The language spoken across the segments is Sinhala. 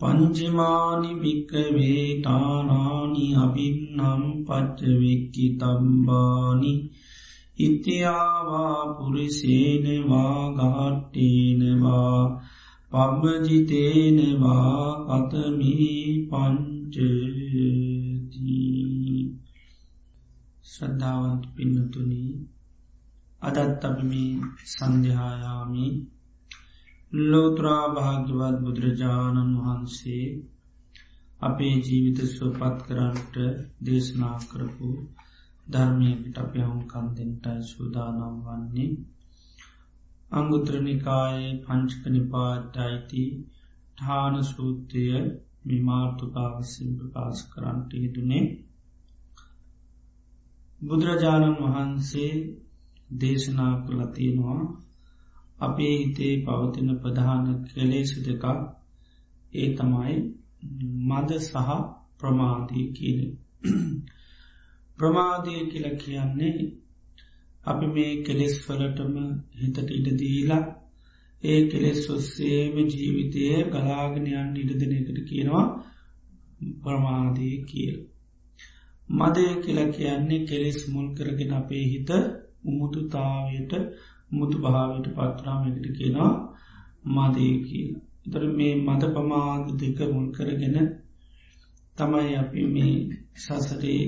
පංචමානි භික්කවේ තානානි අභින්නම් පච්චවෙක්කි තම්බානි ඉතියාවා පුරිසේනවා ගාට්ටේනවා පබ්බජිතේනවා කතමී පංචදී ශ්‍රද්ධාවන්ත පින්නතුනී අදත් අපිමි සන්ධ්‍යායාමී ලෝතුරා භාග්‍යවත් බුදුරජාණන් වහන්සේ අපේ ජීවිත ස්වපත් කරන්නට දේශනා කරපු ධර්මයකට අප හුන්කන් දෙෙන්ටයි සූදානම් වන්නේ. අංගුත්‍රනිකායේ පංචක නිපාටයිති ඨාන සූත්‍රය මිමාර්ථකාවසිම් ප්‍රකාශ කරන්නට හිදුනේ බුදුරජාණන් වහන්සේ දේශනා කරලතියෙනවා අපේ හිතේ පවතින ප්‍රධාන කෙලේසු දෙකක් ඒ තමයි මද සහ ප්‍රමාධී කියන ප්‍රමාධය කියල කියන්නේ අපි මේ කෙලෙස් වලටම හිතට ඉඩදීලා ඒ කෙලෙස් ඔස්සේම ජීවිතය ගලාගෙනයන් ඉඩදනකට කියනවා ප්‍රමාධී කියල්. මදය කියල කියන්නේ කෙලෙස් මුල් කරගෙන අපේ හිත උමුතුතාවයට මුතු භාවට පත්‍රාමකට කියනවා මදය කියල. තර මේ මද පමාද දෙක මුල් කරගෙන තමයි අපි මේ සසරේ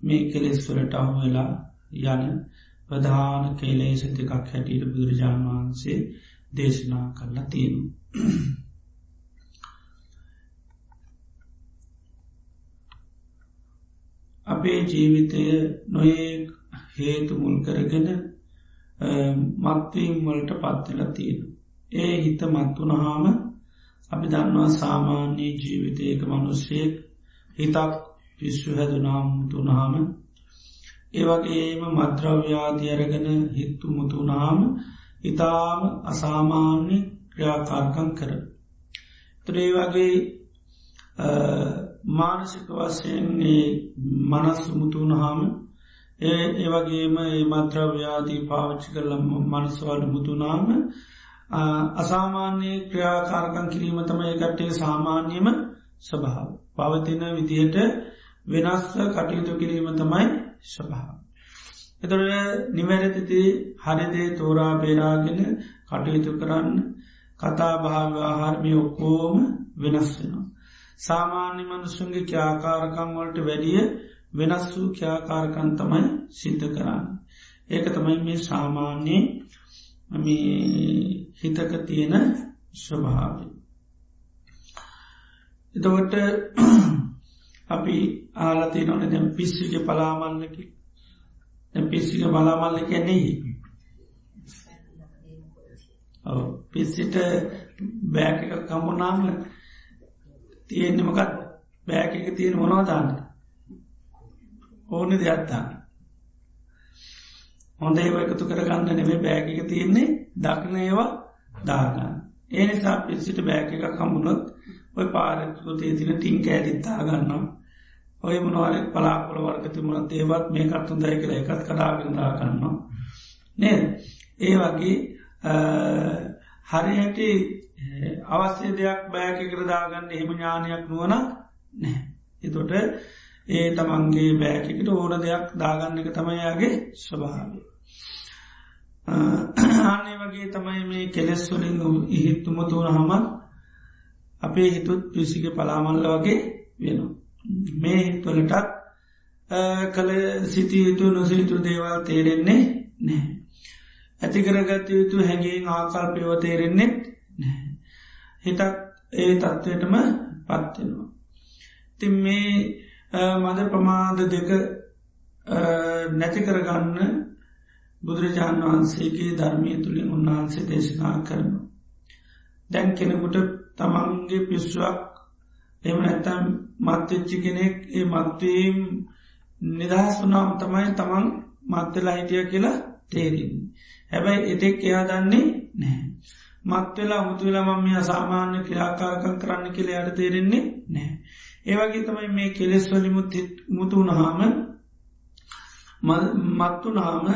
මේ කෙලෙස්වලට අහු වෙලා යන ප්‍රධාන කේලේස දෙකක් හැටියට බුදුරජාණන් වහන්සේ දේශනා කරලා තියෙනු. අපේ ජීවිතය නොඒ හේතු මුල් කරගෙන මත්වීම් වලට පත්වෙල තියෙන. ඒ හිත මත්වනහාම අපි දන්නවා සාමාන්‍ය ජීවිතයක මනුස්සයෙක් හිතක් පිස්සු හැදුනාම් තුනහාම ඒවගේම මද්‍රව්‍යාධි අරගෙන හිත්තු මුතුනාම ඉතාම අසාමාන්‍ය ක්‍රියාකාර්කං කර. ත්‍රේ වගේ මානසික වශයෙන්නේ මනස් මුතුනහාම ඒ ඒවගේම ඒ මත්‍රව්‍යාදී පාවිච්චි කරල මනස්වල මුතුනාම අසාමාන්‍ය ක්‍රියාකාරකං කිරීම තමයි කට්ටේ සාමාන්‍යම ස්වභාව. පවතින විදිහට වෙනස් කටයුතු කිරීම තමයි ස්වභාව. එතොට නිවැරදිති හරිදේ තෝරා බේරාගෙන කටයුතු කරන්න කතා භාගාහාරමය ඔක්කෝම වෙනස් වෙනවා. සාමාන්‍ය මනුසුන්ගේ ක්‍යාකාරකං වලට වැඩිය වෙනස් වූ ක්‍යාකාරකන් තමයි සිද්ධ කරන්න. ඒක තමයි මේ සාමාන්‍යයේ හිතක තියෙන ස්වභාවය. එතවට අපි ආලති නොන දැම් පිස්සික පලාමල්ලක. පිස්සික බලාමල්ල කැනෙහි පිස්සිට බෑක කම්පුනාම තියෙන්නෙ මොකත් බෑක තියෙන මොනවදාන්න ඕන දෙයක්ත්තා හොඳ ඒව එකතු කරගන්න නෙවේ බෑග එක තියෙන්නේ දක්න ඒවා දාගන්න. ඒ නිසා පිසිට බෑක එක කමුණොත් ඔය පාරකුතේ තින ටිං කෑඩිත්තා ගන්නවා ඔය මොනවාර පලාපොල වර්ගති මුණත් ඒවත් මේ කත්තු දයි කළ එකත් කඩාගෙනදා ගන්නවා නේද? ඒ වගේ හරිහැට අවස්්‍ය දෙයක් බෑක කරදාගන්න එහෙම ඥානයක් නුවන නෑ එතොට ඒ තමන්ගේ බෑකෙකට ඕන දෙයක් දාගන්න එක තමයියාගේ ස්වභාවය. ආනේ වගේ තමයි මේ කෙලෙස්වලින් ඉහිත්තුමතුවන හමත් අපේ හිතුත් පිසික පලාමල්ල වගේ වෙන. මේ හිත්වලටත් කළ සිතියුතු නොසිතු දේවල් තේරෙන්නේ නෑ. ඇතිකරගත යුතු හැඟින් ආකල්පයව තේරෙන්නෙත් නෑ. හිතත් ඒ තත්ත්වයටම පත්වෙනවා. තින් මේ මද ප්‍රමාද දෙක නැති කරගන්න බුදුරජාණන් වහන්සේගේ ධර්මය තුළින් උන්වහන්සේ දේශනා කරනු. දැන් කෙනෙකුට තමන්ගේ පිස්සුවක් එම නැත්තම් මත්වෙච්චි කෙනෙක් ඒ මත්වීම් නිදහස් වනාම් තමයි තමන් මත්වෙලා හිටිය කියලා තේරෙන්. හැබැයි එතෙක් එයා දන්නේ නෑ. මත්වෙලා මුතුවෙලා මම අසාමාන්‍ය ක්‍රියාකාරකන් කරන්න කියල යට තේරෙන්නේ නෑ. ඒවගේ තමයි මේ කෙලෙස් වලිමුත් මුතුුණහාම මත්තු නාම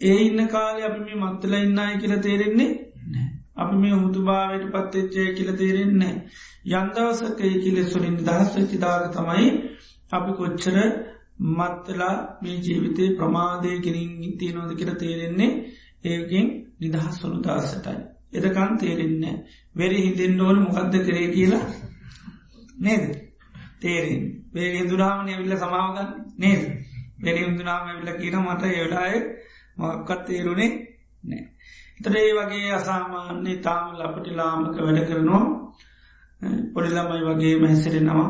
ඒ ඉන්න කාලය අපි මේ මත්තල ඉන්නයි කියල තේරෙන්නේ අපි මේ හුතු භාවයට පත්තච්චය කියල තේරෙන්නේ යන්දවසකය කිලෙස්වලින් දහස් වෙච්චිදාග තමයි අපි කොච්චර මත්තලා මේ ජීවිතය ප්‍රමාදය කෙරින් තියනොද කියල තේරෙන්නේ ඒකින් නිදහස් වනු දාසටයි. එදකන් තේරෙන්නේ වෙරි හිතෙන් ඕන මොකක්ද කරේ කියලා නේද? තේරෙන් වේ දුරාමනය විල්ල සමාවගන්න නේද? වෙරි හුදුනාම විල්ල කියන මට එවලාය මොක්කත් තේරුණේ නෑ. එතට ඒ වගේ අසාමාන්‍ය තාම ලපටි ලාමක වැඩ කරනවා. පොඩිලමයි වගේ මැසිරෙනවා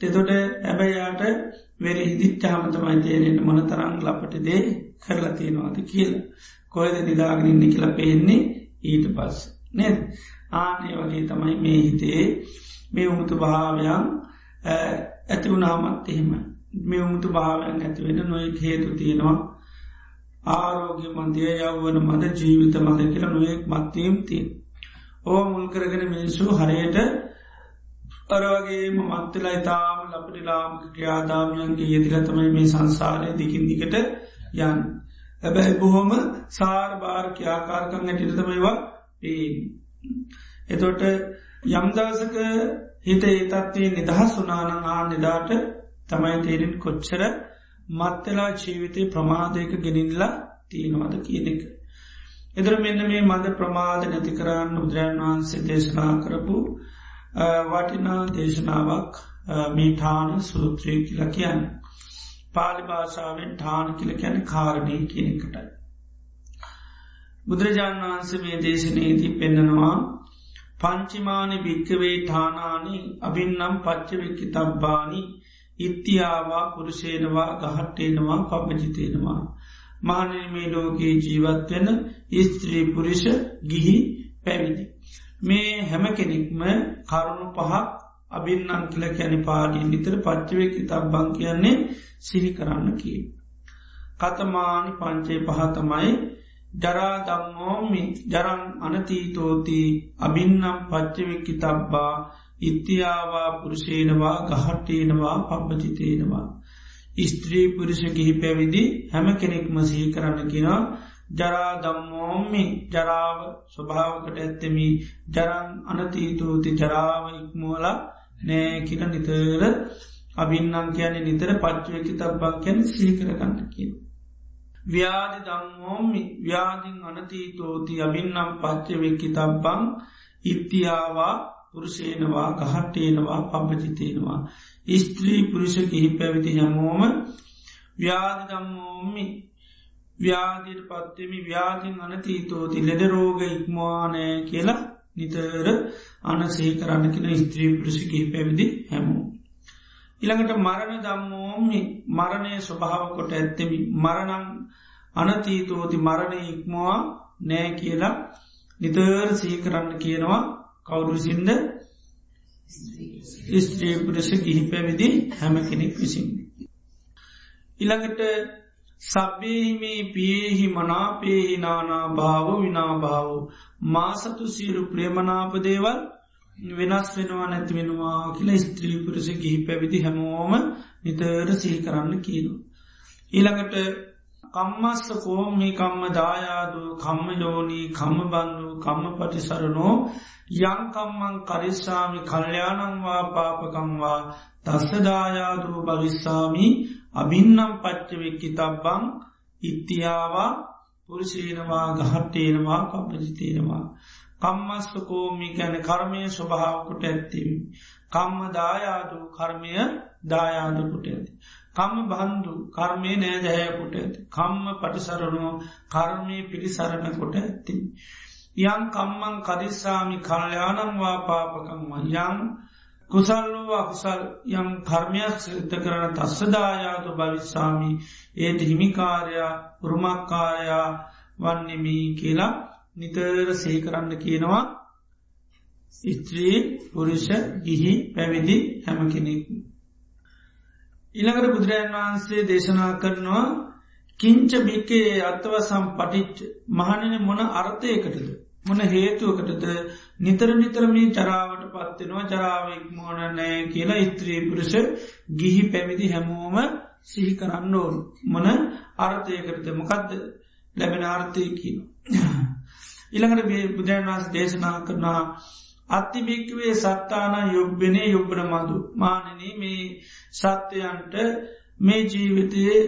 තෙතොට ඇබැයියාට වෙරි හිදිච්ච හමතමයි තේරෙන මොන තරං ලපට දේ කරලා තියෙනවාද කියලා. කොයද නිදාගනින්න කියලා පේන්නේ ඊට පස් නෙද? ආනේ වගේ තමයි මේ හිතේ මේ උමුතු භාවයන් ඇති වුණාමත් එහෙම මේ උමුතු භාවයන් ඇතිවෙන නොයෙක් හේතු තියෙනවා. ආරෝග්‍ය මන්දය යව්වන මද ජීවිත මද කියලා නොයෙක් මත්වීම් තිය ඕ මුල් කරගෙන මිනිස්සු හරයට අරවගේම මත්තලා ඉතාම ලපටි ලාමික ක්‍රියාදාමයන්ගේ යෙදිල තමයි මේ සංසාරය දිකින් දිකට යන් ඇබැයි බොහොම සාර භාර ක්‍යාකාරකං ඇටිටතමයිවා ඒ එතොට යම්දවසක හිත ඒ තත්වේ නිදහස් වනානං ආ නිදාට තමයි තේරෙන් කොච්චර මත්තලා ජීවිතය ප්‍රමාදයක ගෙනින්ලා තියෙනවාද කියන එක. එදර මෙන්න මේ මද ප්‍රමාද නැති කරන්න බුදුරන් වහන්සේ දේශනා කරපු වටිනා දේශනාවක් මේ ඨාන සූත්‍රය කියලා කියන්න. පාලි භාෂාවෙන් ඨාන කියල කියැන කාරණය කියනෙකටයි. බුදුරජාණන් වහන්සේ මේ දේශනයේදී පෙන්නනවා පංචිමානි භික්කවේ ඨානානි අභින්නම් පච්චවෙක්කි තබ්බානි ඉත්තියාවා පුරුෂේනවා ගහට්ටේනවා පබජිතයෙනවා. මානමේ ලෝකයේ ජීවත්වෙන ස්ත්‍රී පුරිෂ ගිහි පැවිදි. මේ හැම කෙනෙක්ම කරුණු පහක් අභින්නන් කියල කැන පාඩිය නිතර පච්චවයකි තබ්බං කියන්නේ සිහි කරන්න කිය. කතමානි පංචේ පහතමයි ජරා දම්මෝමි ජරන් අනතීතෝති අභින්නම් පච්චවෙක්කි තබ්බා ඉත්තියාවා පුරුෂේනවා ගහට්ටේනවා පබ්බජිතේනවා. ස්ත්‍රී පුරුෂ ගිහි පැවිදි හැම කෙනෙක් මසහි කරන්න කියෙනවා ජරා දම්මෝමි ජරාව ස්වභාවකට ඇත්තමි ජරන් අනතීතුූති ජරාව ඉක්මුවල නෑ කිර නිතර අබින්නම් කියන නිතර පච්චුවකි තබ්බක් කියැන සීකරගන්න කිය. ව්‍යාධි දම්මෝමි ව්‍යාධින් අනතීතෝති අබින්නම් පච්චවෙක්කි තබ්බං ඉත්තියාවා පුරුෂේනවා ගහට්ටේනවා පබජිතයෙනවා. ස්ත්‍රී පුරුෂ කිහි පැවිති හැමෝම ව්‍යාධි දම්මෝමි ව්‍යාධීට පත්වෙමි. ව්‍යාධින් අනතීතෝති ලෙඩ රෝග ඉක්මවානෑ කියලා නිතර අනසේ කරන්න කෙන ස්ත්‍රී පුරුෂ කිහි පැවිදි හැමෝ. ඉළඟට මරණ දම්මෝමි මරණය ස්වභාව කොට ඇත්තෙමි. මරණං අනතීතෝති මරණය ඉක්මවා නෑ කියලා නිතර සීකරන්න කියනවා කවුරුසින්ද ස්ත්‍රීපුරස ගිහි පැවිදි හැම කෙනෙක් විසින්. ඉළඟට සබ්බේහිමේ පියෙහි මනාපේහි නානා භාව විනාභාව මාසතු සීරු ප්‍රේමනාපදේවල් වෙනස් වෙනවා නැති වෙනවා කියලා ස්ත්‍රීපුරස ගිහි පැවිදි හැමෝම නිතර සිහි කරන්න කියනු. ඊළඟට කම්මස්ස කෝමි කම්ම දායාදු කම්ම යෝනී කම්ම බන්ධු කම්ම පටිසරනෝ යංකම්මං කරිස්සාමි කල්්‍යයානංවා පාපකංවා තස්සදායාදුරු භවිස්සාමි අභින්නම් පච්චවෙක්කි තබ්බං ඉත්තියාවා පුරුෂේනවා ගහට්ටේනවා කපජිතේනවා. කම්මස්සකෝමි ගැන කර්මය ස්වභාවකොට ඇත්තිවි. කම්ම දායාදු කර්මය දායාදකොට ඇති. කම්ම බන්දු කර්මය නෑදැහැකොට ඇති. කම්ම පටිසරනුව කර්මය පිළිසරණ කොට ඇති. යං කම්මං කරිස්සාමි කල්්‍යයානංවා පාපකංවා යං කුසල්ලෝ අකුසල් යම් කර්මයක් සිත කරන තස්සදායාතු භවිස්සාමි ඒට හිමිකාරයා උරුමක්කාරයා වන්නෙමී කියලා නිතර සේ කරන්න කියනවා ස්ත්‍රී පුරුෂ ගිහි පැවිදි හැම කෙනෙක්. ඉළඟට බුදුරජන් වහන්සේ දේශනා කරනවා කිංච භික්කේ අත්තවසම් පටිච්ච මහණන මොන අර්ථයකටද? මොන හේතුවකටද? නිතර නිතරමී චරාවට පත්වෙනවා චරාවෙක් මෝන නෑ කියලා ඉත්‍රී පුරුෂ ගිහි පැවිදි හැමෝම සිහි කරන්න ඕන්. මොන අර්ථයකරද මොකක්ද ලැබෙන ආර්ථයකින. ඉළඟට බුදුරන් වහන්ස දේශනා කරනා අත්තිභික්වේ සත්තාන යුබ්බෙනේ යුබ්බන මදු මානන මේ සත්‍යයන්ට මේ ජීවිතයේ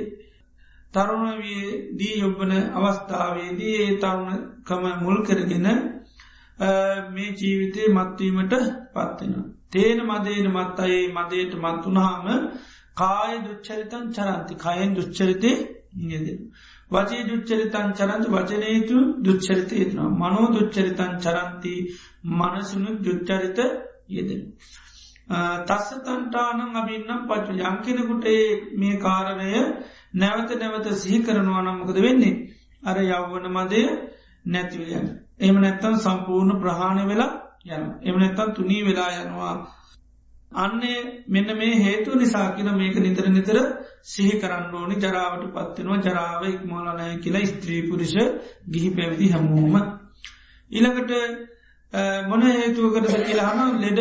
තරුණවිය දී යොබ්බන අවස්ථාවේදී ඒ තරුණකම මුල් කරගෙන මේ ජීවිතය මත්වීමට පත්වෙන. තේන මදේන මත් අයේ මදයට මත්වනාම කාය දුච්චරිතන් චරන්ති කයෙන් දුච්චරිතය නියදෙන. වචේ දුච්චරිතන් චරන්ති වචනයතු දුච්චරිතයනවා මනෝ දුච්චරිතන් චරන්ති මනසුනු දුච්චරිත යෙදෙන. තස්සතන්ටානං අබින්නම් පච්චු යංකිනකුට මේ කාරණය නැවත නැවත සිහි කරනවා නම්මකද වෙන්නේ. අර යව්වන මදය නැතිවයන්. එම නැත්තන් සම්පූර්ණ ප්‍රහාණය වෙලා යන. එම නැත්තන් තුනී වෙලා යනවා. අන්නේ මෙන්න මේ හේතු නිසාකින මේක නිතර නිතර සිහි කරන්න ඕනි ජරාවට පත්වෙනවා ජරාව ඉක්මෝලනය කියලා ස්ත්‍රීපුරුෂ ගිහි පැවිදි හැමෝම. ඉළඟට මොන හේතුවකට කියලාහම ලෙඩ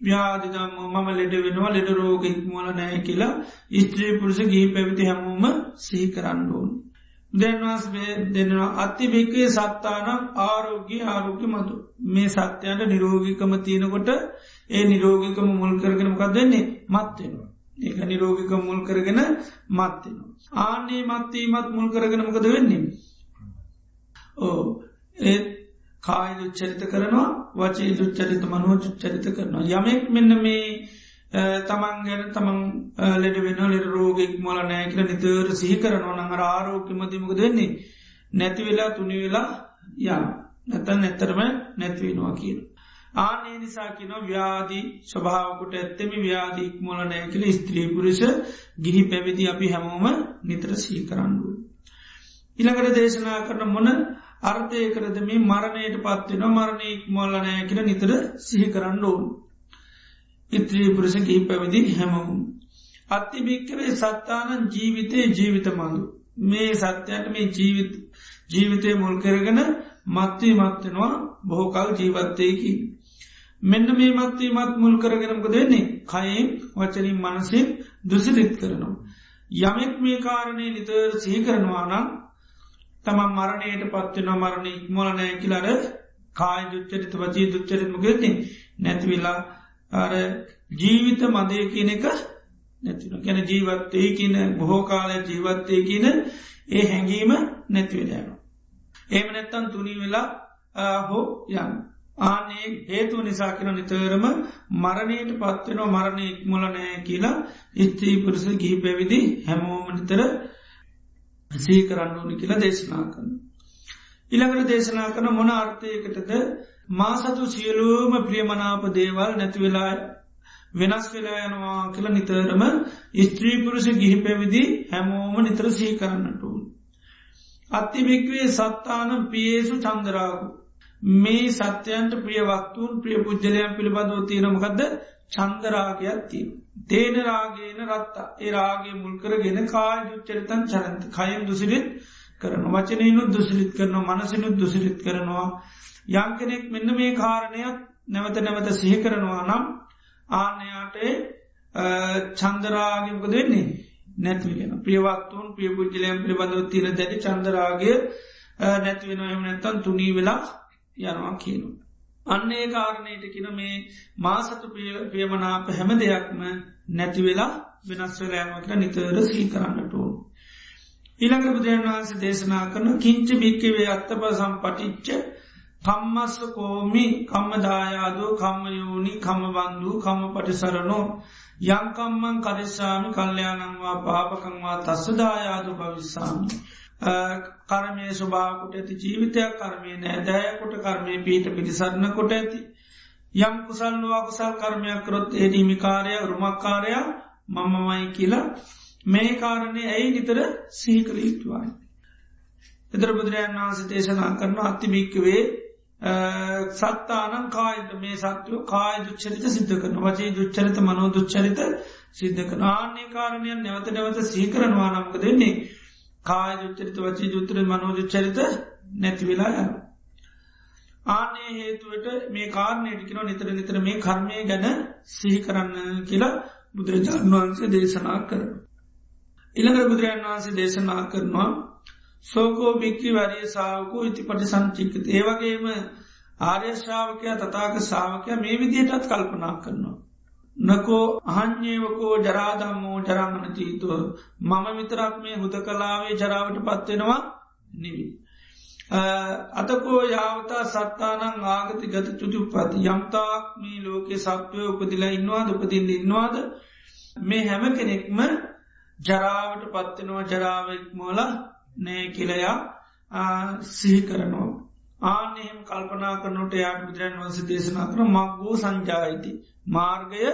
ව්‍යාධිකම මම ලෙඩ වෙනවා ලෙඩ රෝග ඉක්මෝල නෑ කියලා ස්ත්‍රී පුරුෂ ගී පැවිති හැමෝම සිහි කරන්න ඕන්. දැන්වාස් දෙනවා අති භික්වේ සත්තානම් ආරෝග්‍ය ආරෝග්‍ය මතු මේ සත්‍යයන්ට නිරෝගිකම තියෙනකොට ඒ නිරෝගිකම මුල් කරගෙන මොකක් දෙන්නේ මත්වෙනවා. ඒක නිරෝගික මුල් කරගෙන මත්වෙනවා. ආන්නේ මත්තීමත් මුල් කරගෙන මොකද වෙන්නේ. ඕ ඒත් කාය දුච්චරිත කරනවා වචේ දුච්චරිත මනුව චුච්චරිත කරනවා. යමෙක් මෙන්න මේ තමන් ගැන තමන් ලෙඩ වෙන ලෙට රෝගෙක් මොල නෑ කියල නිතර සිහි කරනවා නඟර ආරෝක්‍යමතිමක දෙන්නේ නැති වෙලා තුනි වෙලා යම් නැතන් නැත්තරම නැතිවෙනවා කියන. ආනේ නිසා කියන ව්‍යාදී ස්වභාවකුට ඇත්තෙම ව්‍යාධීක් මොල නෑකල ස්ත්‍රීපුරුෂ ගිහි පැවිදි අපි හැමෝම නිතර සී කරන්නුව. ඉළඟට දේශනා කරන මොන අර්ථය කරදම මරණයට පත්වෙන මරණයෙක් මොල්ලනෑ කියල නිතර සිහි කරන්න ඕන්. ඉත්‍රී පුරස ගී පැවිදි හැමවුම්. අත්තිභික්කවේ සත්තානන් ජීවිතය ජීවිත මඳු. මේ සත්‍යයට මේ ජීවිත ජීවිතය මුල් කරගෙන මත්වී මත්වෙනවා බොහෝකල් ජීවත්තයකි. මෙන්න මේ මත්වී මත් මුල් කරගෙනමක දෙන්නේ කයින් වචනින් මනසින් දුසිරිත් කරනවා. යමෙක් මේ කාරණය නිතර සිහි කරනවා නම් තමන් මරණයට පත්වෙන මරණ ඉක්මෝලනෑ කියලර කාය දුච්චරිත වචී දුච්චරිත්ම ගති නැතිවෙලා අර ජීවිත මදය කියන එක නැතින ගැන ජීවත්තය කියන බොහෝ කාලය ජීවත්තය කියන ඒ හැඟීම නැතිවෙලයන. ඒම නැත්තන් තුනී වෙලා හෝ යන්න. ආනේ හේතු නිසා කෙන නිතරම මරණයට පත්වෙන මරණ ඉක්මුලනෑ කියලා ඉස්ත්‍රී පුරුස ගිහි පැවිදි හැමෝමනිතර සී කරන්න ඕනි කියලා දේශනා කරන. ඉළඟට දේශනා කරන මොන අර්ථයකටද මා සතු සියලූම ප්‍රියමනාප දේවල් නැතිවෙලා වෙනස් වෙලා යනවා කියල නිතරම ස්ත්‍රීපුරුෂ ගිහි පැවිදි හැමෝම නිතර සී කරන්නටුවන්. අත්තිභික්වේ සත්තානම් පියේසු චන්දරාගු. මේ සත්‍යයන්ට ප්‍රියවක්තුන් ප්‍රිය පුද්ජලයන් පිළිබඳව තියෙනමකක්ද චන්දරාගයක් තියෙන. තේන රාගේන රත්තා. ඒ රාගේ මුල් කරගෙන කාය දුච්චරිතන් චරන්ත. කයින් දුසිරිත් කරන වචනයනුත් දුසිරිත් කරනවා. මනසිනුත් දුසිරිත් කරනවා. යං කෙනෙක් මෙන්න මේ කාරණයක් නැවත නැවත සිහි කරනවා නම් ආනයාට චන්දරාගමක දෙන්නේ නැතිවෙන ප්‍රියවත්තුන් ප්‍රිය පුද්ජලයම් පිළිබඳව තිර දැඩි චන්දරාගේ නැතිවෙන එම නැත්තන් තුනී වෙලා යනවා කියනවා. අන්නේ කාරණයට කියන මේ මාසතු ප්‍රියමනාප හැම දෙයක්ම නැතිවෙලා වෙනස් වෙලෑමට නිතර සී කරන්නට ඕන. ඉළඟ බුදුරන් වහන්සේ දේශනා කරන කිංච භික්කවේ අත්තප සම්පටිච්ච කම්මස්ස කෝමි කම්මදායාදෝ කම්මයෝනි කමබන්දු කම්ම පටිසරනෝ යංකම්මන් කරිස්සාමි කල්්‍යයානංවා පාපකංවා තස්සදායාදු භවිස්සාමි. කරමය ස්වභාවට ඇති ජීවිතයක් කර්මය නෑදෑයකොට කර්මය පීට පිටිසරණ කොට ඇති. යම් කුසල්ලවා කුසල් කර්මයක් කරොත් ඒඩීමිකාරය රුමක්කාරයා මමමයි කියලා මේ කාරණය ඇයි නිතර සීකර යුතුවායි. එතර බුදුරජන් වහන්ස දේශනා කරන අත්තිභික්කවේ සත්තානං කායිත මේ සත්‍යයෝ කාය දුච්චරිත සිද්ධ කරන වචේ දුච්චරිත මනෝ දුච්චරිත සිද්ධ කන ආන්නේ කාරණයන් නැවත නැවත සීකරනවා නම්ක දෙන්නේ කාය දුච්චරිත වචී දුත්තර මනෝ දුච්චරිත නැතිවෙලා යන. ආනේ හේතුවට මේ කාරණයටිකන නිතර නිතර මේ කර්මය ගැන සිහි කරන්න කියලා බුදුරජාණන් වහන්සේ දේශනා කරන. ඉළඟ බුදුරජාන් වහන්සේ දේශනා කරනවා සෝකෝ භික්කි වරිය සාාවකු ඉති පටි සංචික්කත ඒවගේම ආර්යශ්‍රාවකය තතාක සාාවකය මේ විදිහටත් කල්පනා කරනවා. නකෝ අහන්්‍යේවකෝ ජරාදම්මෝ ජරාමනතීතුව මම විතරක් මේ හුද කලාවේ ජරාවට පත්වෙනවා නිවි. අතකෝ යාවතා සත්තානං ආගති ගත චුතුපති යම්තාක් මේ ලෝකෙ සත්වය උපදිලා ඉන්නවාද උපදින්න ඉන්නවාද මේ හැම කෙනෙක්ම ජරාවට පත්වෙනවා ජරාවෙක් මෝල නෑ කියලයා සිහි කරනවා. ආනෙහෙම කල්පනා කරනට යාට බුදුරන් වන්ස දේශනා කර මක්ගෝ සංජායිති. මාර්ගය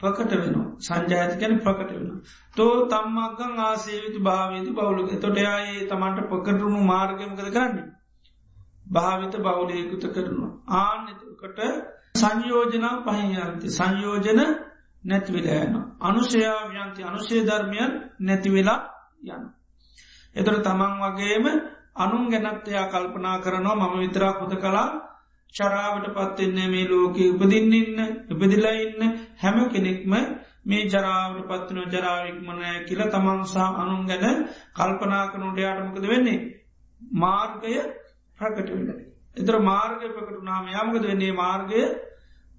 ප්‍රකට වෙන සංජාති කැන ප්‍රකට වෙන. තෝ තම්මක්ගං ආසේවිතු භාවේති බවුලක තොට යායේ තමන්ට පකටරුණු මාර්ගමකද කරන්නේ. භාවිත බෞලයකුත කරනවා. ආනෙකට සංයෝජනා පහියන්ති සංයෝජන නැතිවෙලා යන. අනුෂයාවයන්ති අනුෂය ධර්මයන් නැතිවෙලා යන්න. එතර තමන් වගේම අනුන් ගැනත් එයා කල්පනා කරනවා මම විතරා හොද කලා චරාවට පත්වෙන්නේ මේ ලෝකයේ උපදින්න ඉන්න උපදිලා ඉන්න හැම කෙනෙක්ම මේ ජරාවට පත්වන ජරාවික්මනෑ කියල තමන්සා අනුන් ගැන කල්පනා කනුට යාටමකද වෙන්නේ? මාර්ගය ප්‍රකට වෙන. එතර මාර්ගය ප්‍රකට නාම යමකද වෙන්නේ? මාර්ගය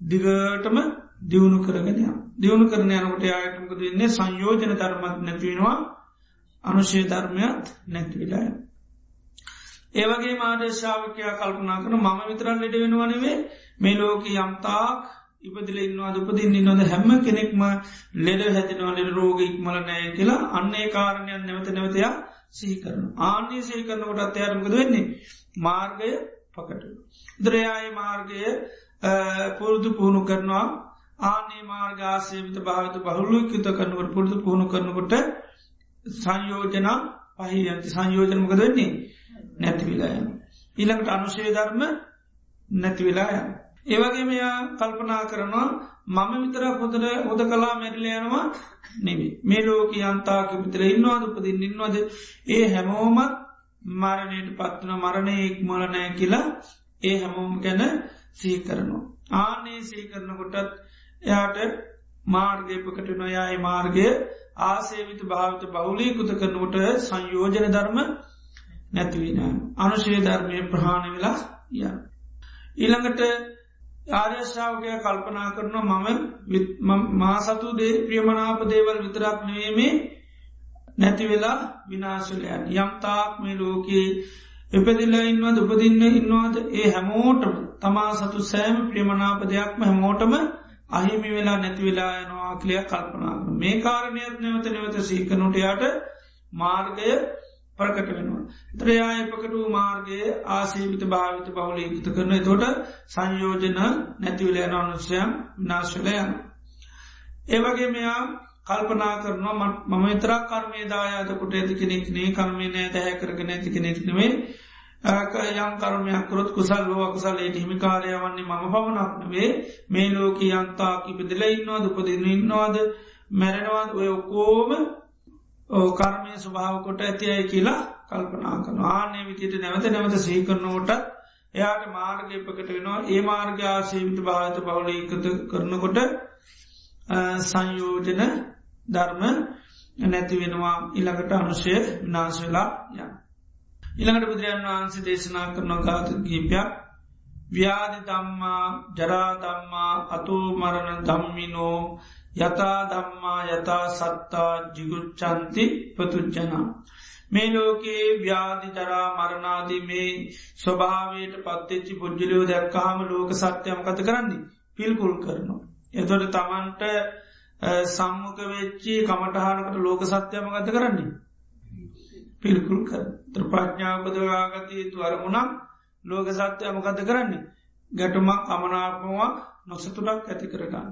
දිගටම දියුණු කරගෙන දියුණු කරන යනකට යායටමකද වෙන්නේ? සංයෝජන ධර්මත් නැතිවෙනවා අනුශය ධර්මයක් නැතිවිලාය. ඒවගේ මාදේශාවකයා කල්පනා කන මම විතරන් ලෙඩ වෙනවනවේ මේ ලෝක යම්තාක් ඉපදිල ඉන්නවාද උපදින්න නොද හැම කෙනෙක්ම ලෙඩ හැතිනවා ලෙඩ රෝග ඉක්මල නෑ කියලා අන්නේ කාරණයන් නැවත නැවතයා සීකරන ආන්නේ සීකරනකොට අත්යාරමකද වෙන්නේ? මාර්ගය පකට. ද්‍රයාය මාර්ගය පුරුදු පුහුණු කරනවා. ආනේ මාර්ගාසේවිත භාවිත බහුල්ලු යුත කරනකට පුරුදු පුහුණු කරනකොට සංයෝජන පහියන්ති සංයෝජනමකද වෙන්නේ? නැතිවිලායන. ඊළඟට අනුශය ධර්ම නැතිවිලාය. ඒවගේ මෙයා කල්පනා කරනවා මම විතර හොදර හොද කලා මැරිලයනවා නෙවි. මේ ලෝක අන්තාක විතර ඉන්නවාද උපදින් ඉන්නවාද ඒ හැමෝමත් මරණයට පත්වන මරණයෙක් මොලනෑ කියලා ඒ හැමෝම් ගැන සී කරනවා. ආනේ සී කරනකොටත් එයාට මාර්ගයපකට නොයායි මාර්ගය ආසේවිත භාවිත බෞලීකුත කරනකොට සංයෝජන ධර්ම නැතිවෙන අනුශය ධර්මය ප්‍රහාණ වෙලා ය. ඊළඟට ආර්යශාවකය කල්පනා කරනවා මම මා සතු දේ ප්‍රියමනාප දේවල් විතරක් නවේමේ නැති වෙලා විනාශලයන් යම්තාක් මේ ලෝකයේ එපදිල්ල ඉන්නවද උපදින්න ඉන්නවාද ඒ හැමෝටම තමා සතු සෑම ප්‍රියමනාප දෙයක්ම හැමෝටම අහිමි වෙලා නැති වෙලා යනවා කලිය කල්පනා මේ කාරණයක් නැවත නැවත සීකනොටයාට මාර්ගය ප්‍රකට වෙනවා. ත්‍රයායපකට වූ මාර්ගයේ ආසීවිත භාවිත බවලීකත කරන තොට සංයෝජන නැතිවලයන අනුස්සයම් විනාශලයන. ඒවගේ මෙයා කල්පනා කරනවා මම විතරක් කර්මය දායාතකොට ඇති කෙනෙක් නේ කර්මය නෑ දැහැ කරගෙන ඇති කෙනෙක් නෙවේ යම් කර්මයක් කරොත් කුසල් ලෝ අකුසල්ලට හිමිකාරය වන්නේ මම පවනක් වේ මේ ලෝක යන්තා ඉපදිල ඉන්නවාද උපදින්න ඉන්නවාද මැරෙනවාද ඔය ඔකෝම කර්මය ස්වභාව කොට ඇතියයි කියලා කල්පනා කන ආනේ විතිට නැවත නැවත සීකරනෝට එයාට මාර්ගයපකට වෙනවා. ඒ මාර්ග ආශීවිත භාවිත බවල එකත කරනකොට සංයෝජන ධර්ම නැති වෙනවා. ඉළඟට අනුශය විනාශවෙලා යන්න. ඉළඟට බුදුරජන් වහන්සේ දේශනා කරන ගාත ගීපයක් ව්‍යාධි දම්මා ජරාදම්මා අතෝ මරණ දම්මිනෝ යතා දම්මා යතා සත්තා ජිගුච්චන්ති පතුච්චනා. මේ ලෝකයේ ව්‍යාධි ජරා මරණාදී මේ ස්වභාවයට පත්තච්චි පුද්ජලියෝ දැක්කාම ලෝක සත්‍යයම කත කරන්නේ පිල්කුල් කරනවා. එතොට තමන්ට සම්මක වෙච්චි කමටහනකට ලෝක සත්‍යයම ගත කරන්නේ. පිල්කුල් කර ත්‍රපඥාපදවාගතය තු අරමුණක් ලෝක සත්‍යයම ගත කරන්නේ. ගැටුමක් අමනාපමක් නොසතුටක් ඇති කරගන්න.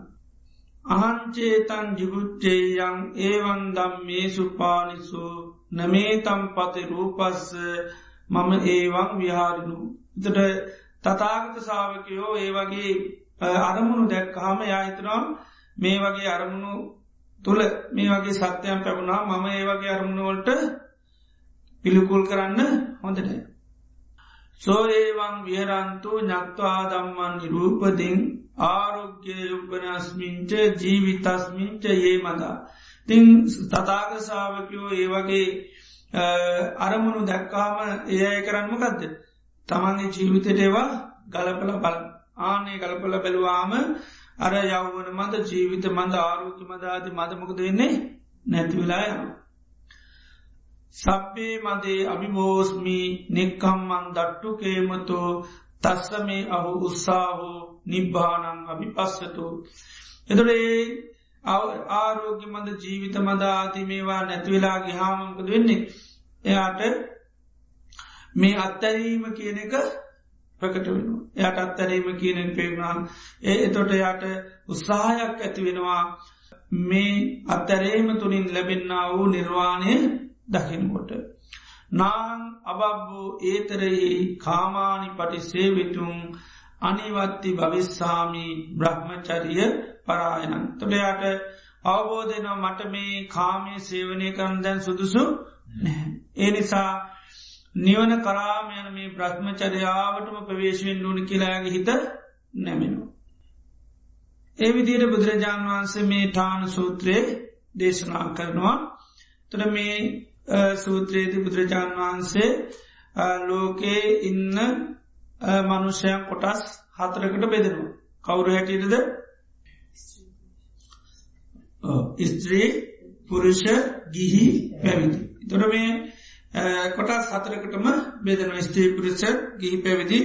අහන්චේතන් ජිගුච්චේයන් ඒවන්දම් මේ සුපානිසු නමේතම් පති රූපස්ස මම ඒවන් විහාරිනු. තට තතාගත සාාවකයෝ ඒ වගේ අරමුණු දැක්කාම යාහිතනම් මේ වගේ අරමුණු තුළ මේ වගේ සත්‍යයන් පැබුණා මම ඒ වගේ අරමුණුවලට පිළිකුල් කරන්න හොඳට. සෝ ඒවන් විහරන්තු ඥත්වා දම්මන් නිරූපදින් ආරෝග්‍ය යුබ්බනස්මින්ච ජීවිතස්මින්ච ඒ මදා. තිං තතාගසාාවකයෝ ඒ වගේ අරමුණු දැක්කාම ඒය කරන්නම ගදද. තමන්ගේ ජීවිතට ඒවා ගලපල බල ආනේ ගලපල බැලවාම අර යව්වන මද ජීවිත මඳ ආරෝග්‍ය මදාති මදමකද වෙන්නේ නැතිවෙලා යනවා. සබ්බේ මදේ අභිබෝස්මී නෙක්කම්මන් දට්ටු කේමතෝ තස්සමේ අහු උත්සාහෝ නිබ්බානං අභි පස්සතු. එතුළේ ආරෝග්‍ය මද ජීවිත මදා ආති මේවා නැතිවෙලා ගිහාමකද වෙන්නේ. එයාට මේ අත්තැරීම කියන එක ප්‍රකට වෙනවා. එයට අත්තැරීම කියනෙන් පේවුණා ඒ එතොට යට උත්සාහයක් ඇති වෙනවා මේ අත්තරේම තුළින් ලැබෙන්න්න වූ නිර්වාණය දකිනකොට. නාං අබබ්බෝ ඒතරයේ කාමානි පටි සේවිතුන් අනිවත්ති භවිස්සාමී බ්‍රහ්මචරිය පරායනන්. තොළයාට අවබෝධයන මට මේ කාමය සේවනය කරන දැන් සුදුසු ඒ නිසා නිවන කරාම යන මේ බ්‍රහ්මචරයාවටම ප්‍රවේශවෙන් ඕනි කියලාගේ හිත නැමෙනවා. ඒ විදියට බුදුරජාණන් වහන්සේ මේ ටාන සූත්‍රයේ දේශනා කරනවා තොට මේ සූත්‍රයේති බුදුරජාණන් වහන්සේ ලෝකයේ ඉන්න මනුෂ්‍යයන් කොටස් හතරකට බෙදෙනවා. කවුරු හැටියටද ස්ත්‍රී පුරුෂ ගිහි පැවිදි. තොර මේ කොටස් හතරකටම බෙදන ස්ත්‍රී පුරුෂ ගිහි පැවිදි.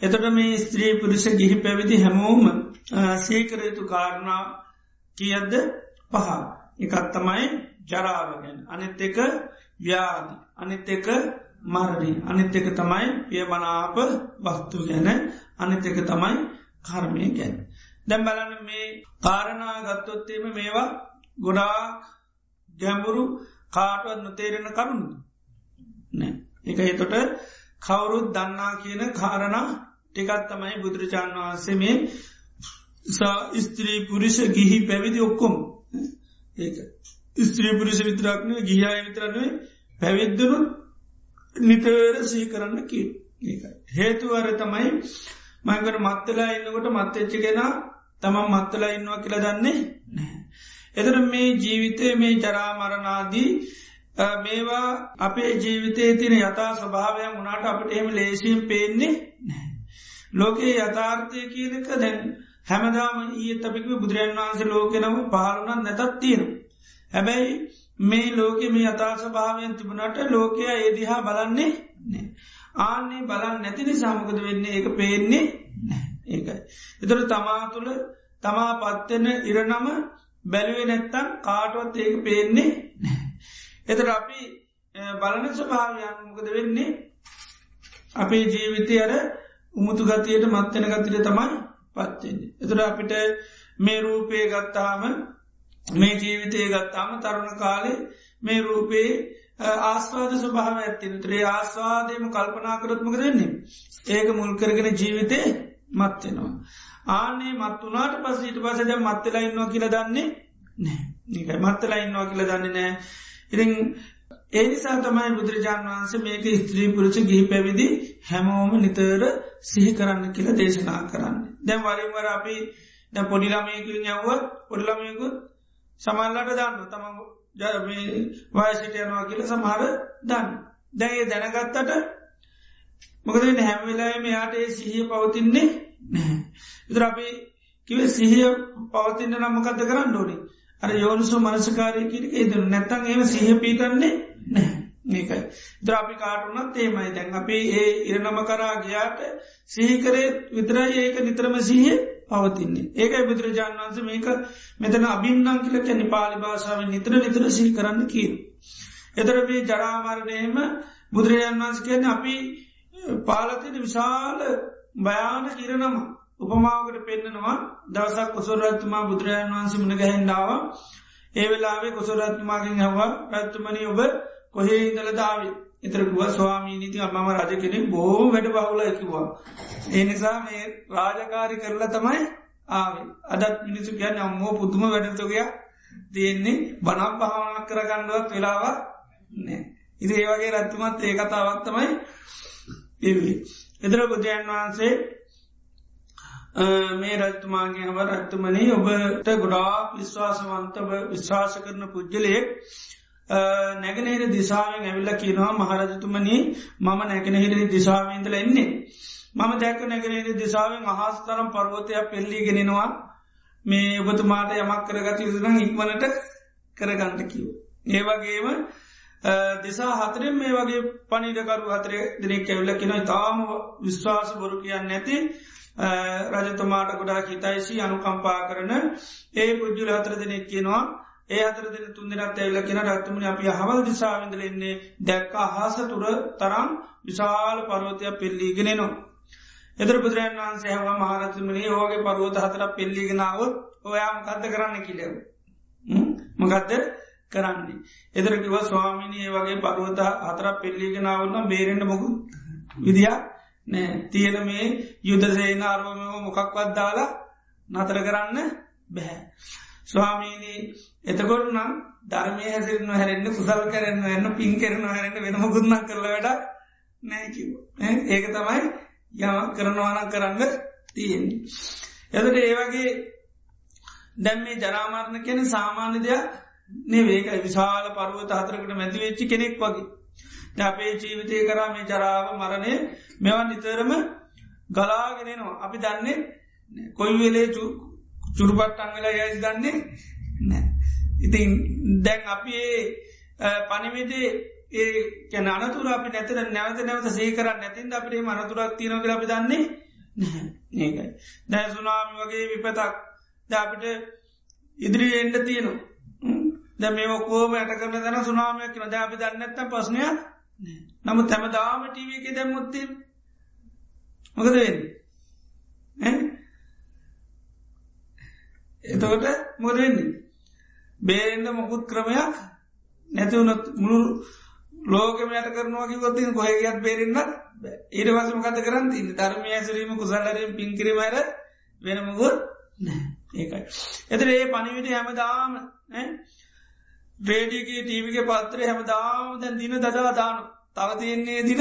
එතට මේ ස්ත්‍රී පුරුෂ ගිහි පැවිදි හැමෝම සේකරයුතු කාරණා කියද්ද පහ. එකත් තමයි ජරාවගෙන් අනිත් එක ව්‍යාදි අනිත් එක මරණි අනිත් එක තමයි පියමනාප වස්තු ගැන. අනිත් එක තමයි කර්මය ගැන. දැම් බලන්න මේ කාරණා ගත්තොත්තේම මේවා ගොඩාක් ගැඹුරු කාටුවත් නොතේරෙන කරුණු. නෑ. එක එතොට කවුරුත් දන්නා කියන කාරණ ටිකත් තමයි බුදුරජාණන් වහන්සේ මේ ස්ත්‍රී පුරිෂ ගිහි පැවිදි ඔක්කොම. ඒක. ස්ත්‍රී පුරිෂ විතරක්න ගිහාය විතරන්නේ පැවිද්දනු නිතර සී කරන්න කිය හේතුවර තමයි මංගන මත්තලා ඉන්නකොට මත්තච්ච කෙන තමන් මත්තලා ඉන්නවා කියලා දන්නේ නෑ එතර මේ ජීවිතය මේ ජරාමරණාදී මේවා අපේ ජීවිතය තින යථා ස්වභාවයක් වුණට අපට එම ලේසියෙන් පේන්නේ ලෝකයේ යථාර්ථය කියනක දැන් හැමදාම ඒ අපික බුදුරන් වහන්සේ ලෝකෙනම පහළුනත් නැතත් තියෙන. හැබැයි මේ ලෝකෙ මේ අතා ස්වභාවයෙන් තිබුණට ලෝකය ඒදිහා බලන්නේ ආන්නේ බලන් නැතිනි සාමකද වෙන්නේ? ඒක පේන්නේ ඒකයි. එතර තමා තුළ තමා පත්වෙන ඉරනම බැලුවේ නැත්තම් කාටුවත් ඒක පේන්නේ එතට අපි බලන ස්වභාවයන් මොකද වෙන්නේ? අපේ ජීවිතය අර උමුතු ගතියට මත්වෙන ගතිට තමයි පත්වෙන්නේ. එතුර අපිට මේ රූපය ගත්තාම මේ ජීවිතය ගත්තාම තරුණ කාලේ මේ රූපයේ ආස්වාද ස්වභාව ඇත්තින ත්‍රේ ආස්වාදයම කල්පනා කරත්මක දෙන්නේ. ඒක මුල් කරගෙන ජීවිතය මත්වෙනවා. ආනේ මත් වනාට පසීට පසද මත්තලා ඉන්නවා කියල දන්නේ නෑ මත්තලා ඉන්නවා කියල දන්නේ නෑ ඉරිං ඒනිසා තමයි බුදුරජාණන් වහන්සේ මේක ස්ත්‍රී පුරුච ගිහි පැවිදි හැමෝම නිතර සිහි කරන්න කියල දේශනා කරන්න. දැම් වරින්වර අපි දැ පොඩිලාමයකින් යව්වත් පොඩිලමයකුත් සමල්ලට දන්න තම වයසිට යනවා කියල සමහර දන්න. දැගේ දැනගත්තට මොකද හැම්වෙලාම යාට ඒ සිහිය පවතින්නේ නැහැ. ඉතර අපි කිව සිහිය පවතින්න නම්මකද කරන්න ඕනි? අර යෝනිසු මනසකාරය කිරක ඉදරු නැත්තන් ඒම සිහ පීටන්නේ නෑ ඒකයි ද්‍රාපි කාටුනත් ඒමයි දැන් අපි ඒ ඉරනම කරා ගයාට සිහිකරේ විතරයි ඒක නිතරම සිහිය පවතින්නේ. ඒකයි බුදුරජාණන් වන්ස මේක මෙතන අභින්නම් කියල කැනි පාලි භාෂාවෙන් නිතර නිතර සිහි කරන්න කියීම. එතර මේ ජරාමරණයම බුදුරජාන් වන්ස කියන අපි පාලතින විශාල භයාන කිරනම උපමාවකට පෙන්න්නනවා දවසක් කොසොරත්තුමා බුදුරජාන් වන්සේ මුණ ගැහෙන්ඩාව ඒ වෙලාවේ කොසොරත්තුමාගෙන් හවා රත්තුමනි ඔබ කොහේ ඉදල දාව එතරකුව ස්වාමීනීති අම්මම රජ කෙනෙ බෝහම වැඩ බහුල ඇකිවා. ඒ නිසා මේ රාජකාරි කරලා තමයි ආවේ අදත් මිනිසු කියන්න අම්මෝ පුදුම වැඩතොකයක් තියෙන්නේ බනක් භාවනක් කරගණ්ඩුවත් වෙලාවක් නෑ. ඉති ඒ වගේ රත්තුමත් ඒ කතාවක් තමයි පිල්ලි. එදර බුදුරජන් වහන්සේ මේ රජතුමාගේ හම රත්තුමනී ඔබට ගොඩාක් විශ්වාසවන්තව විශ්වාස කරන පුද්ගලයෙක් නැගනහිර දිසාාවෙන් ඇවිල්ල කියනවා මහරජතුමනී මම නැගෙනහිර දිසාාවන්දල එන්නේ. මම දැක නැගෙනහිර දිසාාවෙන් අහස් තරම් පර්වතයක් පෙල්ලි ගෙනෙනවා මේ ඔබතුමාට යමක් කරගත යුතුන ඉක්මනට කරගන්ට කිව්. ඒවගේම දෙසා හතරෙන් මේ වගේ පනිඩකරු හතරේ දෙනෙක් ඇවිල්ල කෙන තාම විශ්වාස බොරු කියන්න නැති රජතුමාට ගොඩා හිතයිසි අනුකම්පා කරන ඒ පුද්ජුල හතර දෙනෙක් කියනවා ඒ අතර දෙන තුන්දෙනත් ඇල්ල කෙන රත්තුමනි අපි හවල් දිසාාවඳල එන්නේ දැක්ක අහස තුර තරම් විශාල පරවතයක් පෙල්ලීගෙනනවා. එතර බුදුරන් වහන්සේ හව මහරතුමනි ඕගේ පරුවත හතර පෙල්ලිගෙනාවත් ඔයා මකත්ද කරන්න කිලෙව. මගත්ද කරන්නේ. එදරකිව ස්වාමිනී වගේ පරුවත හතර පෙල්ලිගෙනාවන්න බේරෙන්ට මොකු විදිියක් නෑ තියෙන මේ යුදසේන අර්වම මොකක්වත් දාලා නතර කරන්න බැහැ. ස්වාමීනී එතකොට නම් ධර්මය හැසිරන හැරෙන්න්න කුසල් කරන්න එන්න පින් කරන හැරෙන්ට වෙනම ගුන්නක් කරල වැඩ නෑකිව ඒක තමයි යම කරනවාන කරන්න තියෙන්නේ. එතට ඒවගේ දැම් මේ ජරාමාරණ කෙන සාමාන්‍ය දෙයක් නෙවේක විශාල පරුවත හතරකට මැතිවෙච්චි කෙනෙක් වගේ. අපේ ජීවිතය කරා මේ ජරාව මරණය මෙවන් නිතරම ගලාගෙනනවා අපි දන්නේ කොයි වෙලේ චුරුපට්ටන් වෙලා යයිස් දන්නේ නෑ. ඉතින් දැන් අපි ඒ පනිවිදේ ඒ කැන අනතුර අපි නැතර නැවත නැවත සේකරන්න නැතින් අපේ මනතුරක් තියනක අපි දන්නේ ඒකයි. දැ සුනාමි වගේ විපතක් ද අපිට ඉදිරි එන්ඩ තියනවා. ද මේ කෝම ඇට කරන දන සුනාමයක් කියන ද අපි දන්නත්ත පස්නය නමුත් තැමදාම ටීවක දැම්මුත්තින් මොකද වෙන්න? එතකොට මොද වෙන්නේ බේරෙන්ට මොකුත් ක්‍රමයක් නැතිවුණත් මුළු ලෝකම යට කරනවා කිවොත්තින් කොහගත් බේරෙන්න්න ඊට වසම කත කරන්න? ඉන්න ධර්මය ඇසරීම කුසල්ලරෙන් පින්කිරීමර වෙනමුගොත් ඒකයි. එතර ඒ පනිවිට හැමදාම රේඩියගේ ටීවික පත්‍රය හැමදාම දැන් දින දදා දාන තව තියෙන්නේ දින?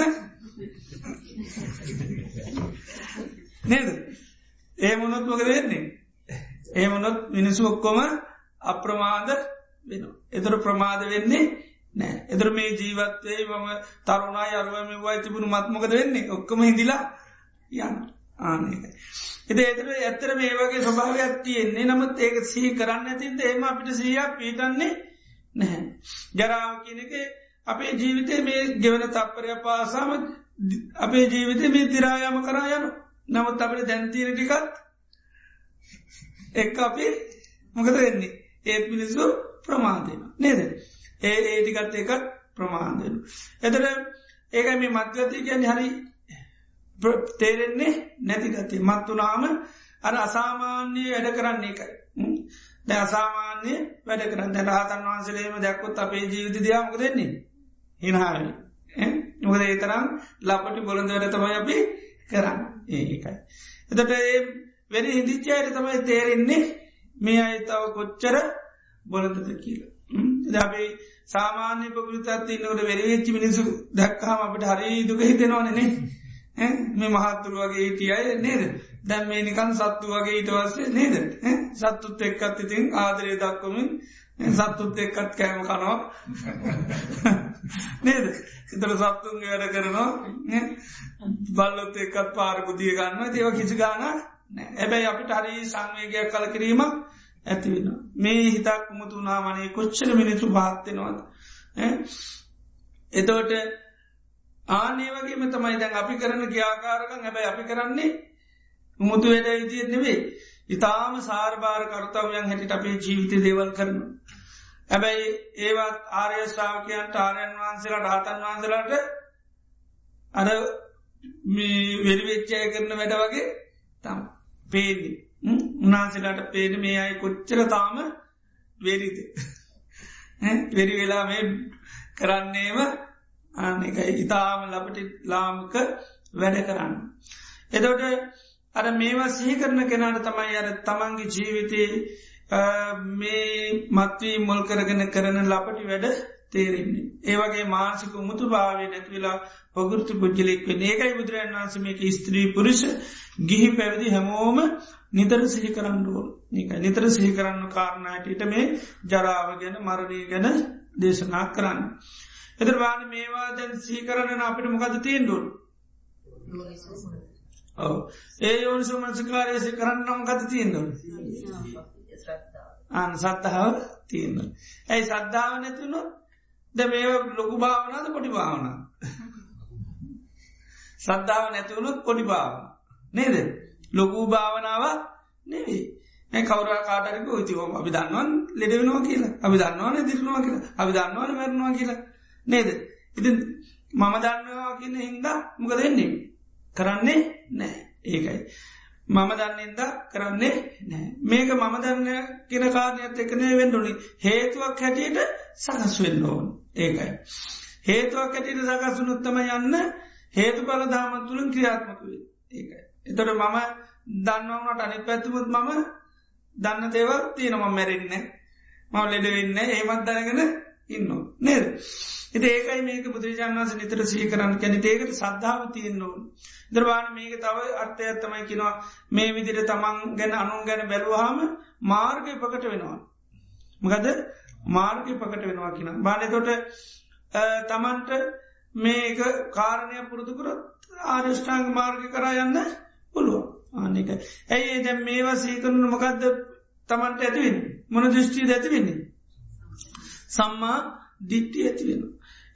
නේද? ඒ මොනොත් මොක වෙන්නේ? ඒ මොනොත් මිනිසු ඔක්කොම අප්‍රමාද වෙන එතර ප්‍රමාද වෙන්නේ නෑ එතර මේ ජීවත්වයේ මම තරුණා අරුවම වා තිබුණු මත්මකද වෙන්නේ? ඔක්කම හිදිලා යන්න. ආනක එද එතර ඇත්තර මේ වගේ ස්වභාවයක් තියෙන්නේ. නමුත් ඒක සී කරන්න ඇතින්ද? ඒම අපිට සීයක් පීටන්නේ නැහැ. ජරාව කියනක අපේ ජීවිතය මේ ගෙවන තප්පරය පාසාම අපේ ජීවිතය මේ තිරායාම කරා යනු නමුත් අපට දැන්තීන ටිකත් එක් අපි මොකද වෙන්නේ? ඒත් මිනිස්සු ප්‍රමාදයන නේද? ඒ ඒටිකත් එක ප්‍රමාණයන එතට ඒකයි මේ මත්ගතය කියන්න හරි තේරෙන්නේ නැතිගතේ මත්තුනාම අර අසාමාන්‍යය වැඩ කරන්නේ එකයි දැ අසාමාන්‍ය වැඩ කරන්න. දැ රහතන් වහන්සලේම දැක්කොත් අපේ ජීවිත දයාමක දෙන්නේ හිනාව නොකද ඒ තරම් ලපටි බොළඳ වැඩ තමයි අපි කරන්න. ඒකයි එතට ඒ වැඩ හිදිච්චායට තමයි තේරෙන්නේ මේ අයිතාව කොච්චර බොලඳද කියල. දබේ සාමාන්‍ය පකෘතත්ති නොට වෙරවෙච්චි මිනිසු දැක්කාම අපට හරි දුක හිතෙනවානනේ මේ මහත්තුර වගේ හිටියයි නේද? දැම් මේ නිකන් සත්තු වගේ ඊටවස්සේ නේද? සත්තුත් එක්කත් ඉතින් ආදරය දක්වමින් සත්තුත් එක්කත් කෑම කනවා. නේද? එතර සත්තුන්ගේ වැඩ කරනවා. බල්ලොත් එක්කත් පාරකුතිය ගන්න ඒව කිසි ගාන ඇබැයි අපිට හරි සංවේගයක් කල කිරීමක් ඇතිවෙන මේ හිතක් මුතුනාමනේ කොච්චර මිනිසු භාත්තෙනවාද එතවට ආනේ වගේම තමයි දැන් අපි කරන ග්‍යාකාරකන් හැබැයි අපි කරන්නේ මුතු වැඩ විදිියත් නෙවේ ඉතාම සාර්භාර කර්තාවයන් හැටිට අපේ ජීවිත දේවල් කරන. හැබැයි ඒවත් ආර්ය ශ්‍රාවකයන්ට ආරයන් වහන්සේලා රාතන් වහන්සලාට අර වෙරිවෙච්චය කරන වැඩ වගේ තම් පේදි උන්හන්සලාට පේන මේ අයි කොච්චර තාම වෙරිද? වෙරි වෙලා මේ කරන්නේම අන එක ඉතාම ලපටි ලාමක වැඩ කරන්න. එදොට අර මේවා සිහි කරන කෙනාට තමයි අර තමන්ගේ ජීවිතය මේ මත්වී මුල් කරගෙන කරන ලපටි වැඩ තේරෙන්නේ. ඒවගේ මාසික මුතු භාවය නැතිවෙලා පගෘති පුද්ජලෙක් වෙන ඒකයි බුදුරන් වන්සමේක ස්ත්‍රී පුරුෂ ගිහි පැවිදි හැමෝම නිතර සිහි කරන්නුව නික නිතර සිහි කරන්න කාරණයටට මේ ජරාව ගැන මරණය ගැන දේශනා කරන්න. එදරවාන මේවා දැන් සිහි කරන්න අපිට මොකද තිීන්ඩුවන් ඔව. ඒ යෝනිසු මංසිකාරයසි කරන්නම් ගත තියෙන්දුව අන් සත්තහාව තියෙන්න්න ඇයි සද්ධාව නැතිවුණොත් ද මේ ලොකු භාවනාද පොඩි භාවන සද්ධාව නැතිවුණොත් පොඩි භාවන. නේද? ලොකූ භාවනාව නෙවේ ඒ කවර කාටරක ඉතිවම අපි දන්නවන් ලෙඩවෙනවා කියලා. අපි දන්නවන දිරනවා කියලා. අපි දන්නවන මැරනවා කියලා. නේද? ඉති මම දන්නවා කියන්න හින්දා මොක දෙන්නේ කරන්නේ නෑ ඒකයි. මම දන්නින්ද කරන්නේ නෑ මේක මම දන්න කියෙන කාරණයත් එකනේ වෙන්ඩුනි හේතුවක් හැටියට සකස් වෙන්න ඕන්. ඒකයි. හේතුවක් ඇටියට සකස්සුනුත්තම යන්න හේතු පල දාමත් තුළින් ක්‍රියාත්මකවේ ඒකයි. එතොට මම දන්නවනට අනි පැත්තුමුත් මම දන්න දේවල් තියෙනම මැරෙන්න මව ලෙඩවෙන්න ඒමත් දැනගෙන ඉන්න නේද? එති ඒකයි මේක බුදුරජාන් වන්ස නිතර සී කරන්න. කැනෙ ඒකට සද්ධාව තියෙන්න්නවන් දර්වාන මේක තව අර්ථයත්තමයි කිනවා මේ විදිර තමන් ගැන අනුන් ගැන බැලුවහම මාර්ගය පකට වෙනවා. මකද? මාර්ගය පකට වෙනවා කියෙන බානතොට තමන්ට මේක කාරණය පුරුදුකරත් ආර්ෂ්ඨාංග මාර්ග කරා යන්න පුළුවන්. ආනික ඇයි දැම් මේවා සීකරනු මකක්ද තමන්ට ඇතිවෙන් මොන දෘෂ්ටිය ඇතිවෙන්නේ සම්මා දිට්ටි ඇතිවෙන.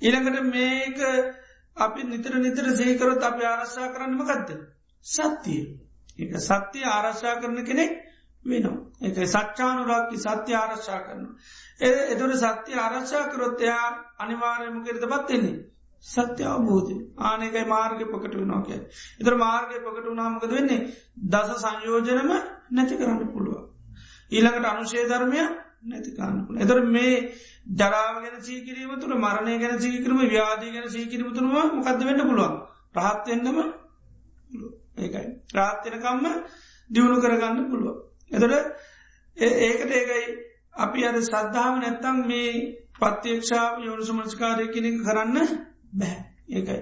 ඊළඟට මේක අපි නිතර නිතර සේකරොත් අපි ආරශ්ා කරන්නම ගත්ත. සත්‍යය. එක සත්‍යය ආරශ්ා කරන කෙනෙක් වෙනවා. එක සච්චානුරක්කි සත්‍ය ආරශ්ා කරන. එතුට සත්‍ය ආරශ්ා කරොත්තයා අනිවාර්යම කරත පත්වෙන්නේ. සත්‍ය අවබෝධ ආනකයි මාර්ග පකට වනවා කිය. එතර මාර්ගය පකට වනාමකද වෙන්නේ දස සංයෝජනම නැති කරන්න පුළුව. ඊළඟට අනුශේ ධර්මය නැතිකාන්නපුල. එතර මේ ජරාව ගැන සීකිරීම තුළ මරණය ගැන සීකරම ව්‍යාදී ගැන සීකිරීම තුළම මොකක්ද වෙන්න පුළුවන් ප්‍රහත්වෙන්නම ඒකයි ප්‍රාත්්‍යනකම්ම දියුණු කරගන්න පුළුව. එතට ඒකට ඒකයි අපි අර සද්ධාව නැත්තං මේ පත්්‍යක්ෂාව යෝනිසුමංස්කාරය කෙනෙ කරන්න බැහැ ඒකයි.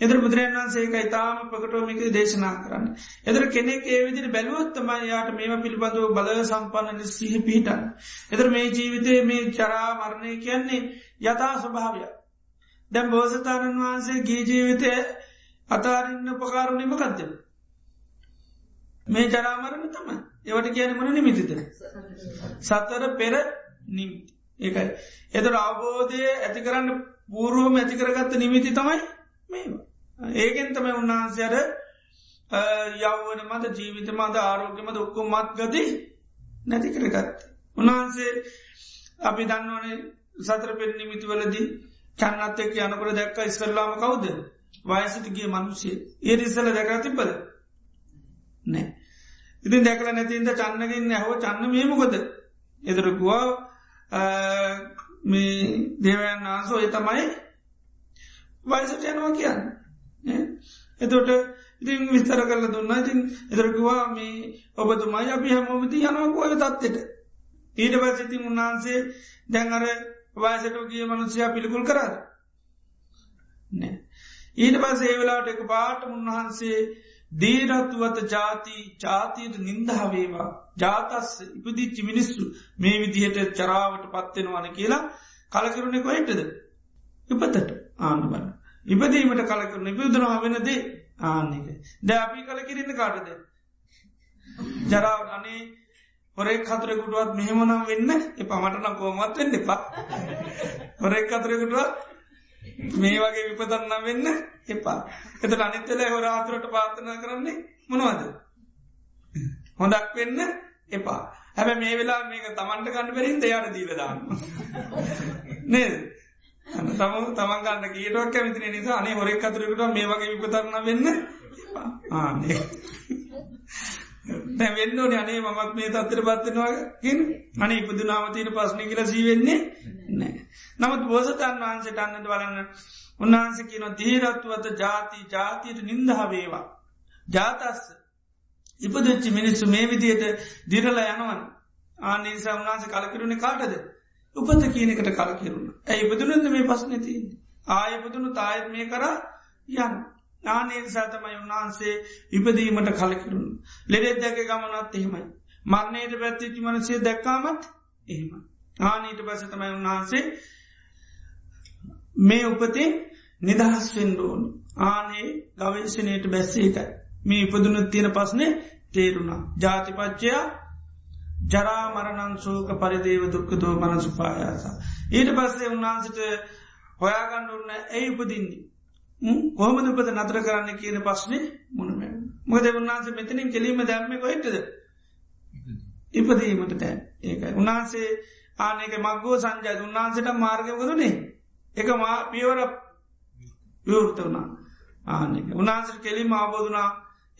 එදර බුදුරන් වන්සේකයි තාම පකටෝමික දේශනා කරන්න. එදර කෙනෙක් ඒ විදිරි බැලුවොත්තමයි යාට මේම පිළිබඳව බල සම්පන්නන සිහ පිහිටන්. එදර මේ ජීවිතය මේ චරා මරණය කියන්නේ යථා ස්වභාවය. දැම් බෝසතාණන් වහන්සේ ගී ජීවිතය අතාරන්න උපකාරුණීම කද්ද. මේ ජරාමරණ තම ඒවට කියන මන නිමිතිද. සත්තර පෙර නිමිති. ඒකයි. එතර අවබෝධය ඇති කරන්න පූරුවම ඇතිකරගත්ත නිමිති තමයි මේවා. ඒකෙන් තමයි උන්වහන්සේර යව්වන මද ජීවිත මද ආරෝග්‍යමද ඔක්කො මත් ගති නැති කරගත්ත. උන්වහන්සේ අපි දන්නවනේ සතර පෙර නිමිතිවලදී චන්නත් එක් යනකට දැක්ක ඉස්කරලාම කවුද වයසටගේ මනුෂ්‍යය ඒ ඉස්සල දැකරතිබද නෑ. ඉතින් දැකල නැතින්ද චන්නගෙන් නැහෝ චන්න මේමකොද එදරකුවා මේ දේවයන් වහන්සෝ ඒ තමයි වයසට යනවා කියන්න. එතොට ඉතින් විස්තර කරල දුන්න. ඉතින් එදරකවා මේ ඔබතුමයි අපි හැමෝමති යනවා ඔය තත්වට ඊට පසිතින් උන්වහන්සේ දැන් අර වයසට ගිය මනුසයා පිළිකුල් කරාද? නෑ. ඊට පස ඒවෙලාට එක පාට උන්වහන්සේ දීරත්තුවත ජාති ජාතියට නින්දහවේවා ජාතස් ඉපදිච්චි මිනිස්සු මේ විදිහට චරාවට පත්වෙනවන කියලා කලකිරුණෙ කොහෙටද? ඉපතට ආන්න බන්න ඉපදීමට කලකරන ඉපදුනවා වෙනදේ ආන්නක ද අපි කල කිරන්න කාටද? ජරාව අනේ හොරෙක් කතරෙකුටුවත් මෙහෙමනම් වෙන්න එප මටන කෝමත් වෙන්න එපා. හොරෙක් කතරෙකුටුවත් මේ වගේ විපදන්නම් වෙන්න එපා. එත අනිත්තල හොර ආතුරට පාතනා කරන්නේ මොනවද? හොඳක් වෙන්න එපා. හැබ මේ වෙලා මේක තමන්ට කන්න පෙරින් දෙයාට දීලදාන්න නේද? තම තමන් ගන්න කියටක් කැමතින නිසා අනේ හොරෙක් අතුරකට මේ වගේ විපතරන්න වෙන්න ආනේ දැ වෙන්න අනේ මමත් මේ තත්තර පත්වෙනවාකින් අනේ ඉපදු නාමතීන පස්්නි කියල සීවෙන්නේ නෑ නමුත් බෝසතන් වහන්සට අන්නට බලන්න. උන්වහන්ස කියන දීරත්වත ජාති ජාතියට නින්දහවේවා. ජාතස්ස. ඉපදච්චි මිනිස්සු මේ විදියට දිරල යනවන්. ආනිසා උන්හන්ස කලකිරුණ කාටද? උපත කියනකට කලකිරුණ. ඇයි ඉපදුනද මේ පස් නැති ආයපදුනු තායත් මේ කර යන්න. ආනේසා තමයි උන්වහන්සේ ඉපදීමට කලකිරුණ. ලෙඩෙත් දැක ගමනත් එහෙමයි. මරණයට පැත්තිච්චි මනසේ දැක්කාමත් එහෙම ආනීට පස තමයි උන්වහන්සේ මේ උපතේ නිදහස් වෙන්ඩෝන් ආනේ ගවේශනයට බැස්සේකයි මේ ඉපදුනත් තියෙන පස්නේ තේරුණා ජාතිපච්චයා ජරාමරණංසෝක පරිදේව දුක්කතෝ මනසුපායාස. ඊට පස්සේ උන්වහන්සිට හොයාගන්න උන්න ඇයි උපදින්නේ. කොහමද උපද නතර කරන්න කියන පස්නේ මුණම. මොද උන්වහන්ස මෙතනින් කෙලීම දැම්ම කොයිටද. ඉපදීමට තැන් ඒකයි. උන්හන්සේ ආනක මක්ගෝ සංජය උන්වහන්සට මාර්ගවරුණේ එක මා පියවර විවෘත වුණා. ආනක උන්හන්සට කෙලින් ආබෝධනා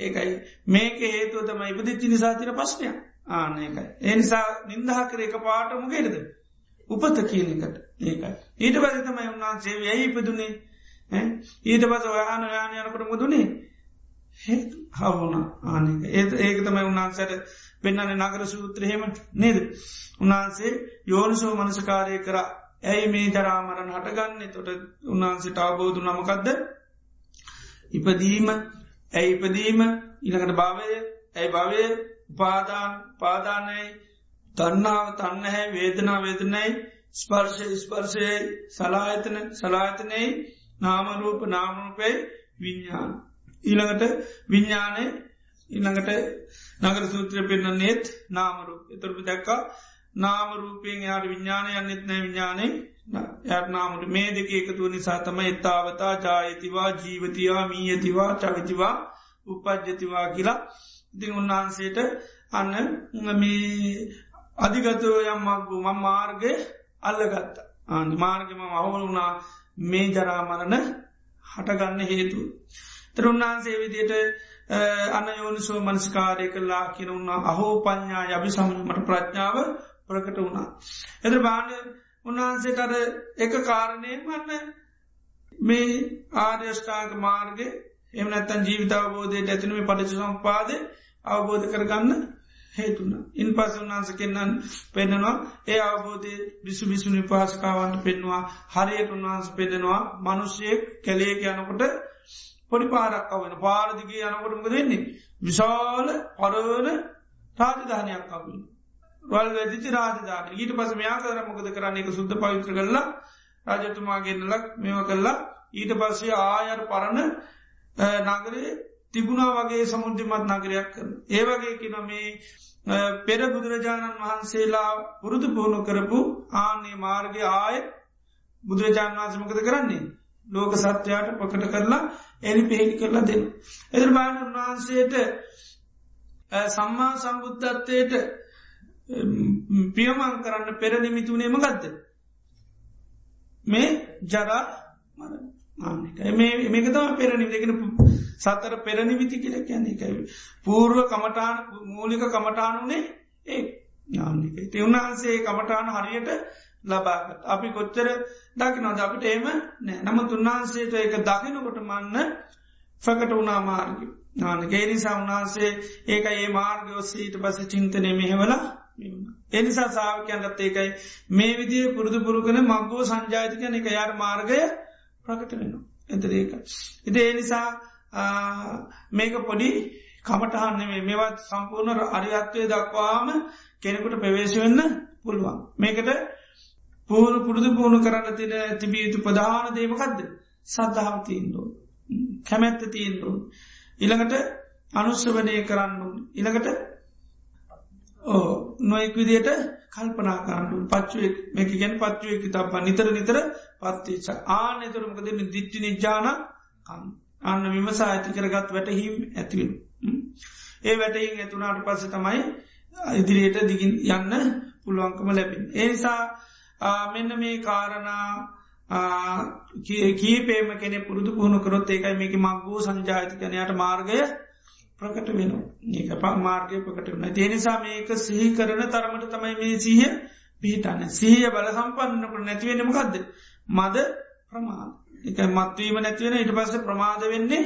ඒකයි. මේක හේතුව තම ඉපදිච්චි නිසාතින පශ්නයක් ආනකයි. එනිසා නින්දහ කර එක පාටම ගෙරද. උපත කියනකට ඒකයි. ඊට පසතමයි උන්වහන්සේ ඇයි ඉපදුනේ? ඊට පස ඔයාන යාන යනකට මුදුනේ හවුන ආනක ඒ ඒක තමයි උන්වහන්සට පෙන්න්නන නගර සූත්‍රහෙම නේද. උන්වහන්සේ යෝනිසෝ මනසකාරය කර. ඇයි මේ ජරාමරණ හටගන්න? තොට උන්වහන්සට අවබෝධ නමකක්ද ඉපදීම. ඇයි ඉපදීම? ඉළඟට භාවය. ඇයි භවය? උපාදාන. පාදානයි තන්නාව තන්නහැ වේදනා වේදනයි ස්පර්ශ ස්පර්ශයයි. සලායතන සලාතනයි නාමරූප නාමරූපයි විඤ්ඥාන. ඊළඟට විඤ්ඥානය ඉළඟට නගර සූත්‍රය පෙන්න්න නෙත් නාමරූප එතරපි දැක්කා නාමරූපයෙන් යාට විඤ්ඥානය යන්නෙත් නෑ විඤ්ඥානය යනාමට මේ දෙක එකතුව නිසා තම එත්තාවතා ජායතිවා ජීවතිවා මීයතිවා චවිතිවා උපද්ජතිවා කියලා. ඉතිං උන්වහන්සේට අන්න මේ අධිගතව යම්මක්ගු මං මාර්ගය අල්ලගත්ත. ආන්ද මාර්ගම අවුල වුණා මේ ජරාමරණ හටගන්න හේතු. තර උන්වහන්සේ විදියට අන්න යෝනිසෝ මනස්කාරය කල්ලා කියන උන්නා අහෝ පඥ්ඥා යබි සමමට ප්‍රඥාව ප්‍රකට වුණා. එද බාන උන්වහන්සේට අද එක කාරණය වන්න මේ ආර්යෂ්ඨාග මාර්ග එම නැත්තන් ජීවිතාවබෝධයට ඇතිනීම පටිච සම්පාද අවබෝධ කරගන්න හේතුන. ඉන් පස උන්හන්ස කෙන්න්නන් පෙන්නවා ඒ අවබෝධය බිසු බිසුනි පහසකාවන්ට පෙන්වා හරියට උන්වහන්ස පෙදෙනවා මනුෂ්‍යයෙක් කැලේක යනකොට පොඩි පාරක් වෙන පාරදිගේ යනකොටම දෙන්නේ. විශාල පරවන රාජධානයක් කවන්න. වල් වැදිචි රාජධාන ඊට පස මෙයා කර මොකද කරන්න එක සුද්ද පවිත්‍ර කරලා රජතුමාගෙන්න්නලක් මෙව කරලා ඊට පස්සේ ආයර් පරණ නගරේ තිබුණා වගේ සමුද්‍රමත් නගරයක් කරන. ඒවගේ කින මේ පෙර බුදුරජාණන් වහන්සේලා පුරුදු පුහුණු කරපු ආනේ මාර්ගය ආය බුදුරජාණන් වහන්සමකද කරන්නේ. ලෝක සත්‍යයාට පකට කරලා එනි පෙහිලි කරලා දෙන්න. එදර බාන උන්වහන්සේට සම්මා සම්බුද්ධත්වයට පියමං කරන්න පෙර නිමිතුනේම ගත්ත. මේ ජරා මරණ මේක තම පෙරණි දෙගෙන සතර පෙරනිවිති කියල කියන්නේ එකයි. පූර්ව කමටාන මූලික කමටානුනේ ඒ ඥානික. ති උන්වහන්සේ කමටාන හරියට ලබාගත්. අපි කොච්චර දකි නොද අපිට ඒම නෑ නම තුන්වහන්සේට එක දකිනකොට මන්න ෆකට වුණා මාර්ග. නානගේ නිසා උන්වහන්සේ ඒක ඒ මාර්ගයෝස්සීට පස චින්තනය මෙහෙවලා එනිසා සාාවකයන්ටත් ඒකයි මේ විදිිය පුරුදු පුරුකන මක්ගෝ සංජාතිකන එක යාට මාර්ගය ප්‍රකට වෙනවා. එතරේක. ඉති ඒ නිසා මේක පොඩි කමටහන්න මේවත් සම්පූර්ණ අරියත්වය දක්වාම කෙනෙකුට ප්‍රවේශ වෙන්න පුළුවන්. මේකට පූරු පුරුදු පුුණු කරන්න තින තිබිය යුතු ප්‍රධාන දේමකක්ද සද්ධාව තිීන්දෝ. කැමැත්ත තිීන්දෝ. ඉළඟට අනුස්සවනය කරන්න ඉළඟට ඕ නොයෙක් විදියට කල්පනා කරන්නු පච්චුවෙක් මේක ගැන පච්චුවෙක් තබ නිතර නිතර පත්තිච ආනෙතුරමකද දිට්ටි නිජාන කන්න. අන්න විමසා ඇති කරගත් වැටහිම් ඇතිවෙන. ඒ වැටහින් ඇතුනාට පස්ස තමයි ඉදිරියට දිගින් යන්න පුළුවන්කම ලැබින්. ඒනිසා මෙන්න මේ කාරණා කීපේම කෙනෙ පුරුදු පුහුණු කරොත් ඒකයි මේක මක්ගූ සංජාතිකනයට මාර්ගය ප්‍රකට වෙන ඒක ප මාර්ගය ප්‍රකට වන තියනිසා මේක සිහි කරන තරමට තමයි මේ සීහ පිහිටන්න. සීය බල සම්පන්නකට නැතිවෙනමකක්ද මද ප්‍රමාද. එක මත්වීම නැතිවෙන ඉට පස්ස ප්‍රමාද වෙන්නේ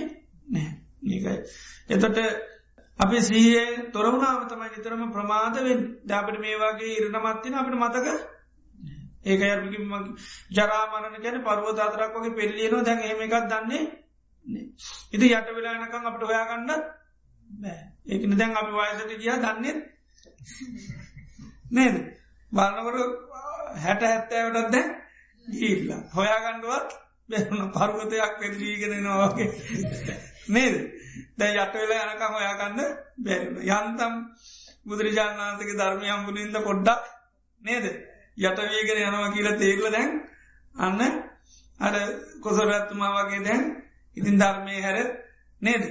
නෑ ඒකයි එතොට අපි සීයේ තොරවුණාම තමයි නිතරම ප්‍රමාදවෙන් දැපට මේ වගේ ඉරණමත්තින අපට මතක ඒක අර්මික ජරාමරණ ගැන පරුව අතරක් වගේ පෙල්ලියනවා දැන් එහෙම එකක් දන්නේ ඉති යට වෙලානකං අපට හොයාගන්න බෑ. ඒකන දැන් අපි වයසට ගියා දන්නේ. නේද? බලනකට හැට හැත්තෑවටත් දැ ගීල්ල හොයාගණ්ඩුවත් බැන පර්වතයක් පෙල්ලීගෙන නවාගේ නේද? දැ යට වෙලා යනකම් හොයාගන්න බැරන යන්තම් බුදුරජාණන් වන්සගේ ධර්මය හම්බුලින්ද පොඩ්ඩක්. නේද? යටවේගෙන යනවා කියලා තේරල දැන් අන්න අර කොසරත්තුමා වගේ දැන් ඉතින් ධර්මය හැර. නේද?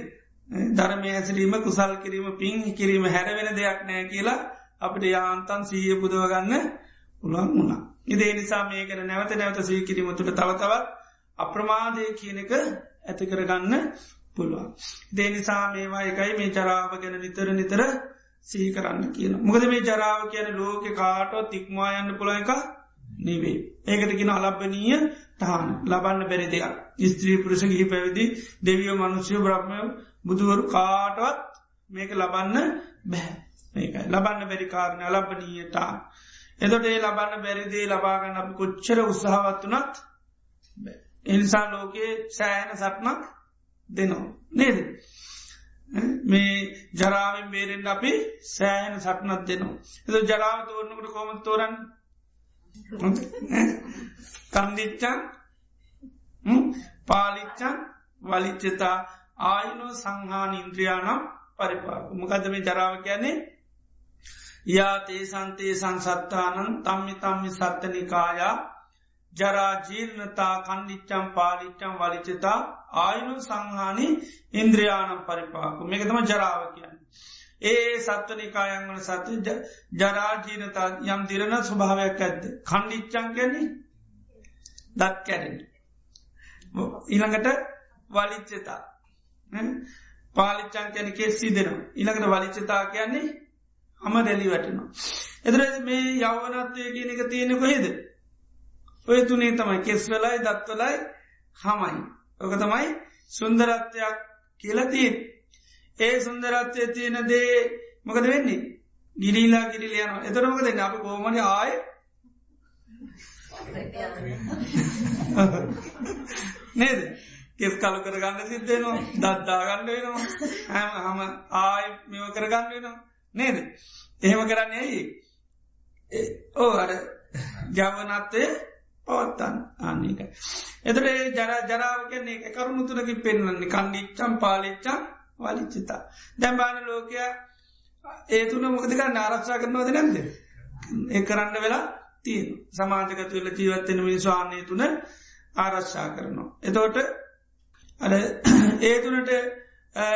ධර්මය හැසිරීම කුසල් කිරීම පින් කිරීම හැරවෙන දෙයක් නෑ කියලා අපිට යාන්තන් සීය පුදවගන්න පුළුවන් වුණා. ඉදේ නිසා මේකන නැවත නැවත සීකිරීම තුළ තවතවත් අප්‍රමාදය කියන එක ඇති කරගන්න පුළුවන්. දේ නිසා මේවා එකයි මේ චරාව ගැන නිතර නිතර සී කරන්න කියන. මොකද මේ ජරාව කියන ලෝක කාටෝ තික්මා යන්න පුළ එක නිවේ. ඒකට කියෙන අලබ්බනීය තහන් ලබන්න බැරි දෙයක්. ස්ත්‍රී පුරුෂ ගිහි පැවිදි දෙවියෝ මනුෂ්‍යය බ්‍රහ්මය බුදුවරු කාටවත් මේක ලබන්න බැහැ. මේකයි ලබන්න බැරි කාරණ ලබනීයතා. එතොට ඒ ලබන්න බැරිදේ ලබාගන්න අපි කොච්චර උත්සාහවත්තුනත් එනිසා ලෝකයේ සෑහන සටනක් දෙනවා. නේද. මේ ජරාවෙන් බේරෙන්ට අපි සෑහන සටනත් දෙනවා. එද ජරාව තෝරනකට කොමත් තෝරන් කන්දිච්චන් පාලිච්චන් වලිච්චතා ආයනෝ සංහාන ඉන්ද්‍රියානම් පරිපාක මොකද මේ ජරාව කියන්නේ යාතේ සන්තේ සංසත්තානන් තම්මි තම්මි සත්තනිකායා ජරාජීර්ණතා කණ්ඩිච්චම් පාලිච්චම් වලිචතා ආයනු සංහානි ඉන්ද්‍රයානම් පරිපාකු මේක තම ජරාව කියන්න. ඒ සත්වනිකායන් වන සතු ජරාජීනතා යම් දිරණ ස්වභාවයක් ඇත්ද. කණ්ඩිච්චන් කැන්නේ දත් කැරෙන. ඊළඟට වලිච්චතා පාලිච්චන් කැන කෙස්සි දෙනවා. ඉළඟට වලිච්චතා කියන්නේ හම දැලි වැටනවා. එදර මේ යවනත්වය කියන එක තියෙනෙ කොහෙද. ඔය තුනේ තමයි කෙස් වෙලයි දත්වලයි හමයි. ඕක තමයි සුන්දරත්වයක් කියලතිීන්. ඒ සුන්දරත්වය තියෙන දේ මොකද වෙන්නේ. ගිරිලා ගිරිල යන එතරමකද අප කෝමට ආය නේද කෙස් කලු කරගන්න සිද්ධයනවා දත්දා ගණ්ඩ වෙනවා හැම හම ආය මෙව කරගන්න වෙනවා නේද එහෙම කරන්න ඇයි ඕ අර ජවනත්වය පවත්තන්න ආන්නේක. එතට ජර ජරාව කියන්නේ එක කරුණු තුරකි පෙන්වන්නේ කණ්ඩිච්චම් පාලිච්චම් වලිච්චිතා. දැම්බාන ලෝකය ඒ තුන මොකදක නාරක්ෂා කරනවද නැද. ඒ කරන්න වෙලා තියෙන් සමාජකතු වෙල ජීවත්වෙන මිනිස්වාන්නේ තුන ආරශ්ා කරනවා. එතෝට අඩ ඒ තුනට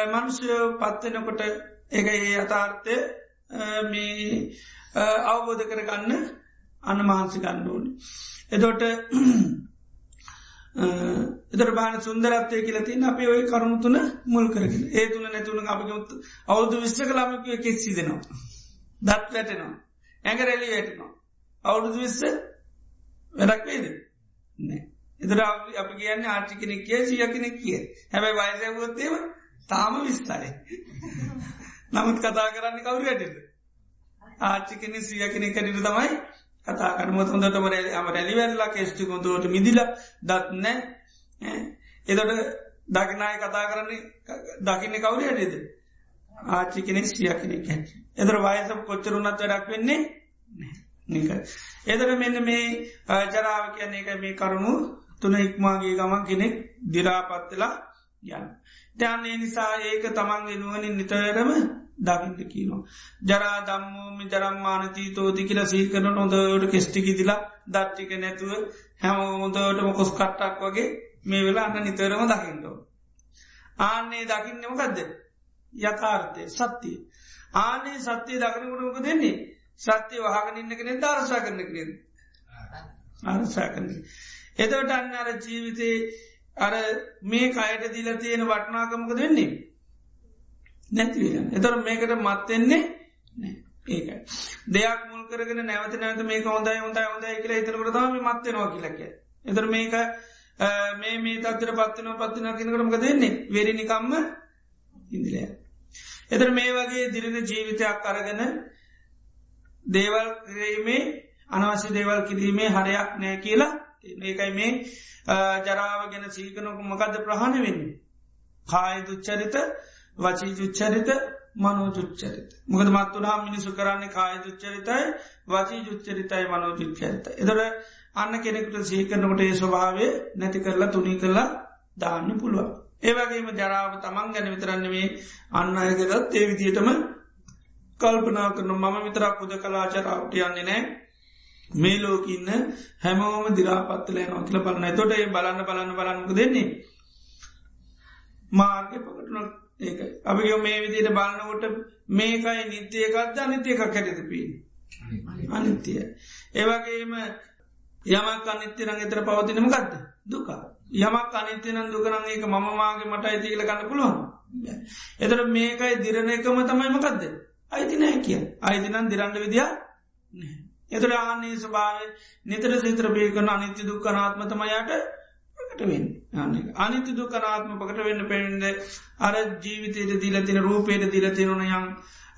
මනුෂ්‍යයෝ පත්වෙනකොට එක ඒ අතාර්ථය මේ අවබෝධ කරගන්න අන්න මහන්සි ගණ්ඩුවනි. එදොට එදර බාන සුන්දරත්වය කියලතින් අපි ඔය කරුණු තුන මුල් කරගෙන ඒ තුන නැතුන අපිගමුත් අවුදු විශ්්‍ර කලාමකය කෙත්සි දෙනවා. දත් වැටෙනවා. ඇඟරැලි වැටනවා. අවුරුදු විස්ස වැඩක් වේද නෑ. එදර අපි කියන්න ආර්ටි කෙනෙක් කිය සිය කෙනෙක් කිය හැබැයි වයසැවොත්තේම තාම විස්තරේ. නමුත් කතා කරන්න කවුරු ඇටද. ආච්චි කෙනෙ සිය කෙනෙක් කැටිට තමයි කතා කරමුත් හොඳට මර අම රැලිවැල්ලා කෙස්ටි කොතුවට මිදිල දත්නෑ එදොට දකිනාය කතා කරන්නේ දකින්න කවුර ඇටේද ආච්චි කෙනෙක් සිය කෙනෙක් හැට එදර වයස කොච්චරුනත් වැඩක් වෙන්නේ එදර මෙන්න මේ ජරාව කියන්නේ එක මේ කරුණු තුන ඉක්මාගේ ගමන් කෙනෙක් දිරාපත්තලා යන්න. ධ්‍යාන්නේ නිසා ඒක තමන්ගේ නුවනින් නිතරම දකිට කියනවා. ජරා දම්මෝම ජරම්මානතී තෝති කියල සීකරන හොඳට කෙස්ටිකිදිලා දට්ටික නැතුව හැම හොඳටම කොස් කට්ටක් වගේ මේ වෙලා අන්න නිතරම දකිින්ටෝ. ආන්නේ දකින්නම ගදද යථාර්ථය සත්‍යය. ආනේ සත්‍යය දකනකුණක දෙන්නේ සත්‍යය වහගනින්න කෙනෙ දර්ශා කරන කරන අරසා කරන. එතවට අන්න අර ජීවිතේ අර මේ කයට දිල තියෙන වටනාකමක දෙන්නේ. නැතිවෙන. එතර මේකට මත්වෙන්නේ ඒකයි. දෙයක් මුල් කරගෙන නැවත නැවත මේක හොඳයි හොඳයි හොඳයි කියලා හිතරකට තම මත්වෙනවා කියලක. එතර මේක මේ මේ තත්තර පත්වන පත්වන කෙනකරමක දෙන්නේ වෙරනිකම්ම ඉදිලය. එතර මේ වගේ දිරෙන ජීවිතයක් අරගෙන දේවල් කිරීමේ අනවශ්‍ය දේවල් කිරීමේ හරයක් නෑ කියලා ඒකයි මේ ජරාව ගැන සීකනොක මකද ප්‍රහණ වෙන්නේ. කාය දුච්චරිත වචී ජුච්චරිත මනෝ ජුච්චරිත. මොකද මත්තුනා මිනිසු කරන්නේ කාය දුච්චරිතයි වචී ජුච්චරිතයි මනෝ ජුච්චරිත. එදර අන්න කෙනෙකුට සීකරනකොට ඒ ස්වභාවය නැති කරලා තුනි කරලා දාන්න පුළුවන්. ඒවගේම ජරාව තමන් ගැන විතරන්නවේ අන්න අයකදත් ඒ විදියටම කල්පනා කරන මම විතරක් පුද කලාචරාවට යන්නේ නෑ මේ ලෝකඉන්න හැමෝම දිරාපත්තලය නොකිල බලන්න තොට ඒ බලන්න බලන්න බලන්නක දෙන්නේ මාර්ග පකටන ඒක. අපි මේ විදියට බලන්නකොට මේකයි නිත්‍යයකක්ද අනිත්‍යයකක් හැටතපී අනිත්‍යය ඒවගේම යමක් අනිත්‍යන එතර පවතිනම ගත්ද දුක. යමක් අනිත්‍යනන් දුකනන් ඒක මමමාගේ මට අයිති කියල ගන්න පුළුවන් එතර මේකයි දිරණ එකම තමයිමකක්ද අයිති නෑ කිය අයිතිනන් දිරන්න විදිිය එතර ආන්නේ ස්භාව නිතර සිත්‍රපය කරන අනිත්‍ය දුක්කනාත්මතමයට ප්‍රකටවෙන් අනිත්‍ය දුකනාත්ම පකට වෙන්න පෙන්ඩ අර ජීවිතයට දීලතින රූපයට දීලතිනන යම්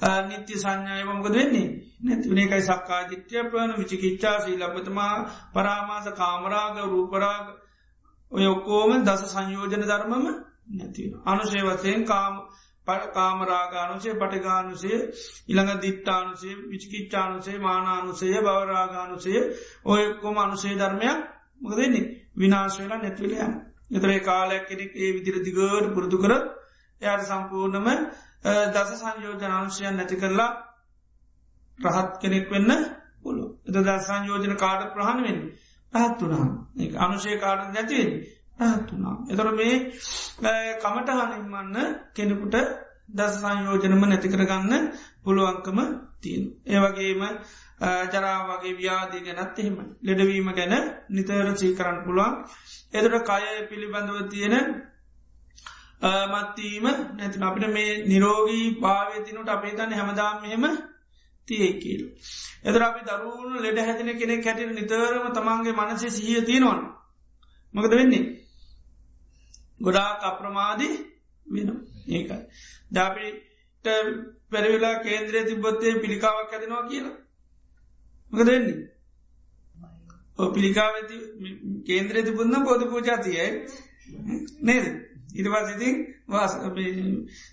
නිත්‍ය සංඥායමකද වෙන්නේ? නැතිවන එකයි සක්කා ජිත්‍යය ප්‍රන විචිකිච්චා සී ලබතමා පරාමාස කාමරාග රූපරාග. ඔය ඔක්කෝම දස සංයෝජන ධර්මම නැතිව. අනුශය වසයෙන් කාම කාමරාගානුසේ පටිගානුසේ ඉළඟ දිට්ටානුසේ විචිකිච්චානුසේ මානානුසය බවරාගානුසය ඔය කොම අනුසේ ධර්මයක් මොකදන්නේ විනාශවෙලා නැත්වලයම්. එතරේ කාලයක් කෙනෙක් ඒ විදිර දිගට පුරදු කර එයට සම්පූර්ණම දස සංයෝජනාංශයන් නැති කරලා රහත් කෙනෙක් වෙන්න පුළු. එත දසං යෝජන කාඩ ප්‍රහණ වෙන්න රහත් වනා අනුශය කාඩ නැතිවෙන් රහත් වනා. එතොර මේ කමට හනින්මන්න කෙනෙකුට දස සංයෝජනම නැතිකරගන්න පුළුවන්කම තිීන්. ඒවගේම ජරා වගේ ව්‍යාදී ගැනත් එහෙම ලෙඩවීම ගැන නිතර චී කරන්න පුළුවන්. එදට කය පිළිබඳව තියෙන මත්වීම නැතින අපිට මේ නිරෝගී භාවතිනුට අපේ තන්න හැමදාම් මෙහෙම තියකිල්. එදර අපි දරුණු ලෙඩ හැතින කෙනෙ කැටිට නිතරම තමන්ගේ මනසේ සිහිය තියෙනවන. මකද වෙන්නේ. ගොඩාක් අප්‍රමාදී වෙන ඒකයි. දපිට පැරවෙලා කේන්ද්‍රය තිබොත්තේ පිළිකාවක් ඇතිනවා කියලා. මක දෙන්නේ. පිළිකාව කේන්ද්‍රය තිබුන්න බෝධ පූජාතියයි නේද. ඉරිවාස් ඉතින් වාස්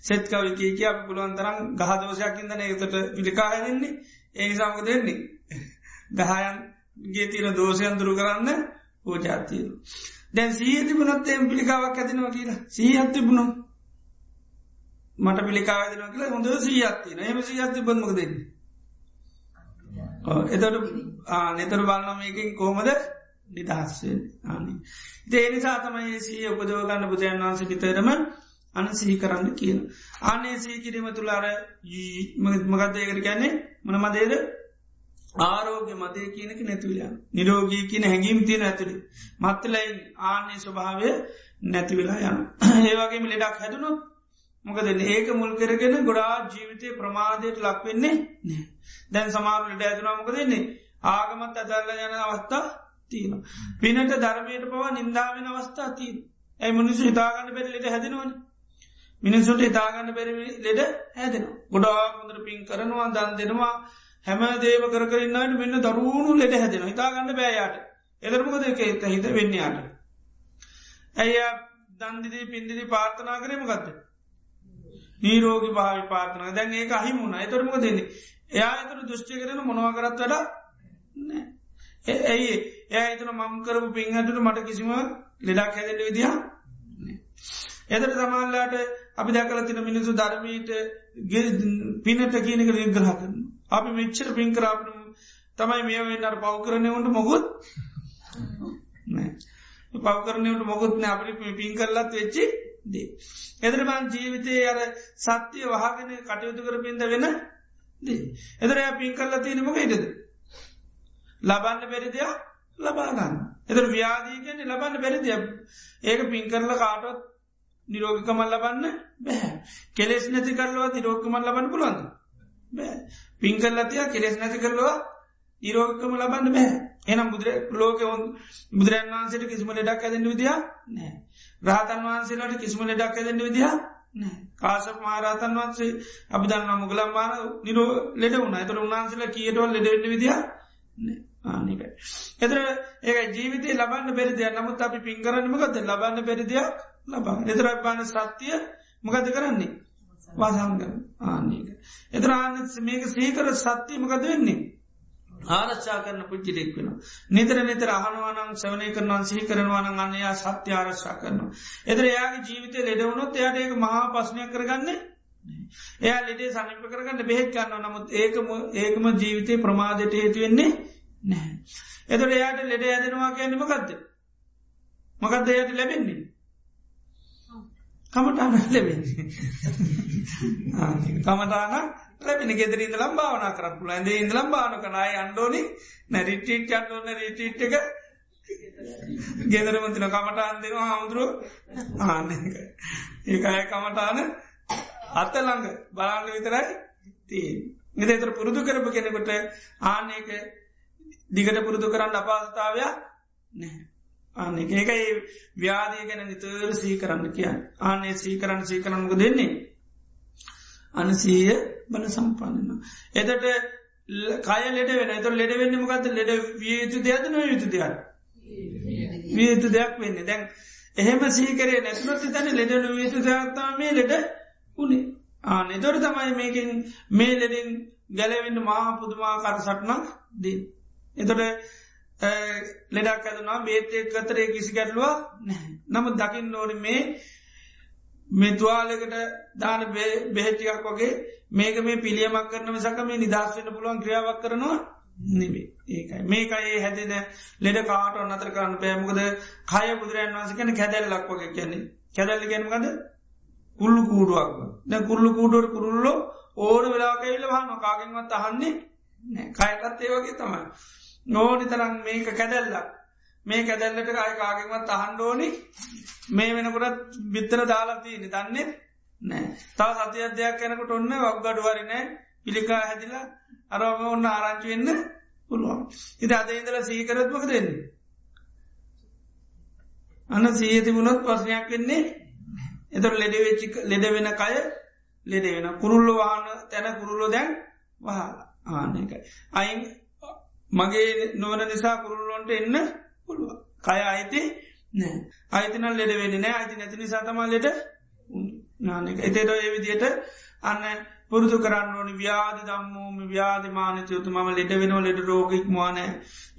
සෙත්කවිකේ කිය පුළුවන් තරම් ගහදෝෂයක්කින්දන ඒතට පිළිකාහදන්නේ ඒ නිසාමක දෙන්නේ. ගහයන්ගේ තිීන දෝෂයන් දුරු කරන්න පූජාතිීරු. දැන් සීහ තිබුණොත්තේ පිළිකාවක් ඇතිනවා කියලා. සීහත් තිබුණු මට පිළිකාවදන කියලා හොඳ සීයත්තින එම සීයත්ති බොන්මක දෙන්න එතට නෙතර බලන්න මේකින් කෝමද නිදහස්වෙන් ආනි. දේනිසා තමයි සී උපදවගන්න බුදුරන් වන්ස විතරම අන සිහි කරන්න කියන අනේ සී කිරීම තුළාර මගත්දයකට ගැන්නේ මන මදේද ආරෝග්‍ය මතය කියනක නැතිවලයන් නිරෝගී කියන හැඟීම් තියෙන ඇතුළි මත්තලයින් ආන්නේ ස්වභාවය නැතිවෙලා යන ඒවගේම ලෙඩක් හැදුණොත් මොකද ඒක මුල් කරගෙන ගොඩා ජීවිතය ප්‍රමාදයට ලක්වෙන්නේ නෑ දැන් සමාරුලට ඇතුනා මොක දෙන්නේ ආගමත් අදල්ල යන අවස්ථා තියෙන. පිනට ධර්මයට පවා නින්දාවෙන අවස්ථා තිීන් ඇයි මිනිස්සු හිතාගන්න පෙරලිට හැදෙනවන. මිනිස්සුට හිතාගන්න පෙර ලෙඩ හැදෙන ගොඩා හොඳර පින් කරනවා දන් දෙනවා. හැම දේව කරන්නට මෙන්න දරුණු ලෙඩ හැදෙන හිතාගන්න බෑයාට එදරමක දෙක එක හිත වෙන්නයාට ඇය දන්දිදී පින්දිදි පාර්ථනා කරම ගත්ත නීරෝගි භාවි පාර්ථන දැන් ඒක අහිමුණ එතරමක දෙන්නේ එයා එතුර දෘෂ්ටි කරන මොනව කරත් වඩ ඇයි එය එතන මං කරපු පින්හටට මට කිසිම ලෙඩක් හැදෙන විදිහ එදට තමල්ලාට අපි දැකල තින මිනිසු ධර්මීට පිනට කියනක විග්‍රහ කරන අපි මෙච්චර පින් කරාපන තමයි මේ වෙන්නට පව් කරනවට මොකුත් පව් කරනවට මොකුත්න අපි පින් කරලත් වෙච්චි දේ. එදරබන් ජීවිතය අර සත්‍යය වහගෙන කටයුතු කර පින්ද වෙන එදර පින් කරලා තියෙනම ඉටද. ලබන්න බැරිදයක් ලබාගන්න. එතර ව්‍යාදීකන ලබන්න බැරිදය ඒක පින් කරල කාටොත් නිරෝගිකමල් ලබන්න බැහැ. කෙලෙස් නැති කරලවා නිරෝගකමල් ලබන්න පුළන්ද. බෑ පින් කරලතිය කෙලෙස් නැති කරලවා නිරෝගකම ලබන්න බෑ. එනම් බුදුර ලෝක බුදුරන් වන්සට කිසිම ලෙඩක් ඇදෙන්ට විදිහ නෑ. රාතන් වහන්සේලට කිසිම ලෙඩක් ඇදෙන්ට විදිහ නෑ. කාශප මහරතන් වන්සේ අපි දන්න මුගලම් මාන නිරෝ ලෙඩ වුණ. ඇතර උන්හන්සේලා කියටවල් ලෙඩවෙන්න විදිහ ආනිකයි. එතර ඒක ජීවිතය ලබන්න පෙරිදිය නමුත් අපි පින්කරන්නමකද ලබන්න පෙරිදියක් ලබා එතර බාන සත්‍යය මොකද කරන්නේ? වසංග ආනක. එතර ආන මේක සීකර සත්‍යය මොකද වෙන්නේ. ආරච්චා කරන පුච්චිලෙක් වෙන. නිතර නිතර අහනවානම් සවනය කරනවා සිහි කරනවාන අන්නයා සත්‍ය ආරශ්ා කරනවා. එතර එයාගේ ජීවිතය ලෙඩවුණොත් එයාට ඒක මහා පස්්නයක් කරගන්නේ එයා ලෙඩේ සනිප කරගන්න බෙහෙත් කරන්න නමුත් ඒකම ඒකම ජීවිතය ප්‍රමාදයට හේතුවෙන්නේ නැහැ. එතට එයාට ලෙඩ ඇදෙනවා කියන්නම ගත්ත. මොකක්ද එයට ලැබෙන්නේ. කමටාන ලැබෙන්නේ. කමටාන ලැබෙන ගෙදර ඉඳලම් භාවනා කරපුල ඇද ඉඳලම් භාන කනයි අන්ඩෝනි නැරිටිට් අන්ඩෝන රිටිට් එක. ගෙදර මතින කමටාන් දෙෙනවා හමුදුරුව. ආන්න ඒකය කමටාන අත්තළඟ බලාන්න විතරයි තිය එදතර පුරුදු කරපු කෙනෙකොට ආනක දිගට පුරුදු කරන්න අපාසතාවයක් නැහැ. අන්න එක ඒ ව්‍යාධය ගැන නිතර සී කරන්න කියන්න ආනේ සී කරන්න සී කරන්නක දෙන්නේ. අනසීය බල සම්පන්නන්න. එතට කය ලෙඩ වෙන එතර ලෙඩ වෙන්න මකත ලෙඩ වියයුතු දෙයක්ද නො යුතු දෙයක්. වියයුතු දෙයක් වෙන්න දැන් එහෙම සීකරේ නැතුනොත් තැන ලෙඩ නොවියතු දෙයක්ත්තා මේ ලෙඩ උනේ ආනෙ දොර තමයි මේකින් මේ ලෙඩින් ගැලවෙන්න මහා පුදුමාකාර සටනක් දී. එතොට ලෙඩක් ඇතුනා බේතය කතරේ කිසි ගැටලුව නැහැ. නමුත් දකිින් ඕන මේ මේ තුවාලකට දාන බෙහෙච්චිකක් වගේ මේක මේ පිළියමක් කරන සක මේ නිදස් වන්න පුළුවන් ක්‍රියාවක් කරනවා නෙවේ ඒකයි. මේකයි හැදෙන ලෙඩ කාට අනතර කරන්න පෑමකද කය බුදුරන් වන්සකන කැදැල්ලක් වගේ කියන්නේ. කැදැල්ලි ගැනීමකද කුල්ලු කූඩුවක් ද කුල්ලු කූඩුවට කුරුල්ලෝ ඕන වෙලාකයිල්ල වහන්න කාගෙන්වත් අහන්නේ කයකත් ඒ වගේ තමයි. නෝනි තරම් මේක කැදැල්ලක්. මේ කැදැල්ලට කායකාගෙන්වත් අහන්ඩෝනි මේ වෙනකොටත් බිත්තර දාලාතියනි දන්නේ නෑ තව සති අධ්‍යයක් යැනකට ඔන්න වක්ගඩුවරිනෑ පිළිකා හැදිලා අරම ඔන්න ආරංචි වෙන්න පුළුවන්. ඉති අද ඉදල සීකරත්මක දෙන්නේ අන්න සීතිබුණොත් පස්නයක් වෙන්නේ එතර ලෙඩවෙච්චි ලෙඩ වෙන කය ලෙඩ වෙන කුරුල්ල වාහන තැන කුරුල්ලො දැන් වහලා. ආනකයි අයින් මගේ නොවන නිසා කුරුල්ලොන්ට එන්න පුළුව කය අයිති නෑ. අයිතිනල් ලෙඩ වෙන්න නෑ. අයිති නැති නිසා තමා ලෙඩ නානක එතේට ඒ විදියට අන්න පුරුදු කරන්න ඕනි. ව්‍යාධ දම්මූම ව්‍යාධ මානතයුතු මම ලෙඩ වෙනෝ ලෙඩ රෝගික් මවානෑ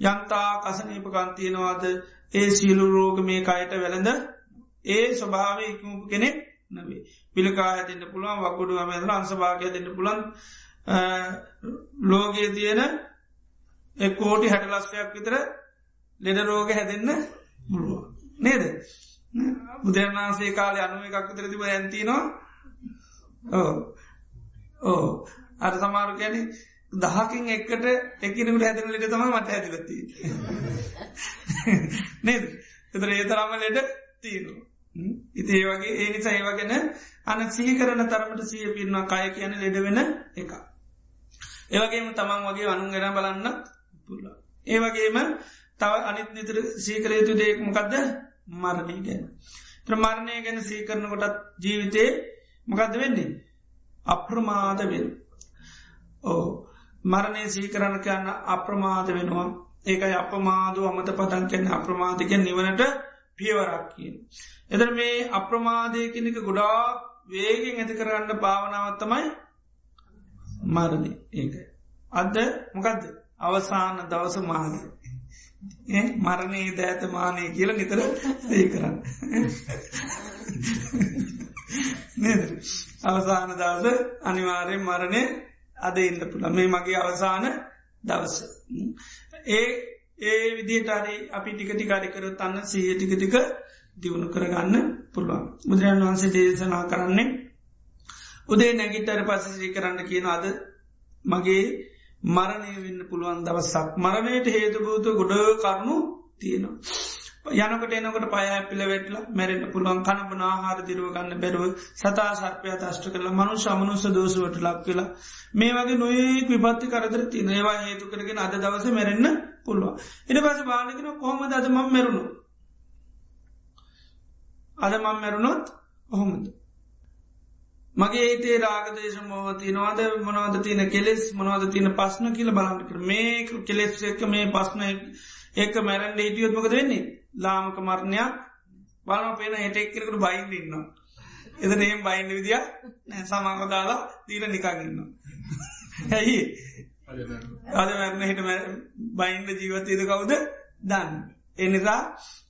යන්තා කසනීපකන්තියනවාද ඒ සියලු රෝග මේ කයට වෙළඳ ඒ ස්වභාව ඉක්මූප කෙනෙක් නවේ පිළිකා ඇතින්න පුළුවන් වකුඩුව මෙදල අන්සභාගය දෙන්න පුළන් ලෝගයේ තියෙන කෝටි හැට ලස්පයක් විතර ලෙඩ රෝග හැදෙන්න්න මුළුව නේද? බුදුරන් වහන්සේ කාලය අනුව එකක් විතර තිබ ඇතිනවා ඕ ඕ අර සමාරු ගැන දහකින් එක්කට එකිනකට හැදන ලෙට තම මට ඇතිලති නේද? එතර ඒ තරම ලෙඩ තියෙනවා. ඉති ඒ වගේ ඒ නිසා ඒවගෙන අන සිහි කරන තරමට සිය පිරවා කය කියන ලෙඩ වෙන එක ඒවගේම තමන් වගේ අනුන්ගෙන බලන්න පුල්ල. ඒවගේම තව අනිත් නිතර සීකරයුතු දෙයක් මොකක්ද මරණය ගැන. ප්‍රමාරණය ගැන සීකරන කොටත් ජීවිතේ මොකක්ද වෙන්නේ. අප්‍රමාද වෙන. ඕ මරණය සීකරණ කියන්න අප්‍රමාද වෙනවා ඒකයි අපමාදු අමත පතන් කැන අප්‍රමාතික නිවනට පියවරක් කියන. එදර මේ අප්‍රමාදය කෙනෙක ගොඩා වේගෙන් ඇති කරන්න භාවනාවත්තමයි මරණය ඒකයි. අද මොකක්ද අවසාන දවස මාන. මරණයේ දෑත මානය කියල නිතර දේ කරන්න. අවසාන දවස අනිවාරයෙන් මරණය අද ඉන්න පුළ මේ මගේ අවසාන දවස. ඒ ඒ විදිටරි අපි ටිකටිකාරි කර තන්න සහ ටිකටික දියුණු කරගන්න පුළුවන්. බුදුරන් වහන්සේ දේශනා කරන්නේ උදේ නැගිටර පසසී කරන්න කියන අද මගේ මරණය වෙන්න පුළුවන් දවසක්. මරණයට හේතුභූත ගොඩ කරුණු තියෙනවා. යනකට එනකට පය පිළ වෙටලා මැරෙන්ට පුළුවන්. කණබන ආහාර දිරුව ගන්න බැරුව සතා සර්පය අතෂ්ට කරලා මනු සමනුස දෝසුවට ලක් වෙලා මේ වගේ නොයෙක් විපත්ති කරදර තින ඒවා හේතු කරගෙන අද දවස මැරෙන්න්න පුළුවන්. ඉට පස බාලකෙන කොහොම දද මම් මැරුණු අද මං මැරුණොත් කොහොමද? මගේ ඒතේ රාගදේශ මෝවති නොවද මොනවද තියන කෙලෙස් මොනවද තියන පස්න කියල බලන්නට මේ කෙලෙස් එක මේ පස්න ඒක මැරන්ඩ හිටියොත්මක වෙන්නේ? ලාමක මරණයක්. බලම පේන හෙටෙක්කරකට බයින්න ඉන්න. එද නේම් බයින්න විදිිය නෑ සමාක දාලා දීල නිකාගන්න. ඇයි? අද මැරණ හිට බයින්ඩ ජීවතයද කවුද? දන්න. එනිසා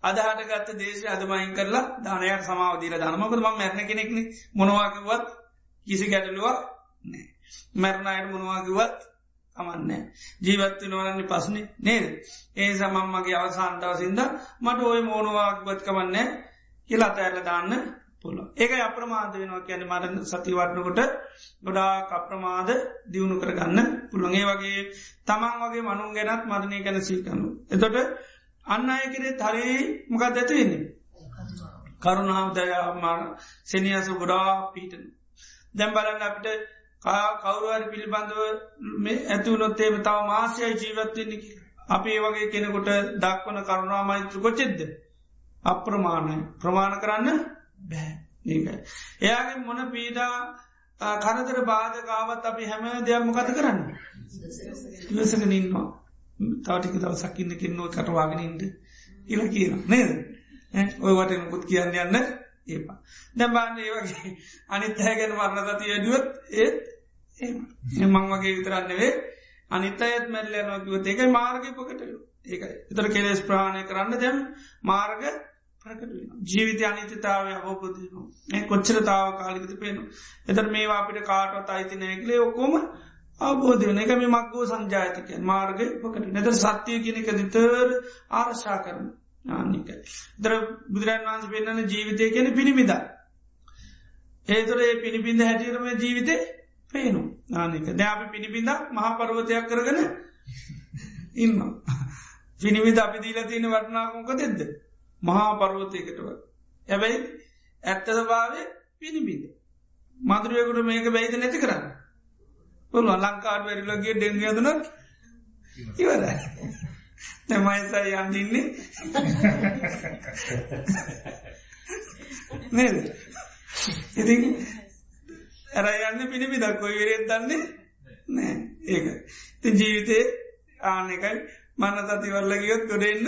අදහට ගත්ත දේශ අදමයින් කරලා දානයක් සමාව දීල දනමකද ම මැරණ කෙනෙක්න. මොනවාකිවත් කිසි ගැටලුවක් නෑ මැරණයට මොනවාකිවත් කමන්න ජීවත්ව නොවලන්නේ පස්නේ නේද ඒ සමම්මගේ අවසාන්තාවසින්ද මට ඔය මෝනුවාක්බත් කමන්න කියලා තැරල දාන්න පුළ ඒක අප්‍රමාද වෙනවා කියන මරණ සතිවටනකොට ගොඩා කප්‍රමාද දියුණු කරගන්න පුළුවන්ගේ වගේ තමන් වගේ මනුන් ගැනත් මරණය ගැන සීකනු. එතොට අන්න අය කරේ තරේ මොකක් ඇතිවෙන්නේ. කරුණාව දයාමාන සෙනියසු ගොඩා පීටන. දැම් බලන්න අපිට කවරුවර පිළිබඳව ඇතුවනොත්තේම තව මාසයයි ජීවත්වන්නේ අපි ඒ වගේ කෙනෙකුට දක්වන කරුණා මෛත්‍ර කොච්චෙද්ද. අප්‍රමාණය ප්‍රමාණ කරන්න බෑ ඒකයි. එයාගේ මොන පීඩා කරදර බාධකාවත් අපි හැම දෙයක් මොකත කරන්න. ඉවසගෙන ඉන්නවා. තවටික දවසක්කින්න කෙන්නුව කටවාගෙනින්ට ඉල කියන නේද ඔය වට මුකුත් කියන්න යන්න ඒපා දැබාන්න ඒ වගේ අනිත් හැගෙන වර්ණ සතිය දුවත් ඒත් මං වගේ විතරන්නවේ අනිත අයත් මැල්ල නොකිවත් ඒකයි මාර්ග පකට ඒක එතර කෙලෙස් ප්‍රාණය කරන්න දැම් මාර්ග ජීවිත අනිතතාවය අවබෝධයනවා කොච්චරතාව කාලිකත පේනු එතර මේවා අපිට කාටවත් අයිති නෑකලේ ඔක්කොම අවබෝධයන එක මේ මක්ගෝ සංජාතකය මාර්ග පකට නැතර සත්‍යය කෙනෙක දිතර ආරශා කරන ආනික දර බුදුරන් වහන්ස පෙන්න්නන ජීවිතය කෙන පිණිමිද ඒතුර ඒ පිණිබිඳ හැටියරම ජීවිතය පේනු ආනික දැපි පිණිබිඳ මහපරවතයක් කරගන ඉන්න පිනිවිද අපි දීල තියෙන වටනාකුම්ක දෙද්ද මහා පරවතයකටව ඇබැයි ඇත්ත ස්භාවය පිණිබිඳ මදුරුවකුට මේක බැයිද නැති කරන්න? පුළුව ලංකාට වැරිලගේ ඩෙන්ගදන ඉවරයි. තමයිසයි යන්දින්නේ නේද ඉතින් ඇර යන්න පිණිපි දක්කොයි වෙරෙත් දන්නේ නෑ ඒක ති ජීවිතේ ආන එකයි මන්න තතිවල්ල ගියොත් ගොඩෙන්න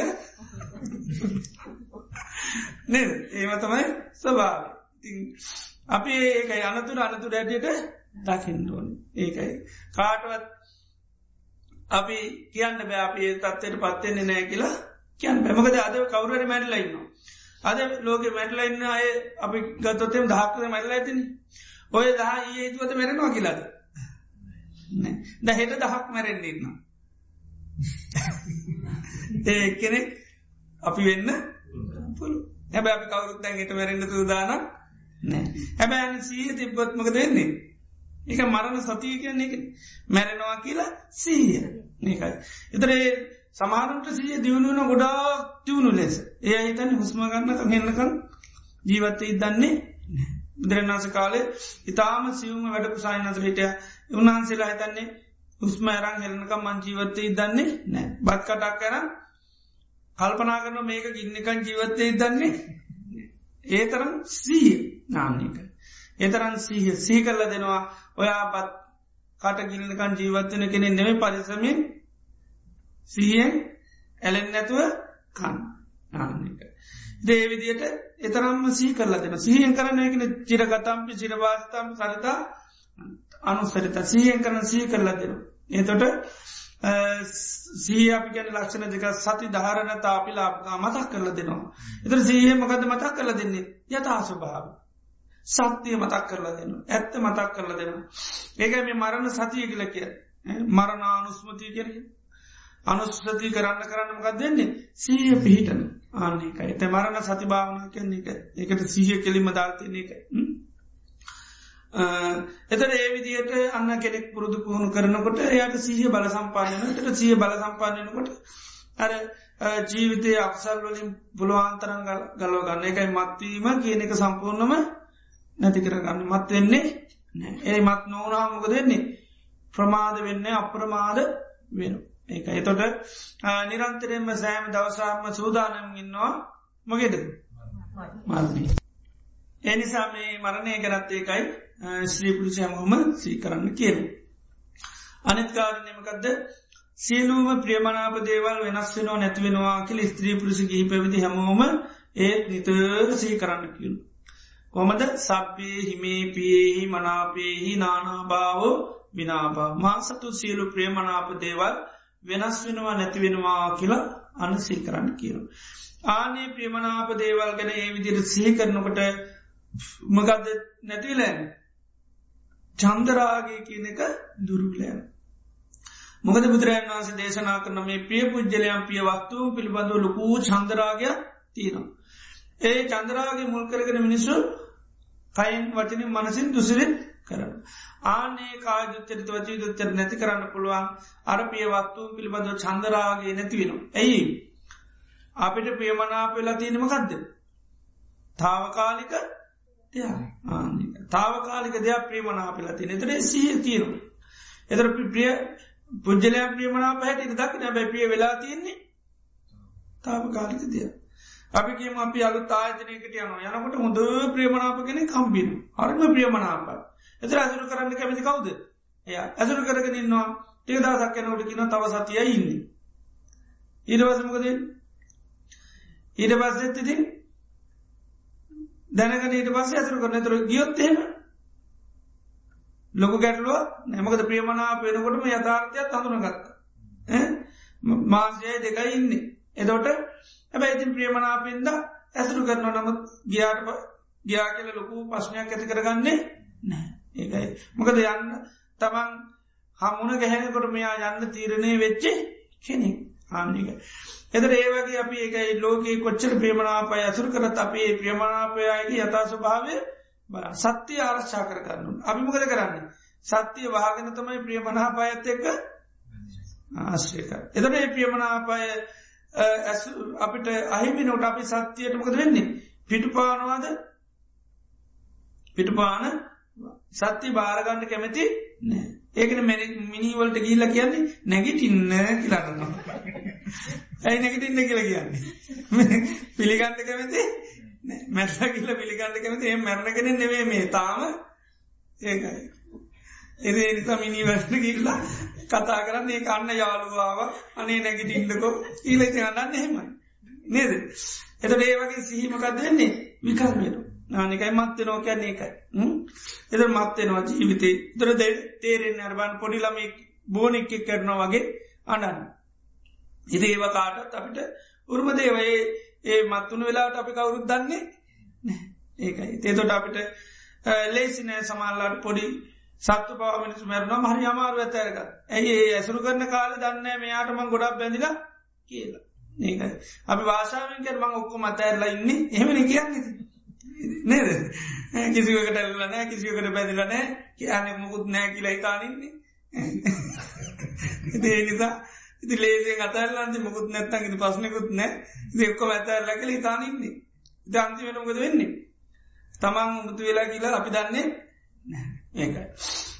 නේද ඒම තමයි ස්වභාව අපි ඒකයි අනතුර අනතුර ඇටියට දකිින්ඩෝන ඒකයි කාටවත් අපි කියන්න බෑ අපි තත්වයට පත්වෙන්නේ නෑ කියලා කියන් පැමකද අද කවුරට මැටලයින්නවා අද ලෝක මැටලයින්න අය අපි ගත්තොතෙම දහක්කද මැටල ඇතින ඔය දහ ඒතුවත මැරෙනවා කියලාද? ද හෙට දහක් මැරෙන්න්නන්න ඒ කෙනෙක් අපි වෙන්න පුළු හැබැ අපි කවුරුත් දැන් හිට මැරෙන්න්න තුදාන නෑ. හැබැ සීහ තිබ්බොත්මක දෙන්නේ එක මරණ සතිය කියන්නේ එක මැරෙනවා කියලා සීය ඒකයි. එතරේ සමාරට සිය දියුණුවන ගොඩා තියුණු ලෙස. ඒ හිතන් හුස්මගන්න හෙන්නකම් ජීවත්ත ඉදන්නේ බුදුරන්නාස කාලේ ඉතාම සියුම වැඩපු සායනස හිටය උන්හන්සේලා හිතන්නේ උස්ම ඇරං හෙලනකම් මං ජීවත්තය ඉදන්නේ නෑ බත් කටක් කර කල්පනා කරන මේක ගින්නකන් ජීවත්තය ඉදන්නේ ඒ තරම් සීය නාන්නේක එතරන් සීහ සී කරල දෙනවා ඔයා පත් කටගිල්ලකන් ජීවත්වන කෙනෙ නෙම පරිසමෙන් සීහෙන් ඇලෙන් නැතුව කන් ආන්නක. දේවිදියට එතරම්ම සී කරල දෙන සීහෙන් කරන එකන චිරගතම්පි චිරවාස්තම් සරතා අනුසරිත සීහෙන් කරන සී කරලා දෙන. එතොට සී අපි ගැන ලක්ෂණ දෙක සති ධාරණ තාපිලා මතක් කරල දෙනවා. එතර සීහ මකද මතක් කරල දෙන්නේ යථාසභාව. සත්‍යය මතක් කරලා දෙන්න ඇත්ත මතක් කරලා දෙන්න ඒක මේ මරණ සතිය කියල කිය මරණානුස්මතිය කෙර අනුස්්‍රති කරන්න කරන්න මකක් දෙන්නේ සීය පිහිටන. ආන්නේකයි ඇත මරණ සති භාවනා කියන්නේ එක ඒකට සීහ කෙලිම ධර්තයන එක. එතට ඒ විදියට අන්න කෙනෙක් පුරුදු පුහුණු කරනකොට එයට සීහ බල සම්පායනට සීහ බල සම්පායනකොට අර ජීවිතය අක්සල් වලින් පුළුවන්තරන් ගලව ගන්න. එකයි මත්වීම කියන එක සම්පූර්ණම නැති කරගන්න මත් වෙන්නේ ඒ මත් නෝනාමක දෙන්නේ ප්‍රමාද වෙන්න අප්‍රමාද වෙන ඒක එතොට නිරන්තරෙන්ම සෑම දවසාම සූදානම් ඉන්නවා මගේද මරණය. එනිසා මේ මරණය කරත් ඒකයි ශ්‍රීපුරුෂයමම සී කරන්න කියන අනිත්කාරණයමකදද සියලූම ප්‍රියමනාප දේවල් වෙනස් වෙනවා නැතිවෙනවා කියල ස්ත්‍රී පුරුෂ ගී පැවිදි හැමෝම ඒත් නිතර සී කරන්න කියලු. කොමද සබ්බේ හිමේ පියෙහි මනාපේහි නානාභාවෝ විනාපා මා සතු සියලු ප්‍රියමනාප දේවල් වෙනස් වෙනවා නැතිවෙනවා කියලා අනසී කරන්න කියනු. ආනේ ප්‍රියමනාප දේවල් ගැන ඒ විදිර සිහි කරනකොට මගද නැතිලෑන් චන්දරාගේ කියන එක දුරුලෑන්. මොකද බුදුරජන් වන්සේ දේශනා කරන මේ ප්‍රිය පුද්ජලයම් පිය වත්තුූ පිළිබඳව ලොකූ චන්දරාගයක් තියෙනවා. ඒ චන්දරාගේ මුල් කරගෙන මිනිස්සු කයින් වචන මනසින් දුසිරෙන් කරන. ආනේ කාජුත්තරිත වචී දුත්තර නැති කරන්න පුළුවන් අර පිය වත්තුූ පිළිබඳව චන්දරාගේ නැතිවෙනවා. ඇයි. අපිට ප්‍රියමනාප වෙලා තියෙනම ගදද. තාවකාලික තාවකාලික දෙයක් ප්‍රියමනා පෙලා තින එතර සිය තියෙනවා. එතර ප්‍රිය පුද්ජලය ප්‍රියමනා පැහැට දක් නැබැ පිය වෙලා තියෙන්නේ තාවකාලික දෙය. අපි කියම අපි අලු තායතනයකට යන යනකට හොඳ ප්‍රියමනාපගෙන කම්බින අරම ප්‍රියමනාප එතර ඇසුරු කරන්න කැමති කවුද? එය. ඇසුරු කරගෙන ඉන්නවා. ටේදා සක්කනවට කියන තව සතිය ඉන්න. ඊරවසමකද ඊට පස්සෙත්තිතින් දැනගන ඊට පස්ස ඇතුරු කරන තුර ගියොත්තහෙම ලොක ගැටලුව නැමකද ප්‍රියමනා පෙනකොටම යථාර්ථයක් හඳුනගත්ත. මාසය දෙකයි ඉන්නේ. එදොට ඇබැ ඉතින් ප්‍රියමනාපෙන්ද ඇසුරු කරන නමුත් ගියාට ගියා කියල ලොකු පශ්නයක් ඇති කරගන්නේ නෑ ඒකයි මොකද යන්න තමන් හමුණ ගැහැනකොට මෙයා යන්න තීරණය වෙච්චේ කෙනෙක් හානික එතර ඒවගේ අපි ඒකයි ලෝකයේ කොච්චර ප්‍රියමනාපය ඇසුර කරත් අපේ ප්‍රියමනාපයගේ යථා ස්වභාවය සත්‍යය ආරශ්ා කරගන්නු. අභිමකද කරන්න. සත්‍යය වාගෙන තමයි ප්‍රියමනාපායත් එක්ක ආශ්‍රයක. එතන ඒ ප්‍රියමනාපාය අපිට අහිමි නොට අපි සත්‍යයට මොකද වෙන්නේ. පිටුපානවාද පිටුපාන සත්‍ය භාරගන්න කැමැති නෑ. ඒකන මිනිවලට ගීල්ල කියන්නේ නැගිටින්න කියලන්න. ඇයි නැගිටින්න කියල කියන්නේ. පිළිගන්න කැමති මැල්ල කියල පිළිගන්න කැමති ඒ මැරණගෙන නෙවේ මේ තාම ඒකයි. එදේ නිසා මිනිවැට ගිල්ලා කතා කරන්න ඒ කන්න යාළුවාව අනේ නැගිටින්නකෝ ඊලති අන්නන්න එහෙමයි. නේද. එතට ඒ වගේ සිහිමකක් දෙන්නේ විකල්මයට. නානිකයි මත්වෙනෝ කැන්නේ එකයි. එද මත්වෙනවා ජීවිතේ දර තේරෙන් අරබන් පොඩිලම බෝනික්ක කරනවා වගේ අනන්න. ඉද ඒව කාටත් අපිට උරුම දේවයේ ඒ මත්තුන වෙලාට අපි කවුරුත් දන්නේ ඒකයි තේතොට අපිට ලේසිනෑ සමල්ලාට පොඩි සත්තු පවමිනිස් මැරනවා හරි අමාරු ඇතෑරක ඇයි ඒ ඇසුරු කරන කාල දන්න මෙයාටම ගොඩක් බැඳිලා කියලා. ඒකයි අපි වාශාවෙන් කර මං ඔක්කො මතඇරලා ඉන්නේ. එහෙමන කියන්නේ. නේද? කිසිවකට ඇල්ලනෑ කිසිවකට බැදිලනෑ කියන්න මුකුත් නෑ කියලා හිතානින්නේ ඒ නිසා ඉති ලේසේ අතල්ලන්ති මුකුත් නැත්තන් ඉති පස්සනකුත් නෑ දෙක්කො ඇතඇල්ලකල හිතානින්නේ දන්ති වෙනකද වෙන්නේ? තමන් මුතු වෙලා කියලා අපි දන්නේ ඒකයි.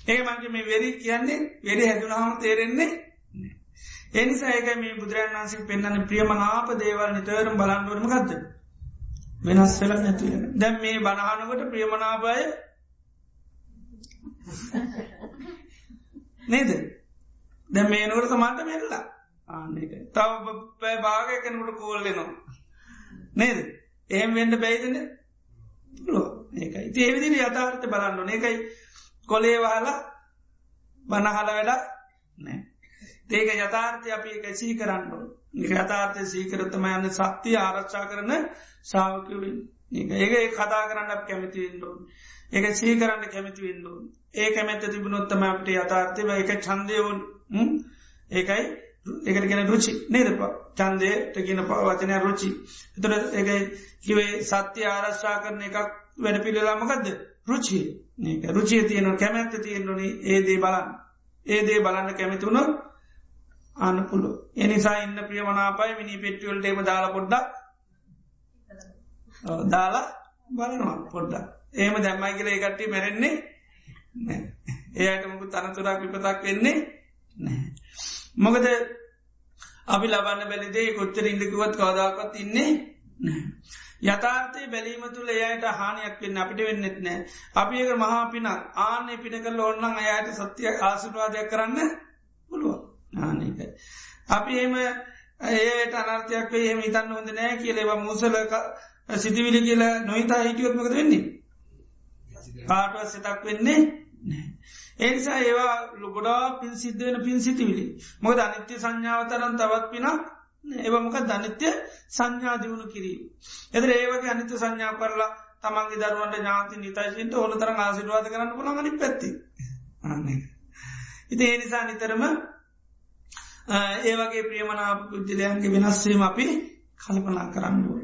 ඒ මංගේ මේ වෙරි කියන්නේ වෙරි හැදුනාම තේරෙන්නේ එනිසා ඒක මේ බුදුරන් වන්සික් පෙන්න්න ප්‍රියමනාප දේවල් නිතරම් බලන්නුවරම ගත්ද වෙනස් වෙල නැතිවෙන දැම් මේ බණහනකට ප්‍රියමනාපය නේද? දැ මේනුවට සමාට මෙල්ලා ආන්නක තව පැ භාගයකනකට කෝල්ලෙනවා නේද? එහෙම වෙන්ඩ බැයිදන ඒකයි. ඒවිදින යථාර්ථ බලන්න ඒකයි කොලේ වහලා බනහල වැඩ නෑ. ඒක යථාර්ථය අපි එක සී කරන්න යථාර්ථය සීකරතම යන්න සත්‍යය ආරක්ෂා කරන සාාවකවින් ඒක කතා කරන්න කැමතිවෙන්ඩුවන් ඒක සී කරන්න කැමතිවෙන්ඩුවන් ඒ කැමැත තිබුණොත්තම අපට යථාර්ථය එක චන්දයවුන් ඒකයි ඒකට ගෙන රුචි නේද? චන්දයට කියන පවචනය රුචි. එතර ඒකයි කිවේ සත්‍ය ආරශ්ා කරන එකක් වැඩ පිළිලාමකක්ද රුචි ඒක රුචිය තියන කැමැත්ත තියෙන්නුනි ඒදේ බලන්න. ඒදේ බලන්න කැමිතුුණු අන්න පුළුව එනිසා ඉන්න ප්‍රියමනාපයි මිනි පෙට්ටියවල්ට එම දාලා පොඩ්ඩක්. දාලා බලනවා පොඩ්ඩක්. ඒම දැම්මයි කියල ඒකට්ටි මැරෙන්නේ ඒයට මුකු තනතුරක් විපතක් වෙන්නේ මොකද අපි ලබන්න බැලිදේ කොච්චර ඉල්ලිකුවත් කවදාකත් ඉන්නේ යථාර්ථය බැලීම තුළ එයට හානියක් වෙන්න අපිට වෙන්නෙත් නෑ. අපි ඒක මහා පිනක්. ආනෙ පිනකල් ඔන්නන් අයට සත්‍යය ආසිරවාදයක් කරන්න පුළුව ආනකයි අපි එම ඒට අනර්ථයක් වේ එම ඉතන්න හොඳ නෑ කියලේවා මුසල සිතිවිලි කියලා නොහිතා හිටියොත්මකද වෙන්නේ? කාටුව සිතක් වෙන්නේ ඒනිසා ඒවා ලොගොඩා පින් සිද්ධ වෙන පින් සිතිවිලි. මොකද අනිත්‍ය සංඥාවතරන් තවත් පිනක් ඒවමක ධනිත්‍ය සංඥා දියුණු කිරීම. එදර ඒවගේ අනිත්‍ය සංඥා කරලා තමන්ගේ දරුවන්ට ඥාති නිතයිසින්ට ඕන තරම් ආසිරවාද කරන්න පුළගනි පැත්ති. ඉති ඒ නිසා නිතරම ඒවගේ ප්‍රියමනා පුද්ජලයන්ගේ වෙනස්වීම අපි කල්පනා කරන්නුව.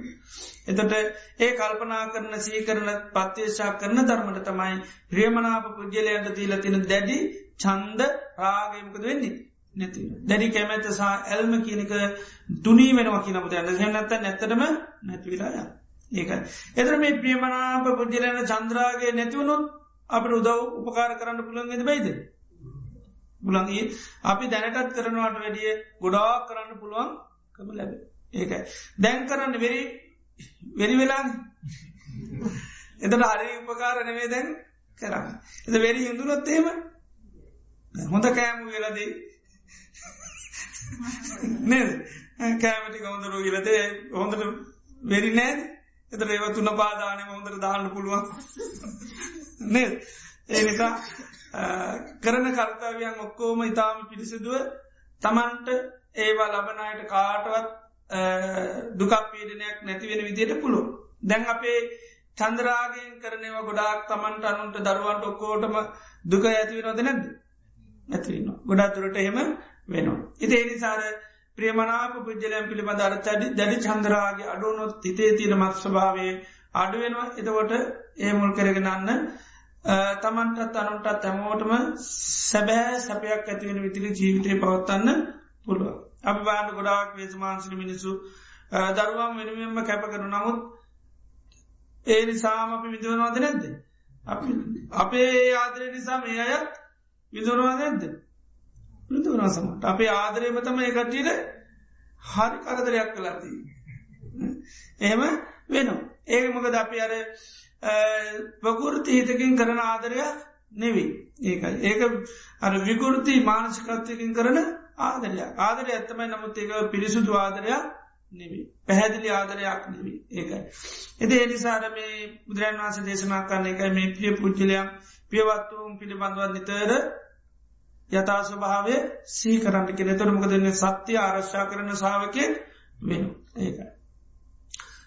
එතට ඒ කල්පනා කරන සීකරන පත්්‍යේශා කරන ධර්මට තමයි ප්‍රියමනාප පුද්ජලයන්ට දීලතින දැඩි චන්ද රාගයමකද වෙන්නේ. නැති. දැඩි කැමැත සහ ඇල්ම කියනක තුනී වෙනවා කියන පුත ඇන්න හෙනැත්ත නැත්තටම නැතිවිලාය ඒක. එතර මේ ප්‍රියමනාප පුද්ජලයන චන්ද්‍රාගේ නැතිවුණොත් අපට උදව් උපකාර කරන්න පුළන්ගෙද බයිද? බුලන්ගේ අපි දැනටත් කරනවාට වැඩිය ගොඩා කරන්න පුළුවන් කම ලැබ. ඒකයි දැන් කරන්න වෙරි වෙරි වෙලාන්. එතට හරි උපකාර නෙවේ දැන් කරන්න. එත වෙරි හිදුනොත්තේම හොඳ කෑමු වෙලදී නේද? කෑමටි කවුදරු ගිලතේ හොඳට වෙරි නෑද? එත ඒව තුන්න පාදානය හොඳට දාන්න පුළුවන්. නේද? ඒ නිසා කරන කර්තාවයන් ඔක්කෝම ඉතාම පිරිසිදුව තමන්ට ඒවා ලබනයට කාටවත් දුකක් පීඩනයක් නැතිවෙන විදියට පුළුව දැන් අපේ චන්ද්‍රාගෙන් කරනවා ගොඩාක් තමන්ට අනුන්ට දරුවන්ට ඔක්කෝටම දුක ඇතිවෙනවද නැද්ද? ඇතිවන්න ගොඩා තුරට එහෙම වෙනවා. ඉති එනිසාර ප්‍රියමනාප පුද්ජලයන් පිළිබඳ අර තැඩි දැඩි චන්ද්‍රාගේ අඩුනොත් තිතේ තිර මත් ස්භාවේ අඩුවෙනවා එතකොට ඒ මුල් කරගෙනන්න තමන්ටත් අනුන්ටත් හැමෝටම සැබෑ සැපයක් ඇතිවෙන විතිරි ජීවිතය පවත්තන්න පුළුව. අප බාන්න ගොඩාක් වේසමාන්සින මිනිසු දරුවම් වෙනුවෙන්ම කැප කරු නමුත් ඒ නිසාම අපි විදුවනවාද නැද්ද. අපේ ආදරය නිසා මේ අයත් විදුරවා නැද්ද. විදුරසමට අපේ ආදරයම තම එකටීට හරි කරදරයක් කලාති. එහෙම වෙනවා. ඒක මොකද අපි අර පකුෘති හිතකින් කරන ආදරයක් නෙවී ඒකයි ඒක අර විකෘති මානසිකත්වකින් කරන ආදරයක් ආදරය ඇත්තමයි නමුත් ඒක පිරිසුදු ආදරයක් නෙවී පැහැදිලි ආදරයක් නෙවී ඒකයි. එති එනිසාර මේ බුදුරන් වන්ස දේශනා කරන්න එකයි මේ පිය පුද්ජලයක් පියවත්වූම් පිළිබඳවත් නිතර යථා ස්වභාවය සී කරන්න කෙන තොර මොකදන්න සත්‍යය ආරශ්ා කරන සාාවකය වෙන ඒකයි.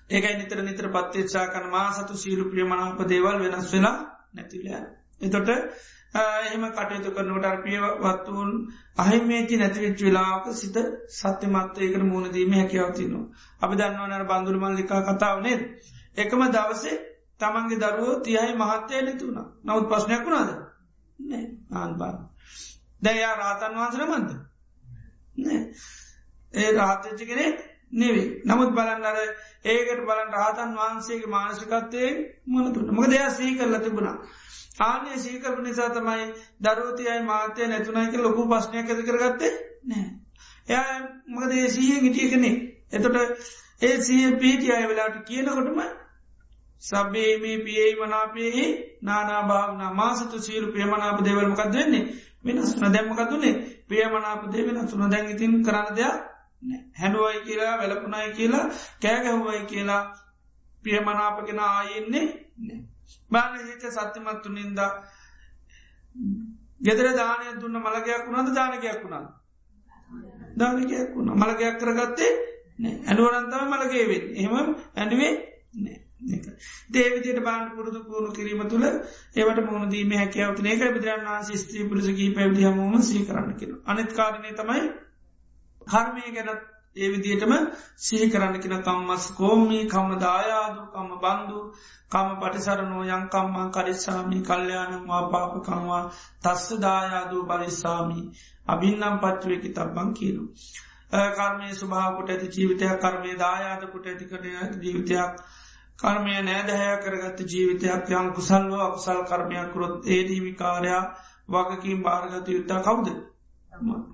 ඒකයි නිතර නිතර පත්තේච්චා කන මා සතු සීරු ප්‍රියමනාප දේවල් වෙනස් වෙලා නැතිලය. එතොට එහෙම කටයුතු කරනට පියවත්වූන් අහිමේති නැතිවිච් වෙලාක සිත සත්‍යමත්වයකට මුණදීම හැකවතිනවා. අපි දන්නවනර බඳුරමල් ලිකා කතාව නේද. එකම දවසේ තමන්ගේ දරුවෝ තියයි මහත්තය නැතිවුණ නවත් ප්‍රශ්නයක් වුණාද නෑ ආන්බාන්න. දැයා රාතන් වහන්සර මන්ද ඒ රාතච්චි කෙනෙ නෙවේ නමුත් බලන්නර ඒකට බලන් රාතන් වහන්සේගේ මානසිකත්තය මොනතුට මොක දෙයා සී කරල තිබුණා. ආනේ සීකරපු නිසා තමයි දරුවතියයි මාතය නැතුනයික ලොකු පශ්නයක් ඇති කරගත්තේ නෑ. එයා මකද ඒ සීහෙන් හිටිය කෙනෙ එතොට ඒ සීහ පීටි අය වෙලාට කියනකොටම සබේමේ පියයි මනාපයෙහි නානාභාවන මාසතු සීරු ප්‍රියමනාප දෙවල්මකක් දෙන්නේ වෙනස්න දැම්මකතුනේ ප්‍රියමනාපදේ වෙනස්ුන දැන් ඉතින් කරන්න දෙයක් හැඩුවයි කියලා වැලපුනයි කියලා කෑගැහුවයි කියලා ප්‍රියමනාපගෙන ආයෙන්නේ බාන හිත සත්‍යමත්තු නින්ද ගෙදර දානය දුන්න මළගයක් වුණද? දානකයක් වුණා දානකයක් වුණ. මළගයක් කරගත්තේ ඇඩුවරන්තම මළගේවෙන් එහෙම ඇඩුවේ නෑ දේවිදියට බාන්න පුරුදු පුුණු කිරීම තුළ ඒවට මුණ දීම හැකවත ඒක විදරන් වන්සේ ස්ත්‍රී පුලසගේ පැවිදි හමුම සී කරන්න කියෙන අනිත් කාරණය තමයි කර්මය ගැනත් ඒ විදියටම සිහි කරන්න කින කම්මස් කෝමී කම්ම දායාදු කම්ම බන්දු කම පටිසරනෝ යංකම්මා කරිස්සාමි කල්්‍යයානම්වා පාපකංවා තස්ස දායාදූ බලිස්සාමී අභින්නම් පච්චුවකි තබ්බං කියනු. කර්මය ස්භාවට ඇති ජීවිතයක් කර්මය දායාදකුට ඇතිකට ජීවිතයක් කර්මය නෑදහැය කරගත්ත ජීවිතයක් යම් කුසල්ව අකුසල් කර්මයක් කරොත් ඒදී විකාරයා වගකින් භාරගත යුත්තා කවුද?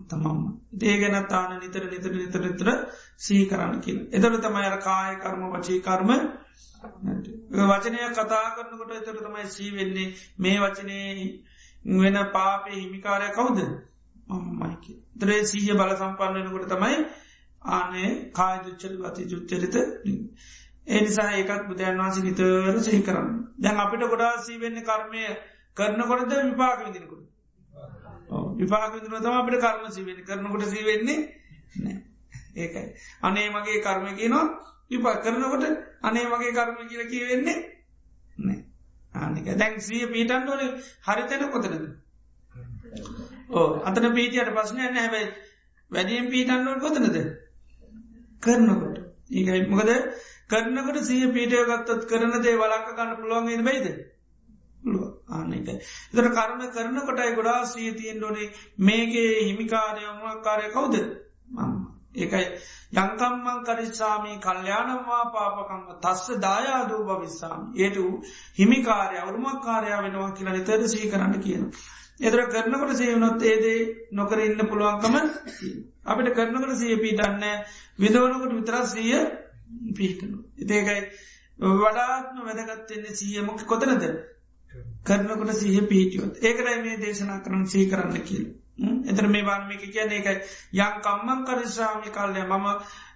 තමම්ම ඒ ගැන තාන නිතර නිතර නිතර නිතර සී කරන්න කියල එතට තමයි අර කාය කර්ම වචී කර්ම වචනය කතා කරනකොට එතර තමයි සී වෙන්නේ. මේ වචනය වෙන පාපය හිමිකාරය කවුද? මයික ත්‍රේ සීය බල සම්පන්නනකොට තමයි ආනේ කාය දුච්චර ගති ජුච්චරිත ඒනිසා ඒකත් බුදුන් වන්සේ නිතර සහි කරන්න. දැන් අපිට ගොඩා සී වෙන්න කර්මය කරනකොටද විපාක විදිනකොට විපාක විදින තම අපිට කර්ම සිවෙන කරනකොට සිවෙන්නේ නෑ ඒකයි. අනේ මගේ කර්ම කියනවා විපා කරනකොට අනේ මගේ කර්ම කියල කියවෙන්නේ නෑ ආනික. දැන් සිය පීටන්ඩෝන හරිතන කොතනද? ඕ අතන පීටියට පස්සනයන්න හැබැයි වැඩියම් පීටන්ඩුවන් කොතනද? කරනකොට. ඒකයි. මොකද කරනකට සිය පීටය ගත්තත් කරන දේ වලක්ක ගන්න පුළුවන්ගේ බයිද? ආනක එතර කර්ම කරන කොටයි ගොඩා සිය තියෙන් ඩොනේ මේගේ හිමිකාරයමකාරය කවුද? ඒකයි. යංකම්මං කරිස්සාමී කල්්‍යයානම්වා පාපකංව තස්ස දායාදූ භවිස්සාම. ඒට හිමිකාරය අවරුමක්කාරයා වෙනවා කියලා නිතර සී කරන්න කියන. එතර කරනකට සයවනොත් ඒදේ නොකර ඉන්න පුළුවන්කම අපිට කරනකට සිය පීටන්න විදවනකට විතරස් සිය පිහිටනු. ඒකයි වඩාත්ම වැදගත්වෙන්නේ සියමක කොතනද කරනකොට සහ පිහිටියොත් ඒකරයි මේ දේශනා කරන සී කරන්න කියල. එතර මේ වාර්මික කියන එකයි යං කම්මං කරිශ්‍රාමි කල්ලය මම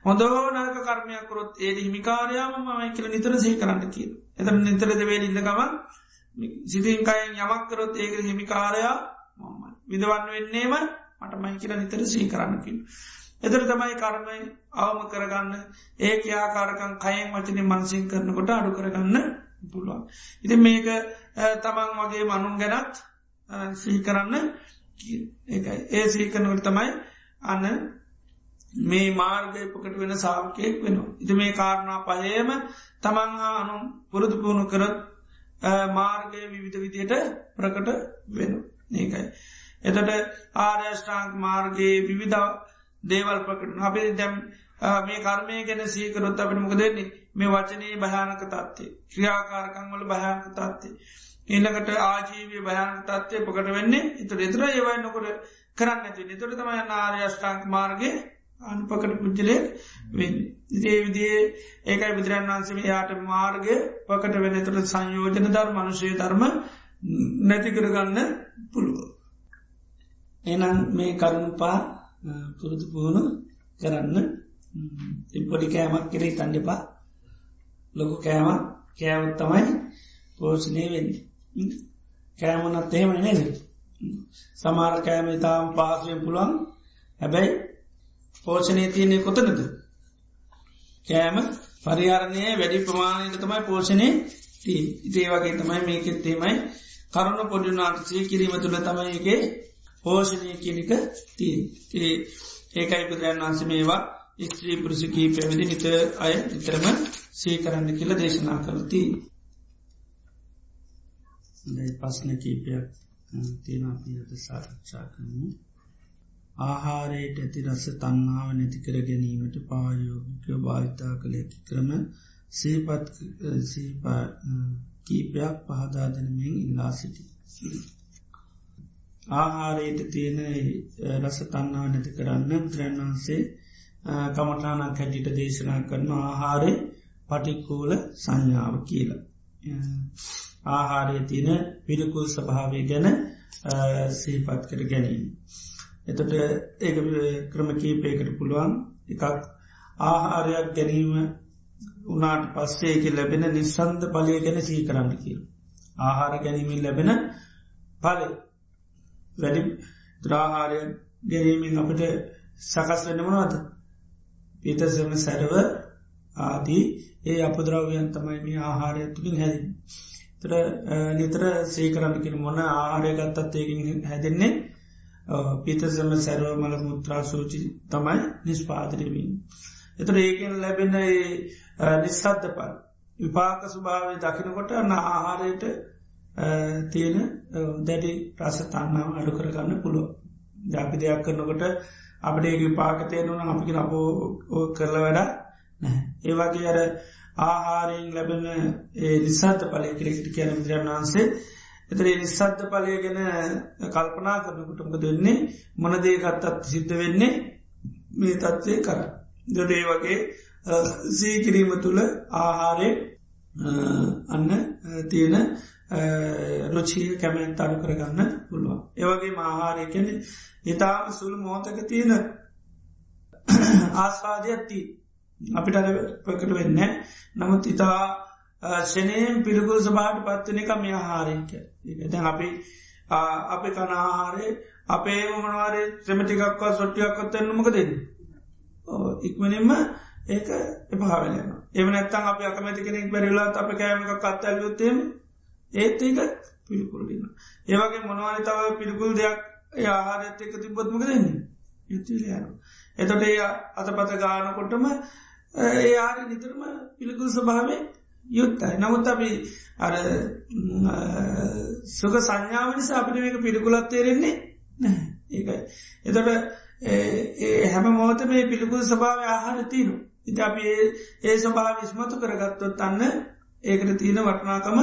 හොඳෝ නරක කර්මයකරොත් ඒද හිමිකාරයාම මයි කියල නිතර සහි කරන්න කියල. එතර නිතර දෙවේ ඉන්නකම සිතින්කයෙන් යමක්කරොත් ඒක හිමිකාරයා මම විදවන්න වෙන්නේම මට මයි කියල නිතර සහි කරන්න කියල. එතර තමයි කර්මය අවම කරගන්න ඒ යාකාරකන් කයෙන් වචන මන්සින් කරනකොට අඩු කරගන්න පුළුවන්. ඉති මේක තමන් වගේ මනුන් ගැනත් සිහි කරන්න ඒකයි ඒ සීකනවට තමයි අන්න මේ මාර්ගයපකට වෙන සාාවකයෙක් වෙනවා. ඉති මේ කාරණා පහයම තමන් හා අනු පුරුදු පුුණු කරත් මාර්ගය විවිධ විදියට ප්‍රකට වෙන ඒකයි. එතට ආර්යෂ්ඨාංක මාර්ගයේ විවිධ දේවල් ප්‍රකට අපේ දැම් මේ කර්මය ගැන සීකරොත් අපට මොක දෙන්නේ මේ වචනයේ භයානක තත්වේ ක්‍රියාකාරකංවල භයානක තත්වේ. ඊළඟට ආජීවය භයන් තත්වය පකට වෙන්නේ ඉතුර එතුර ඒවයි නොකොට කරන්න ඇති නිතුර තමයි නාර්යෂ්ඨාංක මාර්ගය අනුපකට පුද්ජලය වෙන්න. ඉතිේ විදිේ ඒකයි බුදුරන් වන්සම යාට මාර්ගය පකට වෙන තුළ සංයෝජන ධර් මනුෂය ධර්ම නැතිකරගන්න පුළුව. එනම් මේ කරුණුපා පුරුදු පුහුණු කරන්න. තිපොඩි කෑමක් කෙරේ තන්ඩපා ලොකු කෑමක්. කෑවත් තමයි පෝෂණය වෙන්නේ. කෑමනත් එහෙම නේද? සමාර කෑම ඉතාම් පාසුවෙන් පුළුවන්. හැබැයි පෝෂණය තියන්නේ කොතනද? කෑම පරිහරණය වැඩි ප්‍රමාණයට තමයි පෝෂණය ඉතේ වගේ තමයි මේකෙත්තේමයි කරුණ පොඩිනාටසේ කිරීම තුළ තමයිගේ පෝෂණය කියනික තිය ඒකයි බුදුරන් වන්ස මේවා ස්ත්‍රී පුරුසකී පැවිදි නිත අය නිතරම සේ කරන්න කියල දේශනා කරතිී දැයි පස්න කීපයක් තියෙන අපි අත සාකච්ඡා කරනු ආහාරයට ඇති රස තන්නාව නැතිකර ගැනීමට පායෝගික භාවිතා කළ ඇති ක්‍රම සේපත් කීපයක් පහදාදනමින් ඉල්ලා සිටි. ආහාරයට තියෙන රස තන්නාව නැති කරන්න බුදුරන් වහන්සේ කමටානක් හැටිට දේශනා කරන ආහාරය පටිකූල සංඥාව කියලා. ආහාරය තියෙන පිළිකුල් ස්භාවය ගැන සහිපත් කර ගැනීම. එතට ඒ ක්‍රම කීපයකට පුළුවන් එකක් ආහාරයක් ගැනීම උනාට පස්සේක ලැබෙන නිසන්ද පලය ගැන සී කරන්න කියල්. ආහාර ගැනීමින් ලැබෙන පල වැඩි ද්‍රාහාරය ගැනීමෙන් අපට සකස් වෙන්න මනවාද පිතසම සැරව ආදී ඒ අපද්‍රව්‍යන් තමයි මේ ආහාරය තුළින් හැදින්. තර නිතර සේකරන්න කියෙන මොන ආහාරය ගත්තත් ඒකින් හැදෙන්නේ පිතසම සැරව මල මුත්‍රා සූචි තමයි නිස්පාදරමින්. එතුර ඒකෙන් ලැබෙන නිස්සද්ධ පල් විපාක ස්වභාවය දකිනකොට අන්න ආහාරයට තියෙන දැඩි ප්‍රසතන්නාව අඩු කරගන්න පුළුව ජාපි දෙයක් කරනකොට අපට ඒ විපාකතයනුන අපික අපෝ කරල වැඩ නැහැ. ඒවාගේ අර ආහාරයෙන් ලැබෙන නිසාත පලය කෙරෙක්ට කියන විද්‍රයන් වහන්සේ එතර නිසාද්ධ පලය ගැන කල්පනා කරනකුටමක දෙන්නේ මොනදේකත්තත් සිද්ධ වෙන්නේ මේ තත්ත්වය කර. දොඩේ වගේ සීකිරීම තුළ ආහාරය අන්න තියෙන රුචිය කැමෙන් තරු කරගන්න පුළුවන්. ඒවගේ ආහාරය කැන ඉතාම සුළු මෝතක තියෙන ආස්වාදයක්ත්තිී අපිට පකට වෙන්න නමුත් ඉතා ශනයෙන් පිළිකුල් සභාට පත්වන එක මේ ආහාරයක දැන් අපි අපි කනාහාරය අපේ මනවාරය ත්‍රමටිකක්වා සොට්ටියක් කොත්තෙන්න්නමක දෙන්න ඉක්මනින්ම ඒක එපහාවෙලම එම නැත්තන් අප අකමැති කෙනෙක් බැරිලා අප කෑමක කත්තැල් යුත්තේම ඒත් ඒක පිළිකුල්ලන්න ඒවගේ මොනවානි තව පිළිකුල් දෙයක් ආහාරඇත් එක තිබොත්මක දෙන්නේ යුතුලයන එතොට ඒ අතපත ගානකොටම ඒයාරි නිතරම පිළිකුල් ස්වභාවය යුත්තයි නමුත් අපි අර සුක සංඥාව නිසා අපිට මේක පිළිකුලත් තේරෙන්නේ ඒකයි. එතොට හැම මෝත මේ පිළිකුල් ස්භාව ආහාර තිීනු ඉති අපි ඒ ස්වභාව විස්මතු කරගත්තොත් අන්න ඒකට තියෙන වටනාකම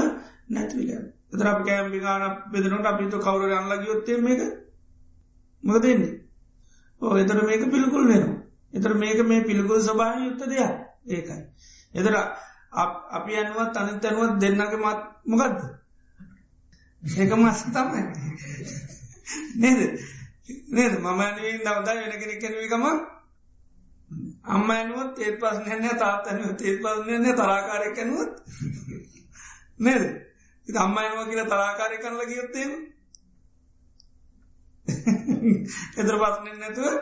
නැතිවිල එතර අප කෑම්ි ගාන බෙදනට අපිතු කවුර අල්ලගයොත්තේ මේක මොක දෙන්නේ ඕ එතර මේක පිළිකුල් වෙනවා. එතර මේක මේ පිළිකුල් සභාව යුත්ත දෙයක්. ඒකයි. එතර අපි අනුවත් අනිත අනුවත් දෙන්නගේ මත් මොකක්ද. ඒක මස් තමයි. නේද? නේද? මම අනුවෙන් දවදා වෙන කෙනෙක් කෙනවකම අම්ම ඇනුවත් ඒත් පස්නය තාත්තන තේත් පස්නය තරාකාරයකැනුවත් නේද? ඉ අම්ම අනුව කියල තරාකාරය කරල ගියොත්තේම එතර පස්නෙන් නැතුව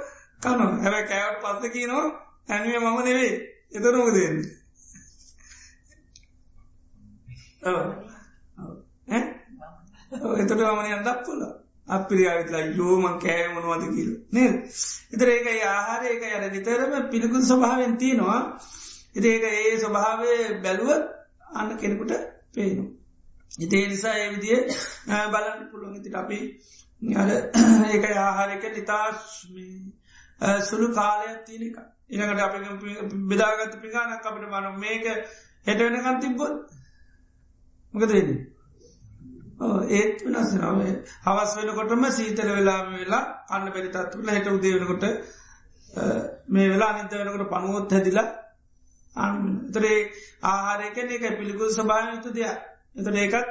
කන හැබ කෑවට පත්ත කියනවා ඇනුවේ මම නෙවේ එතනොක දෙන්න එතට මන අදක් පුල අපිරියාවිතලා යෝමන් කෑ මනුවද කියල. නේ ඉතර ඒක ආහාර ඒක යට නිතරම පිළිකුල් ස්වභාවෙන් තියෙනවා. ඉති ඒක ඒ ස්වභාවය බැලුවත් අන්න කෙනෙකුට පේනු ඉතේ නිසා ඒ විදිිය බලන්න පුළුවන් ඉතිට අපි ඒක ආහාරක නිතාශ්මී සුළු කාලයක් තියනක ඉනකට අප බෙදාගත පිගානක් අපට මන මේක හෙට වෙනකන් තිබ්බොත් මකදන්නේ ඒත් වෙනස්සනාව හවස් වෙනකොටම සීතල වෙලාම වෙලා අන්න බැරි තත්වල හෙට උදේවනකොට මේ වෙලා අනිත වෙනකොට පනුවොත් හැදිලා අතරේ ආහාරයකන එක පිළිකුල් සභායයුතු දෙයක්. එතට ඒකත්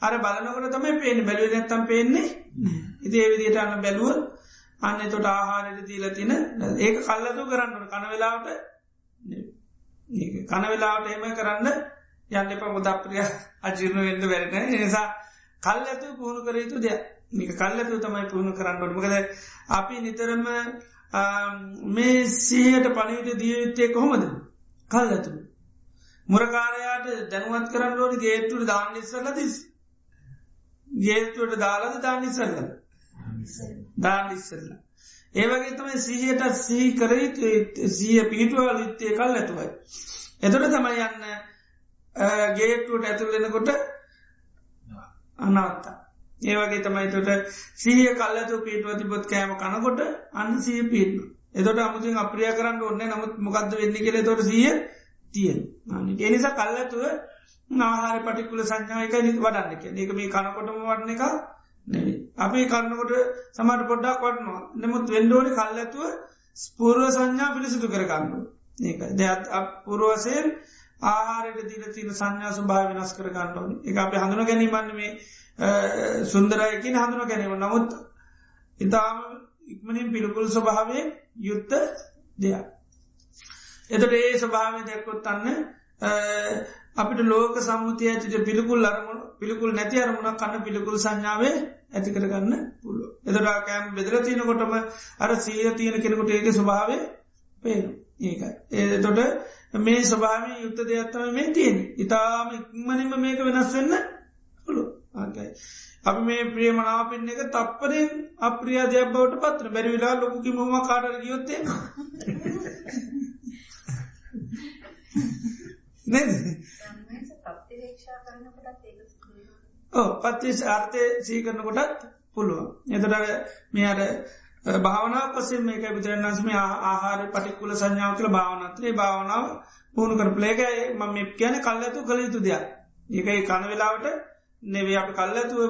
අර බලනකට තමයි පේන බැලුව නැත්තම් පේන්නේ ඉති ඒවිදිට අන්න බැලුව අන්න තොට ආහාරයට දීල තින ඒක කල්ලතු කරන්න කනවෙලාවට කනවෙලාවට එම කරන්න යන්න එප. මුදප්‍රිය අජිරණ වෙන්ද වැරෙන නිසා කල් ඇතු පුහුණු කර යුතු දෙයක්. මේක කල්ලතු තමයි පුහුණු කරන්න ොටමකද අපි නිතරම මේ සහයට පණවිට දියයුත්තේ කොහොමද? කල් ඇතු මුරකාරයාට දැනුවත් කරන්න ඕනි ගේට්ටුට දාන්නිස්සරල තිස් ගේට්ටුවට දාලද දාන්නිස්සරල දාන්න ඉස්සරලා. ඒවගේ තමයි සීහයට සී කරයුතු සීය පිහිටුවල් යුත්තේ කල් ඇතුවයි. එතොට තමයි යන්න ගේටුවට ඇතුළෙනකොට අනාත්තා. ඒවගේ තමයි තොට සීහ කල්ලතු පිටුව තිබොත් කෑම කනකොට අන්න සීය පිටන. එතොට අමුතින් අප්‍රිය කරන්න ඔන්න නමුත් මොකක්ද වෙන්න කෙළ තොට සිය තියෙන් එනිසා කල්ලතුව ආහාර පටිකුල සංඥායක නිත් වඩන්නක ඒක මේ කනකොටම වඩන එක නෙවේ. අපි කරන්නකොට සමට පොඩ්ඩක් වටනවා නමුත් වෙන්ඩෝනි කල් ඇතුව ස්පූර්ව සංඥා පිළිසිතු කරගන්න ඒක දෙත් පුරුවසයෙන් ආහාරයට දීල තින සංඥා සුභාව වෙනස් කරගන්න ඕන. එක අපි හඳුන ගැනීමන්න මේ සුන්දරයකින් හඳුන ගැනීම. නමුත් ඉතාම ඉක්මනින් පිළිකුල් ස්වභාවය යුත්ත දෙයක්. එතට ඒ ස්වභාවය දැක්කොත් අන්න අපිට ලෝක සම්මුතිය ඇතිට පිළිකුල් අරමුණ පිළිකුල් නැති අරමුණ කන්න පිළිකුල් සංඥාවේ ඇති කරගන්න පුළුව. එතටා කෑම් බෙදර තියනකොටම අර සීය තියෙන කෙනෙකුට ඒක ස්වභාවය පේන ඒකයි. ඒතොට මේ ස්වභාව යුත්ත දෙයක්ත්තම මේ තියෙන. ඉතාම ඉක්මනින්ම මේක වෙනස් වෙන්න පුළු ආකයි. අපි මේ ප්‍රියමනාපෙන් එක තප්පරෙන් අප්‍රියා දෙයක් බවට පත්‍ර බැරිවිලා ලොකුකි මොම කාටර ගියොත්තේ ඕ පත්තිස් අර්ථය සීකරනකොටත් පුළුවන්. එතට මේ අර භාවනා පසේ මේක බුදුරන් වන්සම ආහාර පටිකුල සංඥාව කළ භාවනත්‍රේ භාවනාව පුුණු කර පලේකයි මම කියන කල් ඇතු කළ යුතු දෙයක්. ඒකයි කන වෙලාවට නෙවේ අප කල් ඇතුව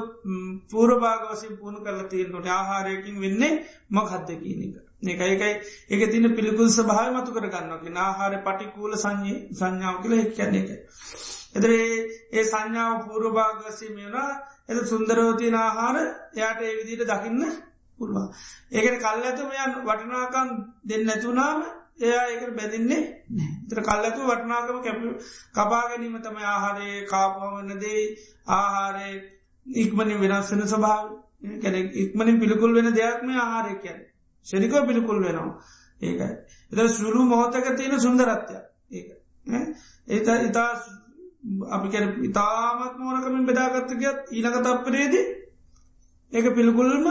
පූරභාග වසින් පුුණු කරල තියෙන්ට ආහාරයකින් වෙන්නේ මොකක්ද කියනක ඒකයිකයි ඒක තින පිළිකුල් සභාව මතු කර ගන්නක ආහාර පටිකූල සංඥ සංඥාව කියල එක් කියන්නේ එක එදරේ ඒ සංඥාව පූරභාග වසීමේනා එද සුන්දරෝතියන ආහාර යායට ඒ විදිට දකින්න පුළුවන්. ඒකට කල් ඇතුමයන් වටනාකන් දෙන්න ඇතුනාම එයා ඒකට බැදින්නේ තර කල් ඇතු වටනාකම කැප කපාගැනීම තම ආහාරය කාපවනදේ ආහාරය ඉක්මනින් වෙනස්සෙන සභාව කැන ඉක්මනින් පිළිකුල් වෙන දෙයක්ම ආහාරය කියැන ෂනිකව පිළිකුල් වෙනවා. ඒකයි. එත සුළු මොහොතක තියෙන සුන්දරත්වය. ඒක. ඒත ඉතා අපි කැන ඉතාමත් මෝනකමින් බෙදාගත්තකත් ඊනක තප්පරේදී ඒක පිළිකුල්ම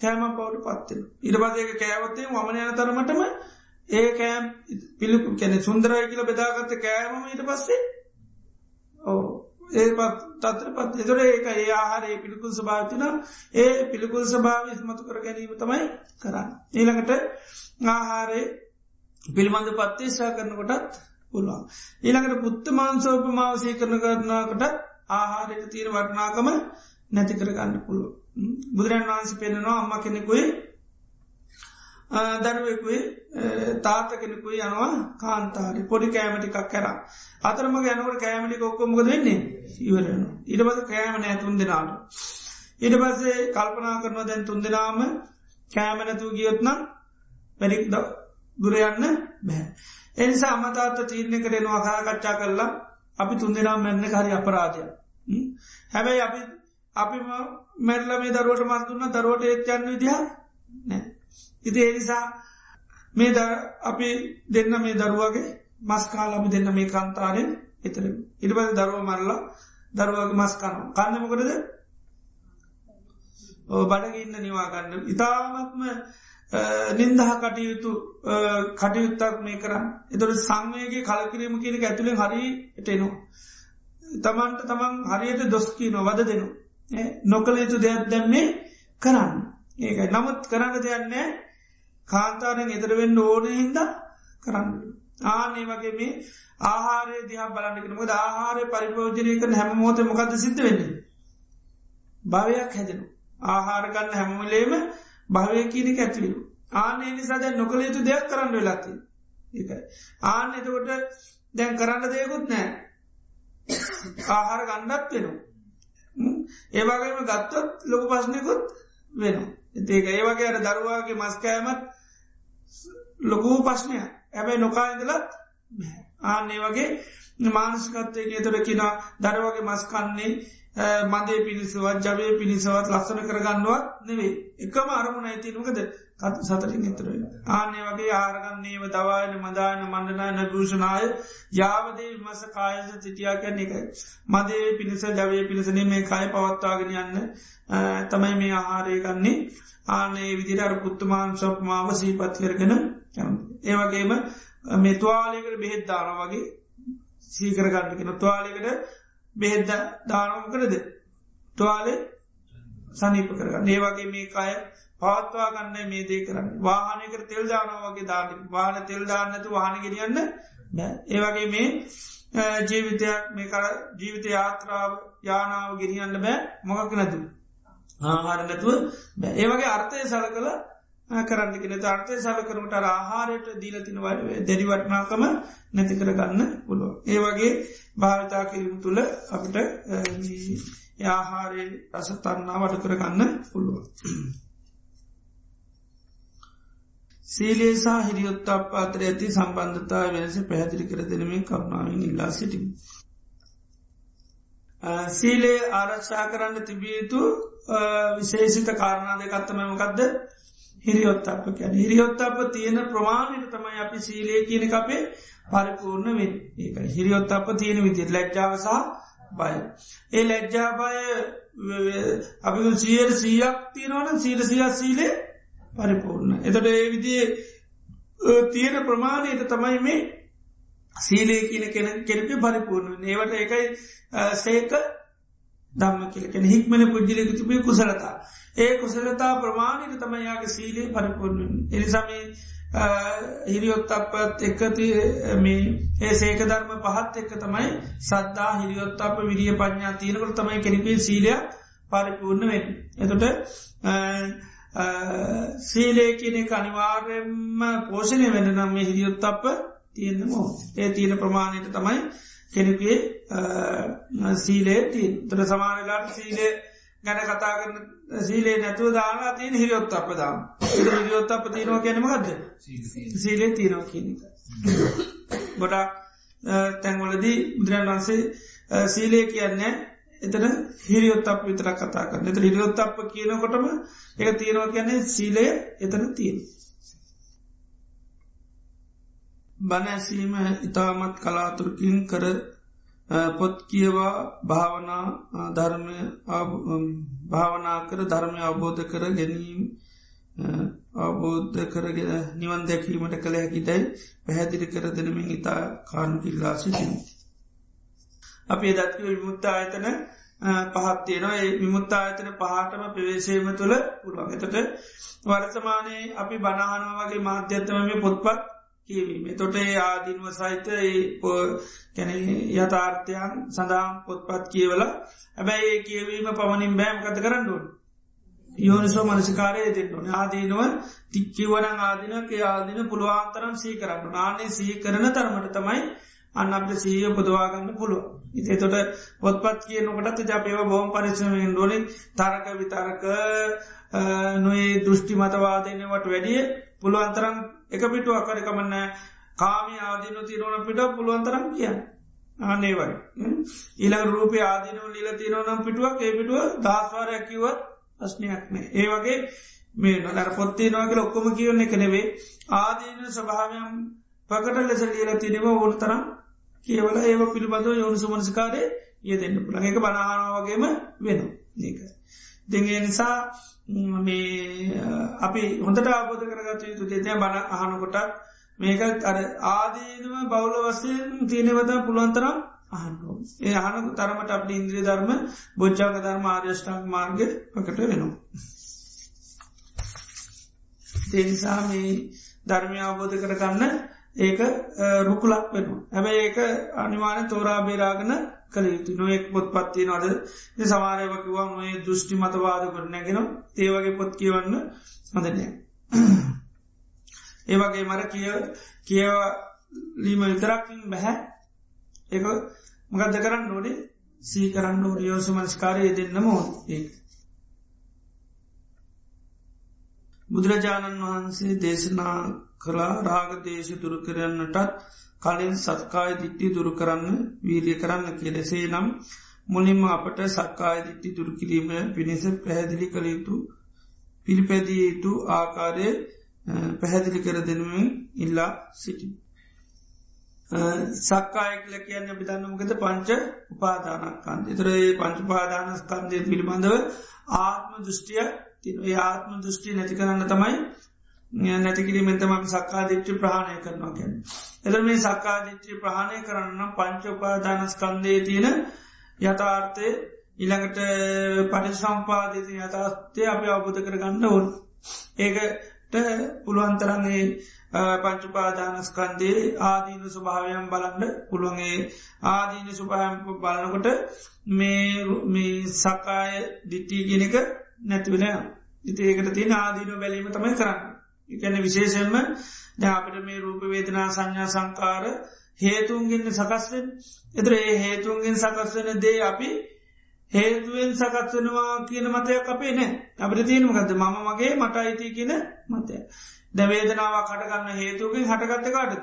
කෑම පවට පත්වෙන ඉට පදක කෑවත්තේ මන යන තරමටම ඒ කෑම් පිළිකු කැනෙ සුන්දරය කියල බෙදාගත්ත කෑමම ඊට පස්සේ ඕ ඒ පත් තත්‍ර පත් එතොර ඒක ඒ ආහාරය පිළිකුල් සභාවතින ඒ පිළිකුල් සභාව ඉස්මතු කර ගැනීම තමයි කරන්න. ඊළඟට ආහාරය පිළිබඳ පත්තේශා කරනකොටත් පුළුවන්. ඊළඟට පුත්ත මාන්සෝපමාවසය කරන කරනාකට ආහාරයට තීර වටනාකම නැති කරගන්න පුළුව. බුදුරන් වහන්ස පෙන්නවා අම්ම කෙනෙකුයි දරුවෙකුයි තාත කෙනෙකුයි යනවා කාන්තාරි පොඩි කෑමටිකක් කර. අතරම ගැනවට කෑමටි ඔක්කොමක වෙන්නේ? ඉවරන ඉට පස කෑම නෑ තුන් දෙනාට. ඉට පස්සේ කල්පනා කරනවා දැන් තුන් දෙනාම කෑමනැතු ගියොත්නම් පැඩික් දුරයන්න බෑ. එනිසා අමතාත්ත තීරණය කරෙනවා කාකච්ඡා කරලා අපි තුන් දෙනා මෙන්න හරි අපරාධය හැබැයි අපි අපි මැරල මේ දරුවට මස්තුන්න දරුවට ඒත්යන්න විදිහ නෑ. ඉති එනිසා මේ ද අපි දෙන්න මේ දරුවගේ මස්කාලමි දෙන්න මේ කන්තාරෙන් එතර ඉරිබද දරුව මරලා දරුවගේ මස් කනු කන්නමකරද බඩගඉන්න නිවාගන්න ඉතාමත්ම නින්දහ කටයුතු කටයුත්තක් මේ කරන්න. එතර සංවයගේ කලකිරීම කියනක ඇතුළෙන් හරි එටෙනවා තමන්ට තමන් හරියට දොස්කී නොවද දෙනු නොකළ යුතු දෙයක් දැම්න්නේ කරන්න. ඒක නමුත් කරන්න දෙයන්නේ කාන්තාරෙන් එතරවෙන්න ඕන හින්ද කරන්න. ආනේ වගේ මේ ආහාරය දිහා බලන්නකනමද ආහාරය පරිපෝජනය කන හැම මෝත මොකද සිද්ධ වෙන්න. භවයක් හැදෙනු. ආහාරගන්න හැමමලේම භවය කියනක ඇතිවීම. ආනේ නිසාද නොකළ යුතු දෙයක් කරන්න වෙලාති. ඒකයි. ආන එතකොට දැන් කරන්න දෙයකුත් නෑ. ආහාර ගණ්ඩත් වෙනවා. ඒවාගේම ගත්තොත් ලොකු පස්්නයකුත් වෙනවා. ඒක ඒවගේ අර දරුවාගේ මස්කෑමත් ලොකූ පශ්නය ඇබැයි නොකායිදලත් ආන්නේ වගේ මානසිකත්තයගේ තුර කිනා දරවගේ මස්කන්නේ මදේ පිණිසවත් ජවය පිණිසවත් ලස්සන කරගන්නවත් නෙවේ එකම අරමුණ ඇතිනකද කත් සතරින් එතරයි ආනේ වගේ ආරගන්නේව දවායන මදායන මණ්ඩනායන භූෂණාය යාවදේ විමස කායස සිටියා කැන එකයි. මදේ පිණිස ජවය පිණිසනේ මේ කාය පවත්වාගෙන යන්න තමයි මේ ආහාරයකන්නේ ආනේ විදිර අර පුත්තමාන් සොප්මාව සීපත් කරගෙන ඒවගේම මේ තුවාලයකට බෙහෙත් දාන වගේ සීකරගන්නකෙන තුවාලයකට බෙහෙද්ද දානම කරද? තුවාලේ සනීප කරගන්න. ඒවගේ මේ කාය පවත්වා ගන්න මේ දේ කරන්න. වාහනයක තෙල් දානවගේ දාන වාහන තෙල් දාන්නතු වාහන ගෙනියන්න ඒවගේ මේ ජීවිතයක් මේ කර ජීවිත යාත්‍රාව යානාව ගෙනියන්න බෑ. මොකක් නැතු ආහාර නැතුව ඒවගේ අර්ථය සල කළ කරන්නගෙන අර්ථය සල කරනට ආහාරයට දීලතින දැරිවටනාකම නැති කරගන්න පුළුව. ඒවගේ භාවිතා කිරීම තුළ අපට ආහාරය රස තන්නා වඩ කරගන්න පුළුව. සීලේසා හිරියොත්තාප අතර ඇති සම්බන්ධතා වෙනස පැහැදිලි කර දෙනමින් කරුණාවෙන් ඉල්ලා සිටිම්. සීලේ ආරක්ෂා කරන්න තිබියයුතු විශේෂිත කාරණා දෙකත්තම මොකක්ද හිරියොත්තප කියන හිරියොත්තප තියෙන ප්‍රමාණයට තමයි අපි සීලේ කියන අපේ පරිපූර්ණ වෙන් ඒක හිරියොත්තප තියෙන විදිර ලැජ්ජාවසා බය. ඒ ලැජ්ජා බය අපි සියර සීයක් තියෙනවන සීර සියක් සීලේ පරිපූර්ණ. එතට ඒ විදිේ තියෙන ප්‍රමාණයට තමයි මේ සීලේ කියන කෙන කෙනෙක පරිපූර්ණ ඒවට එකයි සේක දම්ම කියලකෙන හික්මන පුද්ජිලෙක තිබේ කුසලතා. ඒ කුසලතා ප්‍රමාණයට තමයියාගේ සීලේ පරිපූර්ණ. එනිසාමේ හිරියොත් අපත් එකති ඒ සේක ධර්ම පහත් එක්ක තමයි සද්දා හිරියොත් අප විරිය පඥා තියනකට තමයි කෙනෙපේ සීලයක් පරිපූර්ණ වෙන්. එතොට සීලේ කියනෙ අනිවාර්යෙන්ම පෝෂණය වෙන නම් මේ හිරියොත් අප තියෙන්න්නමෝ ඒ තියෙන ප්‍රමාණයට තමයි කෙනෙකේ සීලේ තිීන් තර සමානලාට සීලේ ගැන කතා කරන සීලේ නැතුව දාලා තියන හිරියොත් අප දාම් හිරියොත් අප තියනවා කැනමගද සීලේ තියනවා කියනක ගොඩා තැන්වලදී බුදුරන් වන්සේ සීලේ කියන්නේ එතන හිරියොත් අප විතර කතා කරන්න එත හිරියොත් අප කියනකොටම එක තියෙනවා කියන්නේ සීලය එතන තියෙන බණැසීම ඉතාමත් කලාතුරකින් කර පොත් කියවා භාවනා ධර්මය භාවනා කර ධර්මය අවබෝධ කර ගැනීම අවබෝධ කරගෙන නිවන් දැකීමට කළ හැකිදැයි පැහැදිරි කර දෙනමින් ඉතා කානුකිල්ලා සිටින්. අපේ දත්ව විමුත්තා අයතන පහත්තියනවා ඒ විමුත්තා අයතන පහටම ප්‍රවේශයම තුළ පුළුවන් එතට වර්තමානයේ අපි බණහනවා වගේ මාධ්‍යත්තම පොත්පත් කියවීම. තොට ඒ ආදින්ව සහිත කැන යථාර්ථයන් සඳහම් පොත්පත් කියවල හැබැයි ඒ කියවීම පමණින් බෑම් කත කරන්නුවන් යෝනිසෝ මනසිකාරය දෙන්නන ආදීනුව තික්කිවන ආදිනක ආදින පුළුවන්තරම් සී කරන්න ආනේ සී කරන තරමට තමයි අන්න අපට සීය පුදවාගන්න පුළුව ඉතේ තොට පොත්පත් කියනකටත් ජපයව බෝම් පරිශමෙන් ඩොලින් තරක විතරක නොේ දෘෂ්ටි මතවාදයනවට වැඩිය පුළුවන්තරම් එක පිටුව කරකමන්න කාමි ආදිනු තිරෝන පිට පුළුවන්තරම් කියන්න. ආනේවයි ඊළඟ රූපය ආදිනව ලිල තිරෝනම් පිටුවක් ඒ පිටුව දස්වාරයක් කිවත් ප්‍රශ්නයක් නෑ ඒ වගේ මේ නොදර පොත්තේ නොවකල ඔක්කොම කියවන්න එක නෙවේ ආදීන ස්වභාවයම් පකට ලෙස ලියල තිනෙව ඕන තරම් කියවල ඒව පිළිබඳව යොනු සුමනස්කාරය ඒ දෙන්න පුළන් එක බනාහනාවගේම වෙන ඒක දෙගේ නිසා මේ අපි හොඳට ආබෝධ කරගත යුතු දෙතය බණ අහනකොටත් මේකත් අර ආදීනම බෞල වසයෙන් තියනෙවත පුළුවන්තරම් අහන්නෝ ඒ අහනකු තරමට අප ඉන්ද්‍රිය ධර්ම බොච්චාක ධර්ම ආර්යෂ්ඨාක් මාර්ග පකට වෙනවා. තේනිසා මේ ධර්මය අවබෝධ කරගන්න ඒක රුකුලක් වෙනවා. හැබැයි ඒක අනිවාන තෝරා බේරාගන කළ යුතු නොයෙක් පොත් පත්තිය නොද සමාරයවකිවා නොේ දෘෂ්ටි මතවාද කරනැගෙන ඒවගේ පොත් කියවන්න හොඳනය. ඒවගේ මර කිය කියවලීම විතරක්ින් බැහැ ඒ මගත්ද කරන්න නොඩේ සී කරන්න රියෝසු මංස්කාරය දෙන්න මෝ ඒ. බුදුරජාණන් වහන්සේ දේශනා කලා රාග දේශ දුරු කරන්නටත් කලින් සත්කාය දිට්ටි දුරු කරන්න වීරිය කරන්න කෙලෙසේ නම් මුලින්ම අපට සක්කාය දිට්ටි දුරකිරීම පිණිස පැහැදිලි කළ යුතු පිළිපැදිය යුතු ආකාරය පැහැදිලි කර දෙනුවෙන් ඉල්ලා සිටි. සක්කායකල කියන්න බිධන්නමකද පංච උපාදානක්කන්ද එතරේ පංච පාදානස්කන්දය පිළිබඳව ආත්ම දෘෂ්ටිය තින ආත්ම දෘෂ්ටි නැති කරන්න තමයි නැතිකිරීමෙන්තම සක්කාදිච්චි ප්‍රහණය කරනවා ගැන. එද මේ සක්කාදිච්චි ප්‍රහණය කරන්න පංචෝපාදානස්කන්දේ තියෙන යථාර්ථය ඉළඟට පටි සම්පාදති යථාර්ථය අපි අවබුධ කර ගන්න ඕන්. ඒකට පුළුවන්තරන්නේ පංචුපාදානස්කන්දේ ආදීන ස්වභාවයන් බලන්න පුළුවන්ගේ ආදීන ස්වභායම් බලනකොට මේ සකාය දිට්ටී ගෙනක නැතිවෙන ඉතිඒකට තියෙන ආදීන බැලීම තමයි කරන්න. එකැන විශේෂෙන්ම දැපට මේ රූප වේදනා සංඥා සංකාර හේතුන්ගින්න සකස්වෙන් එතර ඒ හේතුන්ගෙන් සකස්වන දේ අපි හේතුවෙන් සකත්වනවා කියන මතයක් අපේ නෑ අපට තියෙනම ගද මම මගේ මට අයිති කියන මතය දැවේදනාවක් හටගන්න හේතුකින් හටගත්ත කාටද?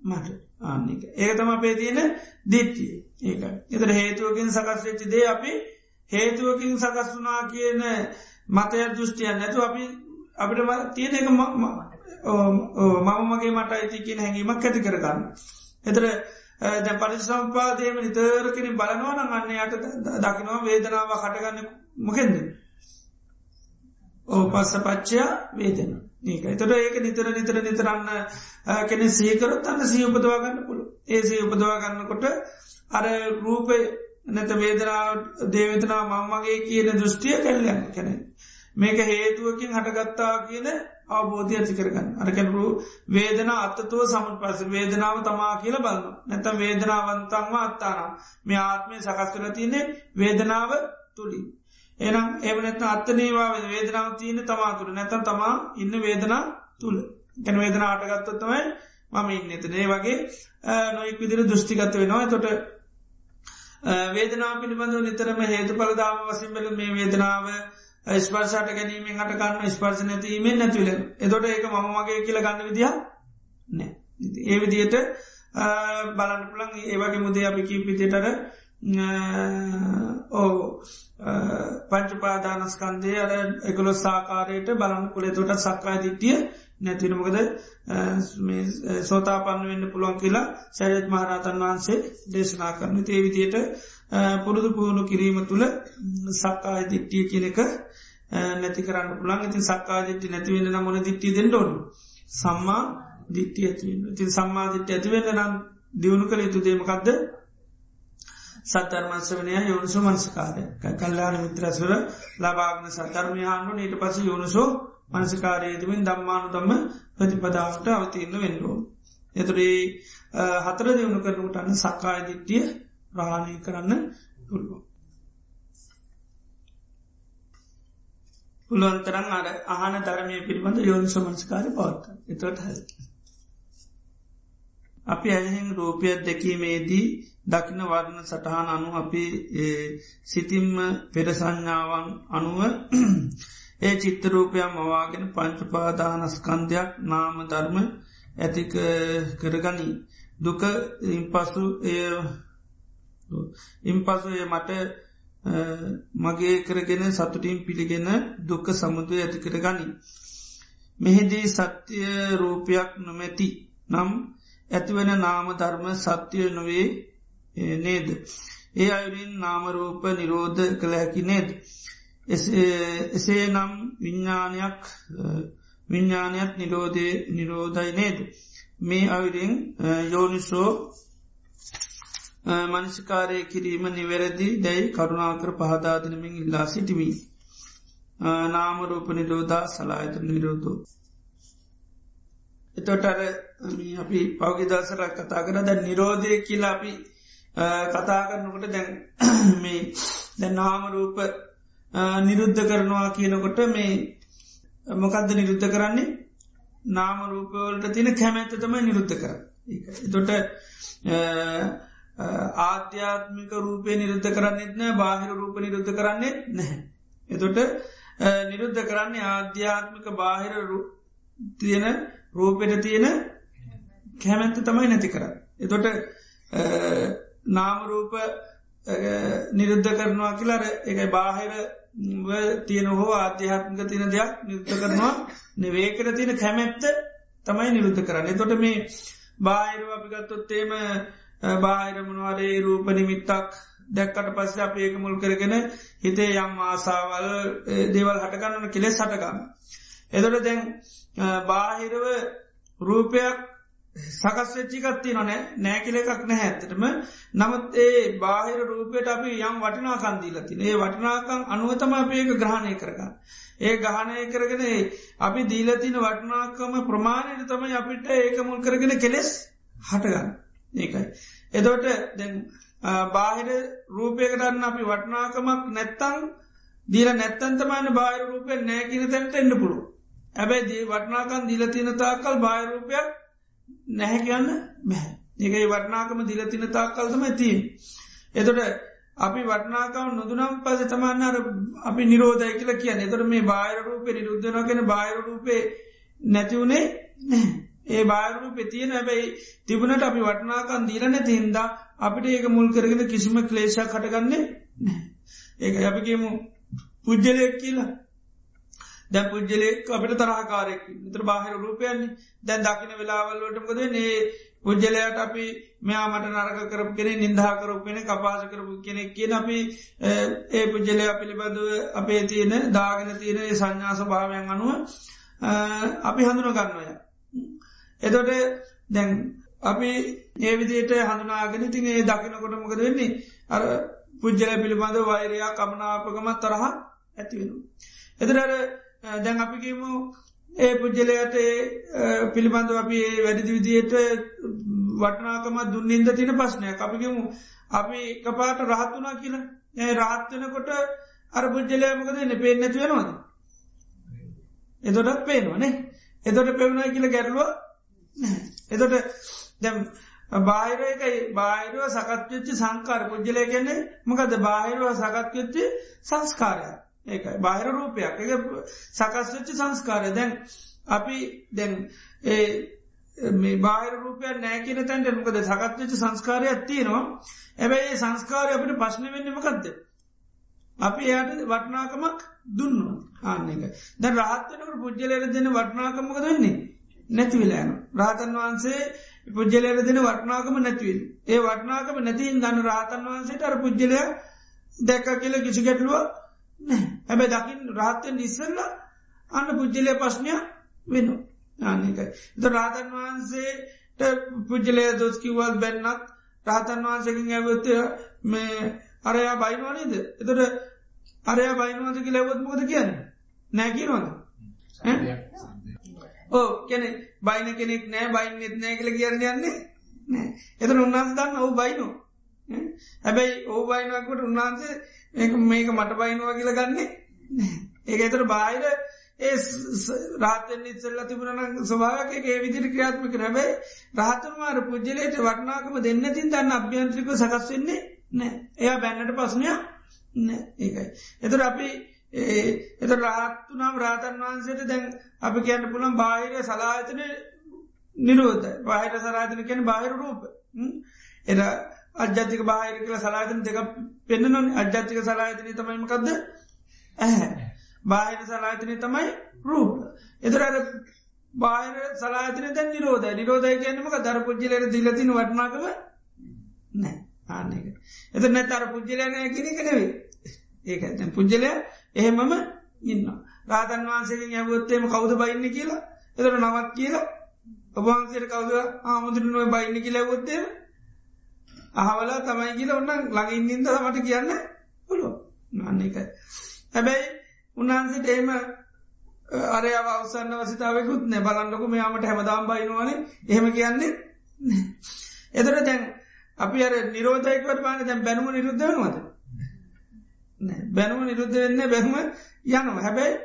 මට. ආන්නක ඒක. තම අපේ තියෙන දිට්ටිය ඒක. එතර හේතුවකින් සකස් වෙච්චි දේ අපි හේතුවකින් සකස් වනා කියන මතය දෘෂ්ටියන් නැතු අපි අපිට තියෙන එක මම මගේ මට අයිති කියන හැඟීමක් ඇති කරගන්න. එතර දැ පරිසම්පාදයම නිතරකෙන බලනවන අන්න යට දකිනවා වේදනාව හටගන්න මොකෙන්ද? ඕ පස්ස පච්චයා වේදන. ඒක. එතට ඒක නිතර නිතර නිතරන්න කෙන සීකරත් අන්න සී උපදවාගන්න පුළු ඒ සී උපදවාගන්නකොට අර රූපය නැත වේදනාව දේවතනා මංමගේ කියන දෘෂ්ටිය කැල්ලයන්න කැනෙ මේක හේතුවකින් හටගත්තා කියන අවබෝධය ඇති කරගන්න. අරකැනරු වේදන අත්තතුව සමන් පස වේදනාව තමා කියල බලන්න නැත වේදනාවන්තන්ම අත්තානම් මේ ආත්මය සකස් කර තියන්නේ වේදනාව තුළින් එනම් එවනත් අත්තනේවා වේදනාව තියන තමාතුර නැතන් තමා ඉන්න වේදනා තුළ ගැන වේදන ආටගත්තොත්තමයි මම ඉන්න. එතනේ වගේ නොයික් විදිර දෘෂ්ටිගත වෙනවා. තොට වේදනා පිළිබඳව නිතරම හේතු පලදාම වසින් බල මේ වේදනාව ස්පර්ශට ගැනීමෙන් හට ගන්න ස්පර්ශ නැතිීමෙන් නැතිවල එතොට ඒක මමගේ කියල ගන්න විදිහ නෑ ඒ විදියට බලන්න පුළන් ඒවගේ මුදේ අපි කීපිතිටර ඕ පංචපාදානස්කන්දය අර එකලො සාකාරයට බලන්න පුළේ තොට සක්කාය දිට්ටිය නැතිනමකද සෝතා පන්න වෙන්න පුළුවන් කියලා සැරත් මහරතන් වහන්සේ දේශනා කරන තේ විදියට පුරුදු පුහුණු කිරීම තුළ සක්කාය දිට්ටිය කියනක නැති කරන්න පුළන් ඉතින් සක්කා දිට්ටි නැතිවෙන්න නමුණ දිට්ටි දෙන්නඩෝනු සම්මා දිට්ටිය ඇතිවෙන්න ඉතින් සම්මා දිට්ට ඇතිවෙන්න නම් දියුණු කළ යුතු දේමකක්ද සත්ධර්මංශවනය යෝනිසු මනසකාරය. කල්ලාන මිත්‍රස්වර ලබාගන සධර්මයහන්ු නීට පස යෝනිසෝ මනසකාරයේදමින් දම්මානු දම්ම ප්‍රතිපදාවට අවතිීන්න වෙන්ඩෝ. එතුරේ හතර දියුණු කරනුටන්න සක්කාය දිට්ටිය ප්‍රාණය කරන්න පුළුවන්. පුළුවන්තරන් අර අහන ධර්මය පිළිබඳ යෝනිසු මනස්කාරය පවත්ත එතොට හැ. අපි ඇහෙන් රූපයක් දැකීමේදී දකින වර්ණ සටහන් අනු අපි සිතිම්ම පෙරසඥාවන් අනුව ඒ චිත්තරූපයක් මවාගෙන පංචපාදානස්කන්ධයක් නාම ධර්ම ඇති කරගනී. දුක ඉම්පසු ඉම්පසුය මට මගේ කරගෙන සතුටින් පිළිගෙන දුක්ක සමුදය ඇති කර ගනි. මෙහිදී සත්‍යය රූපයක් නොමැති නම් ඇතිවන නාම ධර්ම සත්‍යය නොවේ නේද. ඒ අයුරින් නාමරූප නිරෝධ කළ හැකි නේද. එසේ නම් විඤ්ඥානයක් විඤ්ඥානයක් නිරෝධය නිරෝධයි නේද. මේ අයුරින් යෝනිසෝ මනසිකාරය කිරීම නිවැරදි දැයි කරුණාකර පහදාදනමින් ඉල්ලා සිටිමි. නාමරූප නිරෝධා සලායත නිරෝධෝ. එතොටර අපි පෞගිදසර කතා කර ද නිරෝධය කියලා අපි කතා කරනකොට දැන් මේ දැ නාමරූප නිරුද්ධ කරනවා කියනකොට මේ මොකක්ද නිරුද්ධ කරන්නේ නාමරූපවලට තියෙන කැමැත්ත තමයි නිරුද්ධ කර. තොට ආධ්‍යාත්මික රූපය නිරුද්ධ කරන්නෙත් නෑ බාහිර රූප නිරුද්ධ කරන්නේ නැහැ. එතොට නිරුද්ධ කරන්නේ ආධ්‍යාත්මික බාහිර තියෙන රූපෙට තියෙන කැමැත්ත තමයි නැති කර. එතොට නාමරූප නිරුද්ධ කරනවා කියලාර එක බාහිර තියෙන හෝ ආධ්‍යාත්මික තියෙන දෙයක් නිරුද්ධ කරනවා නවේකට තියෙන කැමැත්ත තමයි නිරුද්ධ කරන්න. තොට මේ බාහිරුව අපිගත්තොත්තේම බාහිරමනවාරේ රූප නිමිත්තක් දැක්කට පස්ස අප ඒක මුල් කරගෙන හිතේ යම් ආසාවල් දේවල් හටගන්නන කෙලෙස් හටගන්න. එදොට දැන් බාහිරව රූපයක් සකස් වෙච්චිකත්ති නොනෑ නෑකිල එකක් නැ ඇත්තටම නමුත් ඒ බාහිර රූපයට අපි යම් වටිනාකන්දීලතින ඒ වටිනාකං අනුවතම අපඒක ග්‍රහණය කරගන්න. ඒ ගහනය කරගෙන අපි දීලතින වටනාකම ප්‍රමාණයට තමයි අපිට ඒක මුල් කරගෙන කෙලෙස් හටගන්න. ඒකයි. එදෝට දැන් බාහිර රූපයකටන්න අපි වටනාකමක් නැත්තං දීල නැත්තන්තමයින බාහිර රූපය නෑකින තැන්ට එන්න පුළුව. ඇබැයි දී වටනාකන් දීලතින තාකල් බාහිරූපයක් නැහැ කියන්න බැහැ. ඒකයි වටනාකම දිලතින තාක්කල්තම ඇතින්. එතොට අපි වටනාකම නොදුනම් පස තමන්න අර අපි නිරෝධය කියල කියන්න එතොට මේ බාහිර රූපේ නිරුද්ධනගෙන බාහිර රූපේ නැතිවුණේ ඒ බාහිරූපේ තියෙන හැබැයි තිබුණට අපි වටනාකන් දීල නැති හින්දා අපිට ඒක මුල් කරගෙන කිසිම ක්ලේෂක් කටගන්නේ ඒක අපිගේමු පුද්ජලයක් කියලා. දැ පුද්ජලෙක් අපිට තරහකාරෙක් තර බාහිර රූපයන්නේ දැන් දකින වෙලාවල්ලටමකද නේ පුද්ජලයට අපි මෙයාමට නරක කරපු කෙනෙ නින්දා කරපු කෙනෙ කපාස කරපු කෙනෙක් කියන අපි ඒ පුද්ජලය පිළිබඳව අපේ තියෙන දාගෙන තියෙන සංඥාස භාවයන් අනුව අපි හඳුන ගන්නවය. එතොට දැන් අපි ඒ විදියට හඳුනාගෙන තින් ඒ දකිනකොට මොකද වෙන්නේ? අර පුද්ජල පිළිබඳ වෛරයා කමනාපකමත් තරහ ඇතිවෙන. එතරර දැන් අපිගේමු ඒ පුද්ජලයට පිළිබඳව අපි වැඩිදි විදියට වටනාකම දුන්නින්ද තින පස්්නයක් අපිගේමු අපි කපාට රහත්තුනා කියලා. ඒ රාත්වෙනකොට අර පුද්ජලයමකද එන්න පේෙන් නැතිවෙනවාද එතොටත් පේනවනේ එතොට පෙවුණයි කියල ගැටලුව එතොට දැම් බාහිරයකයි බාහිරුව සකත්වෙච්චි සංකාර පුද්ජලය ගැන්නේ මකද බාහිරුව සකත්වෙච්චි සංස්කාරය ඒකයි බාහිර රූපයක්. එක සකස්වෙච්චි සංස්කාරය. දැන් අපි දැන් ඒ මේ බාහිර රූපය නෑකින තැන්ට මොකද? සකත්වෙච්ච සංස්කාරයක් තියෙනවා. ඇබැයි ඒ සංස්කාරය අපට ප්‍රශ්න වෙන්නමකක්ද අපි එයට වටනාකමක් දුන්න ආන්න එක. ද රාත්තනකට පුද්ජලයට දෙන වටනාකමක දෙන්නේ නැතිවිලෑන රාතන් වහන්සේ පුද්ජලයට දෙන වටනාකම නැතිවල් ඒ වටනාකම නැතින් දන්න රාතන් වහන්සේට අර පුද්ජලය දැක්ක කියල කිසි ගැටලුව හැබැ දකිින් රාත්තෙන් ඉස්සල්ල අන්න පුද්ජලය පශ්නය වෙන ආනකයි. ද රාතන් වහන්සේට පුද්ජලය දොස්කිවල් බැන්නත් රාතන් වහන්සකින් ඇවත්තය මේ අරයා බයිනවානේද එතට අරයා බයිනවාද කිය ලැවොත් මොද කියන්න? නෑකිරවද ඕ කෙනෙ බයින කෙනෙක් නෑ බයින්නෙත් නෑ කළ කියන්න යන්නේ නෑ. එත උන්නාන්ස දන්න ඔහු බයිනෝ හැබැයි ඕ බයිනකට උන්වහන්සේ ඒක මේක මට බයිනවා කියල ගන්නේ ඒක එතර බාහිර ඒ රාතෙන් ඉස්සල්ල තිබුණන ස්වභාවක ඒ විදිර ක්‍රියාත්මක නැබයි රාතන්වාර පුද්ජලයට වටනාකම දෙන්න තින් දන්න අභ්‍යන්ත්‍රික සකස් වෙන්නේ නෑ. එයා බැන්නට පසනය නෑ ඒකයි. එතර අපි එත රාත්තුනම් රාතන් වහන්සේට දැන් අපි කියන්න පුළන් බාහිර සලාතන නිරෝධ බාහිර සලාතන කියන බාහිර රූප. එ අජ්ජතික බාහිර කියල සලාතන දෙක පෙන්න්න නොන අජ්ජතික සලාතනය තමයිමකක්ද ඇහැ. බාහිර සලාතනය තමයි රූප. එතර අර බාහිර සලාතන දැන් නිරෝධ නිරෝධය කියන්නමක දර පුද්ජලයට දිලතින වටනාකම නෑ ආනක එත නැතර පුද්ජලයනය කිරි කනෙවේ ඒක ඇ පුද්ජලය එහෙමම ඉන්න රාතන් වහන්සේෙන් ඇවත්තේම කවුද බයින්න කියලා? එතර නවත් කියලා. ඔබහන්සේට කවුද ආමුදුරනුව බයින්න කියලා ඇවොත්තේම අහවලා තමයි කියල ඔන්න ළඟඉන්නද මට කියන්න පුලො නන්න එක හැබැයි උන්හන්සට ඒම අරය අවසන්න වසිතාවකුත් නැ. බලන්නකු මෙයාමට හැමදාම් බයිනවානේ. එහෙම කියන්නේ එතර දැන් අපි අර නිරෝධයකට පාන දැන් බැනුම නිරුද්ධ වෙනවද? බැනුම නිරුද්ධ වෙන්න බැරුම යනවා. හැබැයි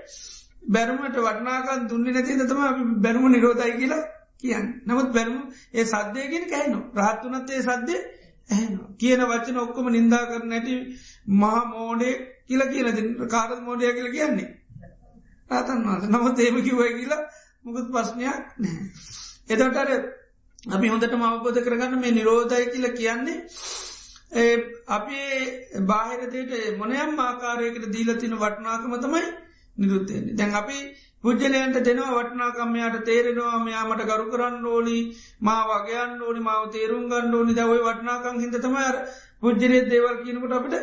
බැරුමට වටනාකන් දුන්න නැති තම අපි බැරුම නිරෝධයි කියලා කියන්න. නමුත් බැරුම ඒ සද්‍යයගෙන කැයිනු රහත්තුනත් ඒ සද්‍යය ඇහනවා. කියන වචන ඔක්කොම නින්දා කර නැටි මහා මෝඩේ කියල කියන කාරත් මෝඩය කියල කියන්නේ? රාතන් වන්ස නමුත් ඒම කිවයි කියලා මුකුත් ප්‍රශ්නයක් නෑ එතටර අපි හොඳට මවබෝධ කරගන්න මේ නිරෝධය කියල කියන්නේ අපි බාහිරතයට මොනයම් ආකාරයකට දීලතින වටනාකම තමයි නිරුත්තයන්නේ දැන් අපි පුද්ජලයන්ට දෙනවා වටනාකම්මයාට තේරෙනවා මෙයාමට ගරු කරන්න ඕනි මා වගේයන් ඕනි මාව තේරුම් ගන්න ඕනි දවයි වටනාකං හිද තමර පුද්ජලේ දේවල් කියනකට අපට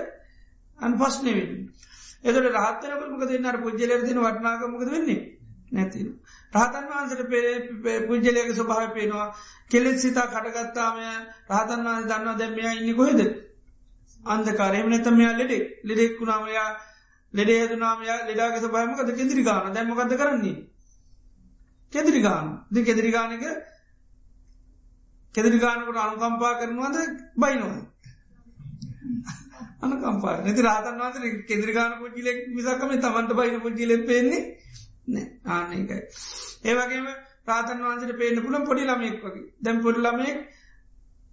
අන් පස්්නවෙන්න. එතට රහත්තනකමක දෙන්නර පුද්ජලර තින වටනාකමකද වෙන්නේ නැතින. රහතන් වහන්සට පේ පුද්ජලයක ස්වභාව පේනවා. කෙලෙත් සිතා කටගත්තාමය රහතන් වහන්ස දන්නවා දැම්මයා ඉන්න කොහෙද. අන්දකාරයම නැතම මෙයා ලෙඩෙක් ලෙඩෙක්ුණාමයා ලෙඩේ හදුනාමයා ලෙඩාගස බයමකද කෙදිරි ගාන දැමකද කරන්නේ. කෙදිරි ගාන ද කෙදිරි ගානක කෙදිරි ගානකට අනුකම්පා කරනවාද? බයිනවා. අනකම්පා. නැති රාතන් වන්ස කෙදිරි ගාන පුජිලෙක් මිසකම තමන්ට බයින පුජිලෙ පෙන්නේ නෑ. ආන එකයි. ඒවගේම ප්‍රාතන් වන්සට පේන පුළන් පොඩි ළමෙක් වගේ. දැම් පොඩි ළමෙක්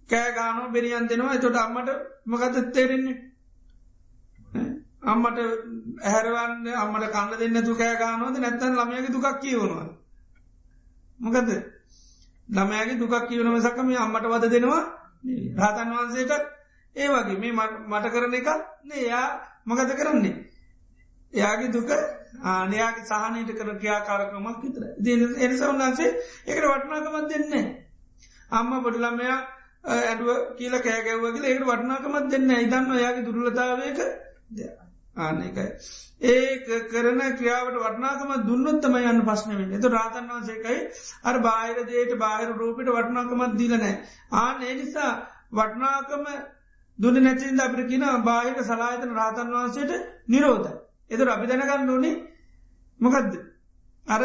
කෑ ගානෝ බෙරියන් දෙනවා. එතොට අම්මට මකත තේරෙන්නේ? අම්මට ඇහැරවන්න අම්මට කන්න දෙන්න තු කෑ ගානෝද නැත්තන් ළමයගේ දුකක් කියවනවා. මොකද ළමයගේ දුකක් කියවනම සකම අම්මට වද දෙනවා? රාතන් වහන්සේට ඒ වගේ. මේ මට කරන එක එයා මගත කරන්නේ. එයාගේ දුක ආනයාගේ සහනයට කර ක්‍යාකාරකමක් විතර ද එනිසා උන්හන්සේ එකට වටනාකමත් දෙන්නේ. අම්ම බොඩලමයා ඇඩුව කියල කෑගැව්වගේ ඒට වටනාකමත් දෙන්න ඉදන්න ඔයාගේ දුරලතාවයක ආනකයි. ඒ කරන ක්‍රියාවට වටනාකම දුන්නොත්තම යන්න පස්්නවෙන් එතු රාතන් වන්සේකයි අර බාහිර දේට බාහිර රූපිට වටනාකමත් දීලනෑ. ආන ඒ නිසා වටනාකම දුන නැතින්ද අපිට කියන බාහිර සලාහිතන රාතන් වහන්සේට නිරෝධ. එතුර අපි දැනගන්න ඕනේ මොකක්ද. අර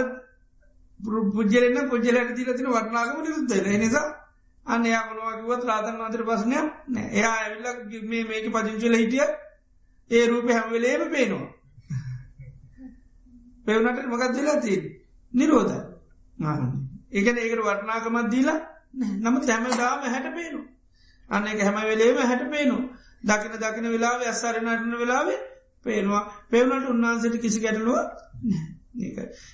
පුද්ජලෙන්න පුද්ජලට තිීලතින වටනාකම නිරුද්ධ නිසා අන්න යාමනවාකිවත් රාතන් වන්තර පසනයක් නෑ එයා ඇවිල්ලක් මේ මේක පදිංචල හිටිය ඒ රූප හැමවෙලේම පේනවා. පෙවනට මොකක්දලා තිී නිරෝධ ඒකන ඒකට වටනාකමත් දීලා නම තැමදාම හැට පේනු. අන්න එක හැම වෙලේම හැට පේනු. දකින දකින වෙලාව ඇස්සාර නටන වෙලාවේ පේනවා. පෙවනට උන්වහන්සට කිසි ගැටලුව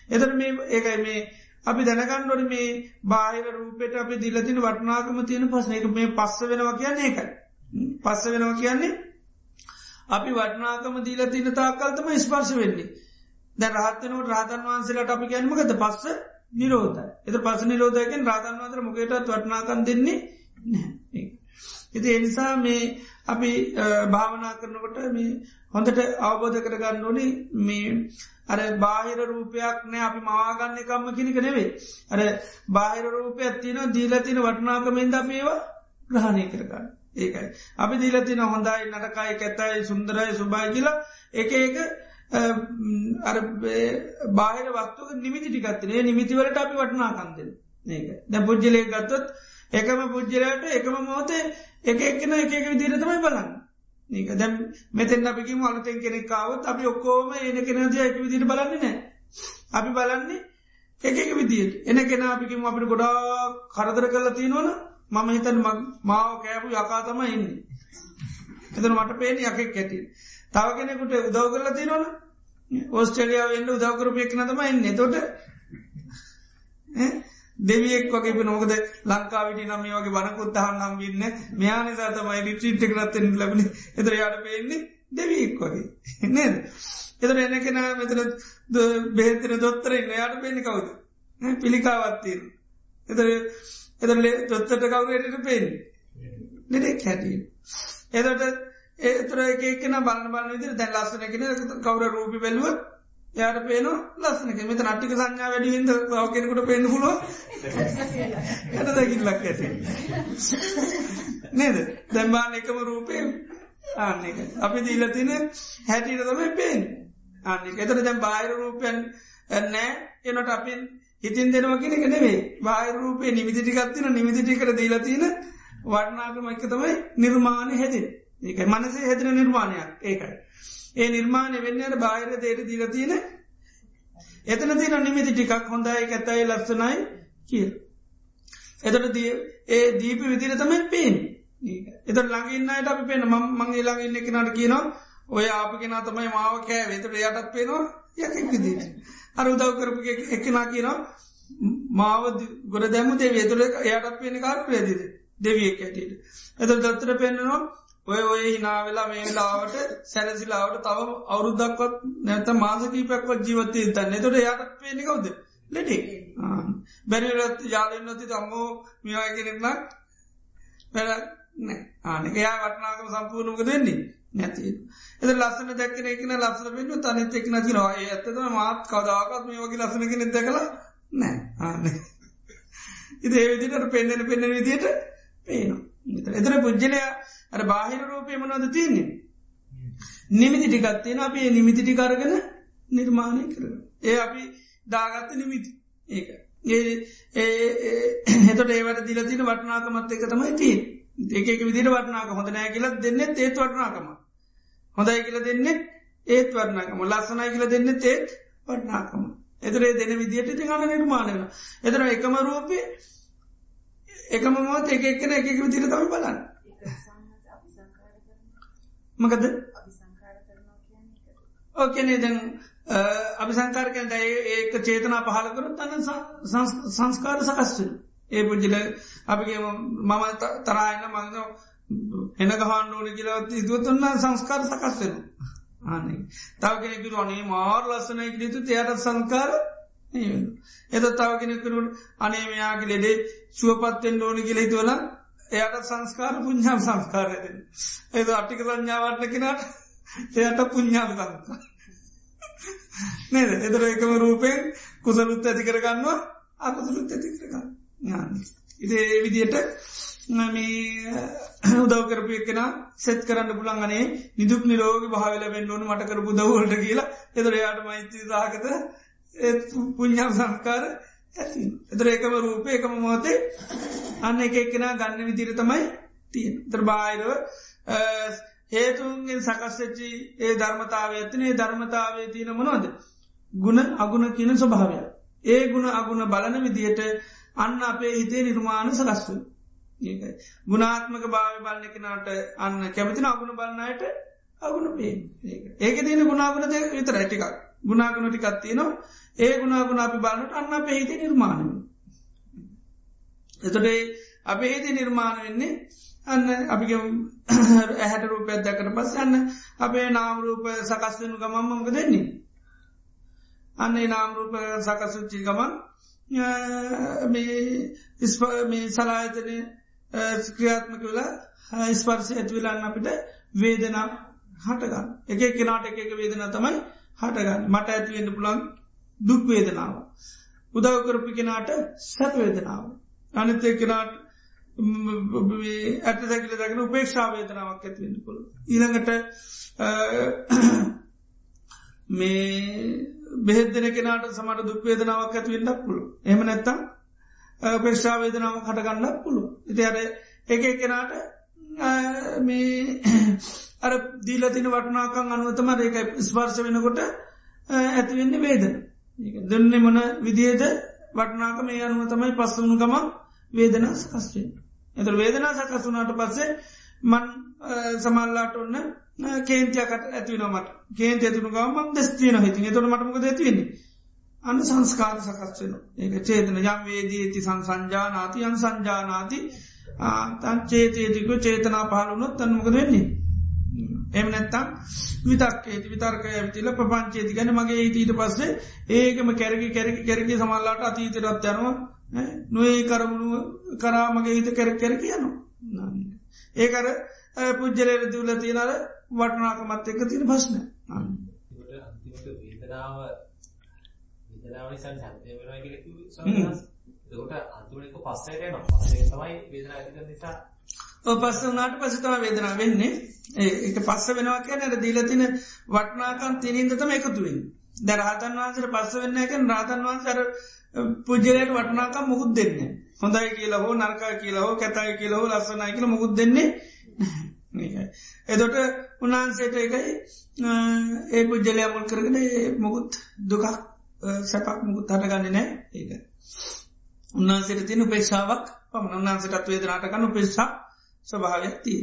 එතර මේ ඒකයි මේ අපි දැනගන්නඩොට මේ බාහිර රූපයට අපි දිලතින වටනාකම තියෙන පස්න එක මේ පස්ස වෙනවා කියන්නේ එකයි. පස්ස වෙනවා කියන්නේ අපි වටනාකම දීල තින තාකල්තම ස්පර්ශ වෙන්නේ. දැ රහත්තනට රාතන් වහන්සේලට අපි ගැනීමකද පස්ස නිරෝධ එත පස නිරෝධයකෙන් රාතන් වන්තර මොකේටත් වටනාකන් දෙන්නේ නැහැ. එති එනිසා මේ අපි භාවනා කරනකොට මේ හොඳට අවබෝධ කරගන්න ඕනි මේ අර බාහිර රූපයක් නෑ අපි මවාගන්න එකම්ම කිනික නෙවේ. අර බාහිර රූපයක් තින දීලතින වටනාකමෙන්ද අපේවා ග්‍රහණය කරගන්න. ඒකයි. අපි දීලතින හොඳයි නටකයි කැතයි සුන්දරයි සුභයි කියලා එක එක බාහිර වත්තුක නිමිති ටිකත්තිනේ නිමිතිවලට අපි වටනාකන්දෙන ඒක දැ පුද්ජලය ගත්තොත් එකම පුද්ජලයට එකම මෝතේ එක එක්කෙන එක එක විදිර තමයි බලන්න ඒක දැම් මෙතෙන් අපිකිම අලතෙන් කෙනෙක්කාවත් අපි ඔක්කෝම එන කෙනද එක විදිට බලන්නේ නෑ අපි බලන්නේ එක එක විදිට එන කෙන අපිකිම අපිට ගොඩා කරදර කරලා තියෙනවන. මම හිතන් මාව කෑපු යකා තම ඉන්න. එතන මට පේන යකෙක් ඇති. තව කෙනෙකුට උදව් කරලා තියෙනවන. ඕස්ට්‍රලියාව එන්න උදවකරපය එක් නතම එන්න තොට දෙවියෙක් වගේ නොකද ලංකාවිට නම වගේ බනකුත් අහන්නම් වින්න මෙයා නිසා තමයි රිට්‍රීට් කරත්තෙන් ලබන එතර යාට පේන්නේ දෙවියෙක් වගේ. නේද? එතර එන කෙන මෙතර බෙහෙතන දොත්තරන්න යාට පේනි කවුද? පිළිකාවත්තිීන් එතර එතරලේ දොත්තට කවුරයට පේෙන් නෙඩෙක් හැටිය එතට ඒතර එකන බලන්න බලන්න විදිර දැන් ලස්සන කෙන කවර රූපි බැලුව යාට පේන ලස්සනක මෙත නට්ටික සංඥා වැඩිවිද කෙනෙකුට පෙන්න්න පුලුව යට දැකිල්ලක් ඇති. නේද? දැම්බාන එකම රූපය ආන්න අපි දීල තින හැටිට තමයි පේෙන් අන්න එතර දැම් බාහිර රූපයන් නෑ එනට අපින් හිතින් දෙනවා කෙනෙක නෙවේ බාහිර රූපය නිමිතිටිකත්තින නිමිතිටි කර දීලතින වටනාකම එක තමයි නිර්මාණය හැදේ ඒකයි මනසේ හැදෙන නිර්මාණයක්. ඒකයි. ඒ නිර්මාණය වෙන්නට බාහිර දේට දීල තියෙන එතන තින නිමිති ටිකක් හොඳයි ඇතයි ලස්සනයි කිය. එතට ඒ දීපි විදිර තමයි පේෙන් එත ළඟන්නට අපි පේන ම මංගේ ළඟන්න එකනට කියනවා ඔය ආපගෙන තමයි මාව කෑ වෙතට යටත් පේනවා යකෙක් විදිට. අර උදව් කරපු එකනා කියනවා මාව ගොඩ දැමු දේ වෙතුර යටත් පේන කාරපු ඇදිද දෙවියෙක් ඇටට. එත දත්තර පෙන්න්නනවා ඔය ඔය හිනාවෙලා මේ වෙලාවට සැරසිලාවට තව අවුරුද්දක්වත් නැත මාසකීපයක්වත් ජීවතය තන්න තොට යට පේනිකවද ලෙඩි. බැරිලත් යාලෙන් නොති අම්මෝ මිවායගෙනෙක්නක් පැඩ නෑ. ආනක යා වටනාකම සම්පූර්ණක දෙන්නේ නැති එද ලස්සන දැක්කන එකන ලස්සන පෙන්ු තනිත එක් නතිනවා. ඇත්තතම මාත් කවදාකත් මේ වගේ ලස්සනකෙන දැකල නෑ. ආන ඉද ඒවිදිට පෙන්නෙන පෙන්නෙන විදියට පේනවා. එතර පුද්ජලයා අර බාහිර රූපය මනොද තියන්නේ. නිමිති ටිකත්තියෙන අපි නිමිතිටි කරගෙන නිර්මාණය කර. ඒ අපි දාගත්ත නිමිති ඒක. හෙතට ඒවට දිලතින වටනාකමත් එක තමයි තිී. ඒක විදිට වටනාක හොඳ නෑ කියල දෙන්න ඒත් වටනාකම. හොඳයි කියල දෙන්න ඒත් වටනාකම ලස්සනයි කියල දෙන්න ඒත් වටනාකම. එතරේ දෙන විදිට ති ගන්න නිර්මාණයන. එතර එකම රූපය එකම මොත් එක එකන එක විදිර තම බලන්න. මකද? ඕකනේ දැන් අපි සංකාරකයන් ඒක චේතනා පහල කරු තන්න සංස්කාර සකස්වෙන ඒ පුද්ජිල අපිගේ මම තරායන්න මංග එන ගහන්ඩ ඕන කියලවත් ඉදුවතුන්න සංස්කාර සකස්වෙන ආනේ තව කෙනෙකුරු අනේ මාර් ලස්සනයි යුතු එයට සංකාර එද තවගෙනකරුන් අනේ මෙයාගේ ලෙඩේ සුවපත්තෙන් ඕනි කියල හිතුවල එයට සංස්කාර පුං්ඥාම් සංස්කාරයද ඒද අටික සංඥාවටන කෙනට එයට පුං්ඥාම සංස්කාර. නේද? එතර එකම රූපයෙන් කුසලුත් ඇති කරගන්නවා අකුසලුත් ඇති කරගන්න ඉදේ විදියට උදව කරපු එකෙන සෙත් කරන්න පුළන්ගනේ නිදුක් නිරෝග භාවල වෙන්නවන මට කරපු දවලට කියලා. එතර යාට මෛත්‍රී සාහකත පුං්ඥාම් සංස්කාර ඇති එතර එකම රූපය එකම මෝතේ අන්න එක එක්කෙන ගන්න විදිර තමයි තිය ත්‍රබායිරව හේතුන්ගෙන් සකස්සච්චි ඒ ධර්මතාව ඇතිනේ ධර්මතාවය තියන මොනොද ගුණ අගුණ කියන ස්වභාවය. ඒ ගුණ අගුණ බලන විදියට අන්න අපේ හිතේ නිර්මාණ සකස්තු ඒකයි. ගුණාත්මක භාව බලන කෙනට අන්න කැමතින අගුණ බලන්නයට අගුණ පේ ඒක තියන ගුණාගුණ විතර ඇටිකක් ගුණාගුණ ටිකත්තියනවා ඒ ගුණාගුණ අපි බලන්නට අන්න අපේ හිතේ නිර්මාණ එතොටේ අපේ හිතේ නිර්මාණ වෙන්නේ අන්න අපි ඇහැට රූපයක් දැකට පස් යන්න අපේ නාමරූප සකස්වනු ගමම්මක දෙන්නේ අන්නේ නාමරූප සකසුච්චි ගමන් මේ සලායතනය ස්ක්‍රියාත්මක වෙලා ස්පර්සය ඇතිවෙලාන්න අපිට වේදනා හටගන්න. එක කෙනාට එක වේදන තමයි හටගන්න. මට ඇතිවෙන්න පුළන් දුක් වේදනාව. උදව කරපි කෙනාට සැප වේදනාව. අනිතය කෙනාට ඇත දැකිල දැකන උපේක්ෂාවේදනාවක් ඇතිවෙන්න පුළ ඊළඟට මේ බෙහෙදන කෙනට සමට දුක්වේදනාවක් ඇතිවෙන්නක් පුළු එම නැත්තම් පේක්ෂාවේදනාව කටගන්නක් පුළු ඉති අර එක කෙනාට මේ අර දීලතින වටනාකං අනුවතම ඒක ස්පර්ශ වෙනකොට ඇතිවෙන්න වේදන. දෙන්න මොන විදිේද වටනාක මේ අනුව තමයි පස්සවුණු ගමක් වේදනා සකස්වෙන් එත වේදනා සකසුනාට පස්සේ මන් සමල්ලාට ඔන්න කේන්තියකට ඇතිවනමට කේන්ති ඇතුනු ගම දෙස්තියන හිති තොට මටමක ඇතිවෙන්නේ අන්න සංස්කාර සකස්වෙන ඒක චේතන. යම් වේදී ඇති සංසංජානාති අන් සංජානාති. තන් චේතයතික චේතනා පහලුනොත් තන්මක වෙන්නේ? එම නැත්තම් විතක් ඒති විතර්කය ඇතිල ප්‍රපංචේති ගැන මගේ ඊට පස්සේ ඒකම කැරගි කැරකි කැරකි සමල්ලාට අතීතරත් යනවා. නොඒ කරමුණුව කරාමගේ හිත කැර කැර කියනවා ඒකර පුද්ජලයට දුල තියනර වටනාකමත් එක තින ප්‍රශ්න. ඒකට අන්තිමට පස්සට යනවා පස්සේ තමයි කරන නිසා ඔව් පස්ස උනාට පස්සේ තමයි වේදනාව වෙන්නේ. ඒක පස්ස වෙනවා කියන්නේ අර දීලා තියෙන වටනාකම් තිනින්ද තමයි එකතු වෙන්නේ. දැන් රහතන් වහන්සේට පස්ස වෙන්නේ කියන්නේ රහතන් වහන්සේ අර පුජ්‍යලයට වටනාකම් මුකුත් දෙන්නේ හොඳයි කියලා හෝ නරකයි කියලා හෝ කැතයි කියලා හෝ ලස්සනයි කියලා මුකුත් දෙන්නේ එදොට උන්හන්සේට එකයි ඒ පුද්ජලය මුල් කරගෙන මොකුත් දුකක් සැපක් මුකුත් හටගන්න නෑ ඒක. උන්හන්සේට තින උපේක්ෂාවක් පමණ උන්හන්සටත් වේදනාටකන්න උපේක්ෂා ස්වභාවයක්තිී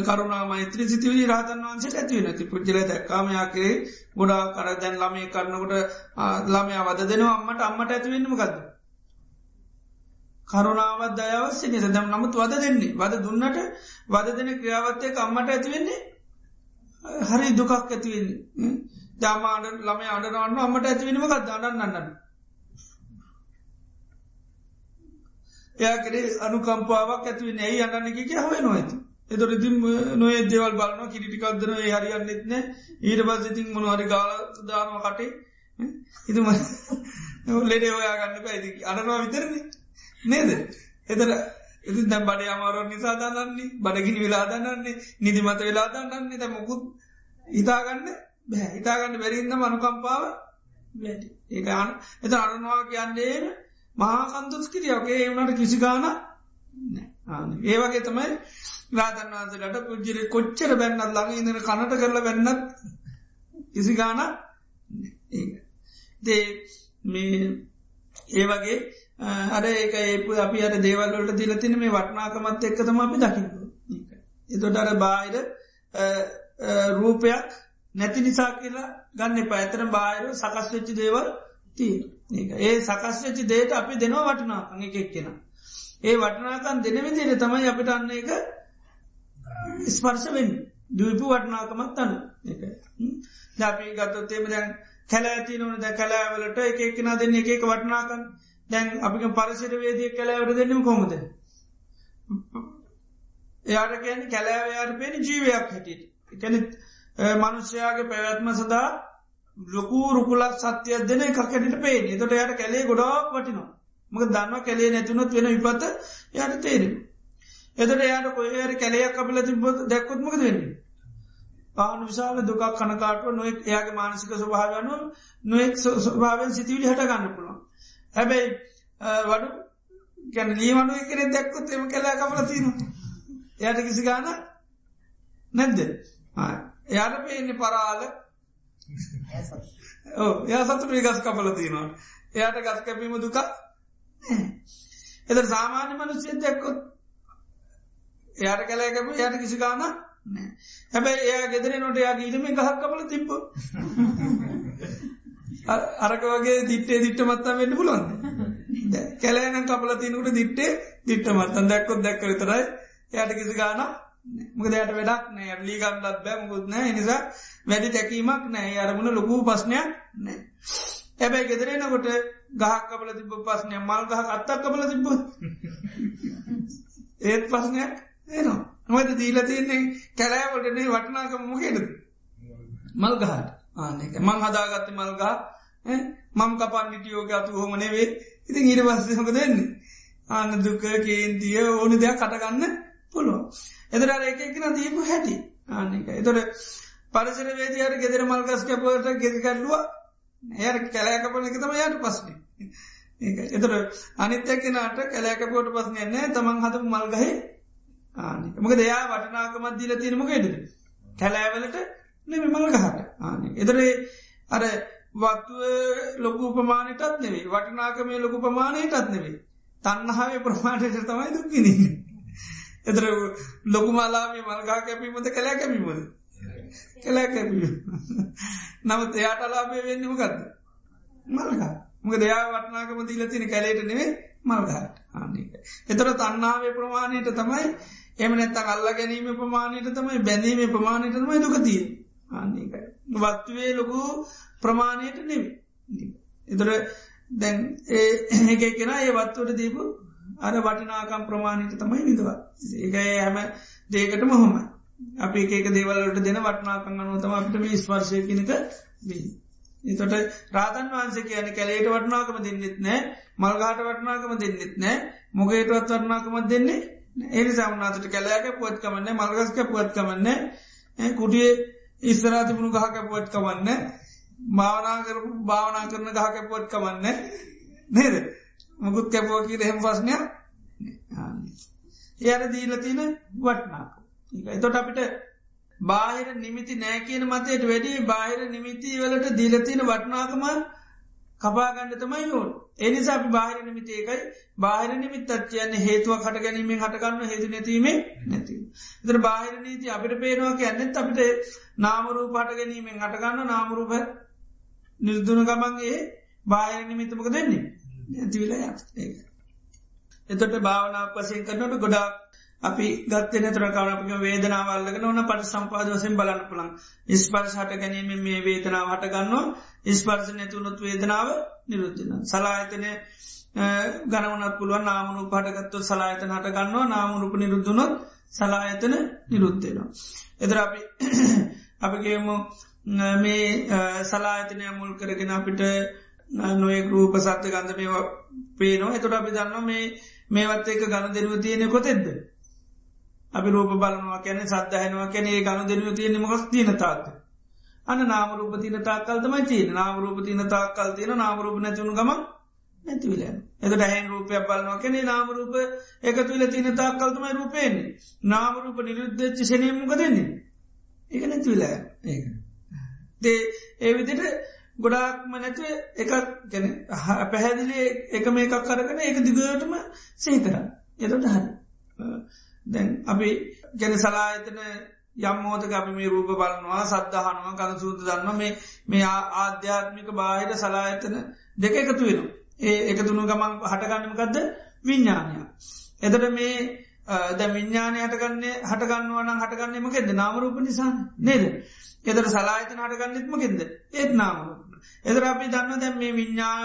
කරුණා මෛත්‍රී සිතිවී රාතන් වන්සට ඇතිව නැති පුද්ජල දැක්කාමයාකේ ගොඩා කර දැන් ළමේ කරනකොට ළමය වද දෙනවා අම්මට. අම්මට ඇතිවෙන්නම ගත්ද කරුණාවත් දයවස්සේ නිස දම් නමුත් වද දෙන්නේ. වද දුන්නට වද දෙන ක්‍රියාවත්තය අම්මට ඇතිවෙන්නේ හරි දුකක් ඇතිවෙන්නේ ජාමාට ළම අඩනවන්න අම්මට ඇතිවෙනම ගත් අඩන්නන්න එයාකරේ අනුකම්පාවක් ඇතිවෙන ඇයි අන්නක කිය හොය නොඇති එතොට ඉතින් නොේ දෙවල් බලන කිරිටිකක්දන හරියන්නෙත් නෑ. ඊට පස් ඉතින් මොනහරි ගාල දානව කටේ. ඉතුම ලෙඩේ ඔයා ගන්න පැයිදි අඩනවා විතරන්නේ නේද? එතර එති දැම් බඩ අමාරුව නිසා දන්නන්නේ. බඩගිනි වෙලා දන්නන්නේ. නිදිමත වෙලා දන්නන්නේ. ද මොකුත් හිතාගන්න බෑ. හිතාගන්න බැරින්න මනුකම්පාව වැඩි. ඒක අන එත අරනවා කියන්නේ මහාකන්තුස් කිරියෝගේ ඒවනට කිසි ගාන ඒ වගේ තමයි රාතන් වහන්සලට පුද්ජිරි කොච්චර බැන්නත් ළඟ ඉඳන කනට කරලා බැන්නත් කිසි ගාන දේ මේ ඒ වගේ අර ඒක ඒපු අපි අර දේවල්ලට දිලතින මේ වටනාකමත් එක්කතම අපි දකින්න. එතොට අර බාහිර රූපයක් නැති නිසා කියලා ගන්න පැතර බාහිර සකස් වෙච්චි දේවල් තිය ඒ සකස් වෙච්චි දේට අපි දෙනවා වටනාකං එකක් කෙන ඒ වටනාකන් දෙන විදිර තමයි අපිට අන්න එක ස්පර්ශවෙන් දූපු වටනාකමත් අන්න එක ජාපී ගත්තොත්තේම දැන් කැලෑති නොන ද කැලෑවලට එක එකනා දෙන්න එක එක වටනාකන් දැන් අපික පරිසිර වේදිය කැලෑවට දෙන්නම කොමද එයාට කියන කැලෑවයාට පේන ජීවයක් හැටියට. එකන මනුෂ්‍යයාගේ පැවැත්ම සදා ලොකු රුකුලක් සත්‍යයක් දෙන එකක් ඇට පේන තොට යට කැලේ ගොඩාක් වටිනවා. මක දන්න කැලේ නැතුනොත් වෙන විපත යට තේරෙන එතට යාට කොහර කැලයක් අපල තිබොත් දැක්කොත්මක වෙන්නේ? පාන විශාල දුකක් කනකාටුව නොෙක් එයාගේ මානසික ස්වභාවයනු නොෙක් ස්වභාවෙන් සිතිවිලි හට ගන්න පුළුවන්. හැබැයි වඩු ගැන ලීමනු එකනෙ දැක්කොත් එම කලා කපල තිනවා එයට කිසි ගාන නැද්ද? එයාට පේන්නේ පරාල එයා සතුරේ ගස් කපල තියෙනවා. එයාට ගස් කැපීම දුක එද සාමාන්‍ය මනුස්්‍යය දැක්කොත් එයාට කැලෑකැප යට කිසි ගාන හැබැයි එයා ගෙදර නොට යා ගීටම ගහක් කපල තිබ්බ අරක වගේ දිට්ටේ දිට්ට මත්තා වෙන්න පුලොන් කැලෑන කපල තියනකට දිට්ටේ දිට්ට මත්තන් දැක්කොත් දැක්ක විතරයි යට කිසි ගාන මොකද යට වැඩක් නෑ ලීගන්නත් බෑ. මුකුත් නෑ නිසා වැඩි තැකීමක් නෑ අරමුණ ලොකු පස්්නයක් නෑ ඇබැයි ගෙදරෙනකොට ගහක් කබල තිබ පස්නය මල් ගහ අත්තක් කබල තිබ ඒත් පස්නයක් ඒනවා නොමද දීල තියන්නේ? කැලෑවටනේ වටනාකම මොකේද මල් ගහට. ආනක මං හදාගත්ත මල්ගහ මං කපන් නිටියෝක අතු හොමනවේ ඉතින් ඊට පස්සහක දෙන්නේ ආන්න දුක කේන්තිය ඕනි දෙයක් කටගන්න පුළුව එදර ඒකෙන දීපු හැටි. ආනක එතොට පරිසර වේදයාට ගෙදර මල්ගස් කැපට ගෙරිකල්ලුව එයට කැලෑකපන එක තම යට පස්නේ එතර අනිත්‍යකනට කැලෑකපෝට පස්නයන්නේ තමන් හත මල්ගහ ආනක. මොක දෙයා වටනාකමත් දීල තිරමකේද කැලෑවලට නෙම මල්ගහට ආන එදරේ අර වත්තුව ලොකු උපමානයටත් නෙවේ වටනාකමේ ලොකු ප්‍රමාණයටත් නෙවේ තන්නහාවේ ප්‍රමාණයට තමයි දුක්කිනී එතර ලොකු මලාමේ මල්ගා කැපීමද කලා කැපීමද? කලා කැපීම නමුත් එයාට අලාබේ වෙන්නම ගත්ද මල්ගා මක දෙයා වටනාකම දීල තින කැලේට නෙවේ මල්ගාට ආනික එතර තන්නාවේ ප්‍රමාණයට තමයි එම නැත්තක් අල්ල ගැනීම ප්‍රමාණයට තමයි බැඳීම ප්‍රමාණයට තමයි දුකතිය ආනික වත්වේ ලොකු ප්‍රමාණයට නෙවේ එතර දැන් ඒ එක කෙන ඒ වත්වට දීපු අර වටිනාකම් ප්‍රමාණිත තමයි විදවා ඒකයි හැම දේකටම හොම අපි ඒක දේවල්ලට දෙන වටනාකං අනුවතම අපිට මේ ස්පර්ශය කෙනක එතොට රාතන් වහන්සේ කියන කැලේට වටනාකම දෙන්නෙත් නෑ මල්ගාට වටනාකම දෙන්නෙත් නෑ මොගේටවත් වටනාකම දෙන්නේ ඒනි සමනාතට කැලෑක පුවත්කමන්න මල්ගස්ක පුවත්කමන්න කුටිය ඉස්සරාතිබුණු ගහක පුවත්කමන්න භාවනා කරපු භාවනා කරන ගහක පුවත්කමන්න නේද? මුකුත් කැපුව කියල හෙම පස්නයක් එයට දීල තින වටනාක එතොට අපිට බාහිර නිමිති නෑ කියන මතයට වැඩි බාහිර නිමිති වලට දීලතින වටනාකම කපාගන්න තමයි යෝන් එනිසා අපි බාහිර නිමිති ඒකයි බාහිර නිමිත් අත්යන්න හේතුව කට ගැනීමෙන් හටගන්න හේතු නැතිීමේ නැති. එතර බාහිර නීති අපිට පේනවා කියන්නෙත් අපිට නාමරූ පට ගැනීමෙන් හටගන්න නාමරූප නිර්දුන ගමන්ගේ බාහිර නිමිතමක දෙන්නේ ඇතිවිලා ය එතොට භාවනාවක් වසයෙන් කරනට ගොඩක් අපි ගත්තන තරකාවනපික වේදනාවල්ලක නොන පට සම්පාද වසෙන් බලන්න පුළන් ස්පර්ශ හට ගැනීම මේ වේදනාව හට ගන්නවා. ස්පර්ශ නැතුනොත් වේදනාව නිරුද්ධන සලායතනය ගනවනත් පුළුවන් නාමනු පටගත්තු සලායතන හට ගන්නවා. නාමනුප නිරුද්ධනොත් සලායතන නිරුද්ධනවා. එදර අපි අපිගේමු මේ සලායතනය මුල් කරගෙන අපිට නොයෙක් රූප සත්‍ය ගන්ධ මේ පේනවා. එතොට අපි දන්න මේ මේවත් එක ගණ දෙනුව තියෙනෙ කොතෙද්ද. අපි රූප බලනවා කැන සද්ධහනවා කැනේ ගණ දෙනුව තියෙන මොකස් තියන තාත්ත. අන්න නාමරූප තින තාක්කල්තමයි තියන නාමරූප තින තාක්කල් තියෙන නාමරූප නැතිවුණු ගම නැතිවිල එතට හැන් රූපයක් බලනවා කැනේ නාමරූප එකතුල තින තාක්කල්තමයි රූපයෙන් නාමරූප නිරුද්ධච්චි සනයමුක දෙන්නේ ඒක නැතිවිල ඒක. දේ ඒ විදිට ගොඩාක්ම නැතුව එකක් ගැන පැහැදිලි එක මේ එකක් කරගන ඒක දිගටම සේකර එතට හරි. දැන් අපි ගැන සලායතන යම්මෝතක අපි මේ රූප බලනවා සද්ධහනුව කල සූත දන්න මේ මේ ආධ්‍යාත්මික බාහිර සලායතන දෙක එකතු වෙන ඒ එකතුුණු ගමන් හටගන්නමකක්ද විඤ්ඥානය එතට මේ ද විඤ්ඥානය හටගන්නේ හටගන්නවන හටගන්නමකෙද නාමරූප නිසා නේද? එතට සලායතන හටගන්නෙත්මකෙද ඒත් නාමරූප එදර අපි දන්න දැම් මේ විඤ්ඥා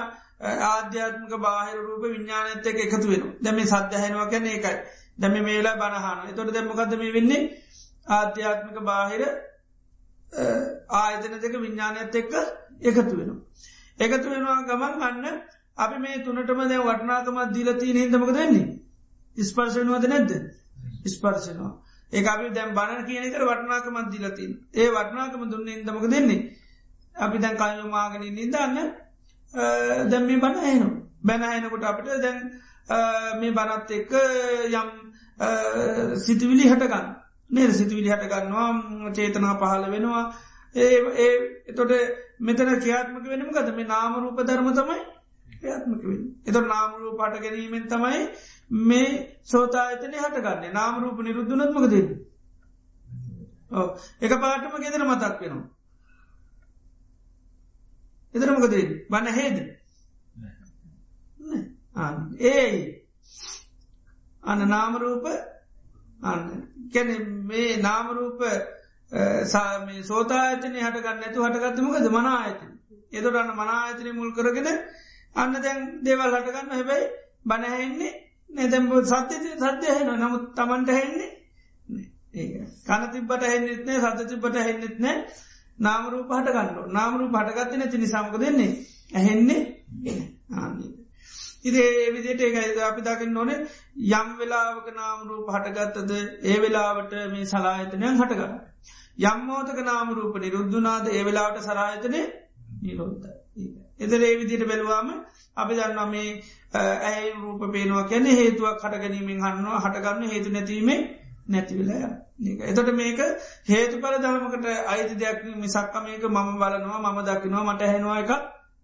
ආධ්‍යාත්මක බාහිර රූප විඤ්ඥානත එක එකතු වෙන දැම සද්ධහැනවා කැන එකයි දැම මේලා බණහන තොට දැමකදම වෙන්නේ? ආධ්‍යාත්මික බාහිර ආයතන දෙක විඤ්ඥානයත් එක්ක එකතු වෙනවා. එකතු වෙනවා ගමන් ගන්න අපි මේ තුනටම දැ වටනාකමත් දීලතිී හිදමක දෙන්නේ. ස්පර්ශනවාද නැද්ද? ස්පර්ශනවා ඒ අපි දැම් බණ කියනකර වටනාකමත් දීලතින් ඒ වටනාකම දුන්න ඉදමක දෙන්නේ අපි දැන් කල්යමාගෙන නිදන්න දැම් මේ බණ ඇනු බැනහනකොට අපිට දැන් මේ බනත් එක්ක යම් සිතිවිලි හටගන්න. නේද සිතිවිලි හටගන්නවා චේතනා පහල වෙනවා. ඒ ඒ එතොට මෙතන ක්‍රියාත්මක වෙනම ගද මේ නාමරූප ධර්ම තමයි ක්‍රියාත්මක වෙන එත නාමරූ පට ගැනීමෙන් තමයි මේ සෝතායතනය හටගන්නේ. නාමරූප නිරුද්ධනත්මක දෙන්න එක පාටම ගෙදර මතක් වෙනවා. එතරමකද බන්න හේද ඒ අන්න නාමරූප අන්න. කැන මේ නාමරූප සාමේ සෝතායතනය හටගන්න ඇතු හටගත්තමකද මනා ඇති එදොටන්න මනායතනය මුල් කරගෙන අන්න දැන් දේවල් හටගන්න හැබැයි බණහැන්නේ නැතැම් සත්‍යති සත්‍යයහෙන නමුත් තමන්ට හැන්නේ කන තිබට හෙන්නෙත්නේ සත්‍ය තිබට හෙන්නෙත් නෑ. නාමරූප හටගන්න නාමරු පටගත්ත නැති නිසාමක දෙන්නේ ඇහෙන්නේ ආන්නේ ඉදේ විදිට ඒකයි අපි දකින්න නොනේ යම් වෙලාවක නාමරූප හටගත්තද ඒ වෙලාවට මේ සලාහිතනයන් හටගන්න. යම්මෝතක නාමරූප නිරුද්ධනාද ඒ වෙලාවට සරාහිතනය නිරෝධ. එදර ඒ විදිට බැලවාම අපි දන්න මේ ඇයි රූප පේනවා කැන හේතුවක් හටගැනීමෙන් හන්නවා හටගන්න හේතු නැතිීමේ නැතිවිලය. එතට මේක හේතු පල දහමකට අයිති දෙයක් මිසක්ක මේක මම බලනවා මම දකිනවා මට හැනවා එකක්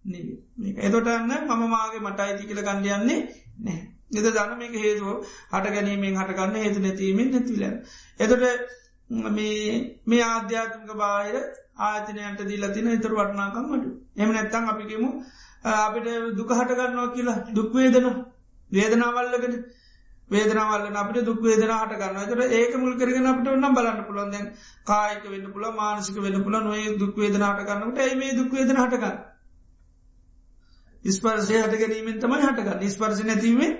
එතොටන්න මම මාගේ මට අයිති කියල ගන්ඩයන්නේ නෑ. එද දන්න මේක හේතුව හට ගැනීමෙන් හටගන්න හේතු නැතිීමෙන් නැතිල. එතොට මේ ආධ්‍යාත්මක බාහිර ආතනයන්ට දීල තින ඉතුර වටනාකම් මට එම නැත්තං අපිකෙමු අපිට දුක හටගන්නවා කියලා දුක්වේදන වේදනාවල්ලගෙන වේදනවල්ල අපට දුක් වේදන හට ගන්න තර ඒක මුල් කරගෙන අපට ඔන්න බලන්න පුළන් දැන් කායික වෙන්න පුල මානසික වෙන්න පුල නොේ දුක් වේදන හට ගන්නට ඒ දුක් වේදන හටගන්න ස්පර්සය හට ගැනීමෙන් තමයි හටගන්න. ස්පර්ස නැතිීමේ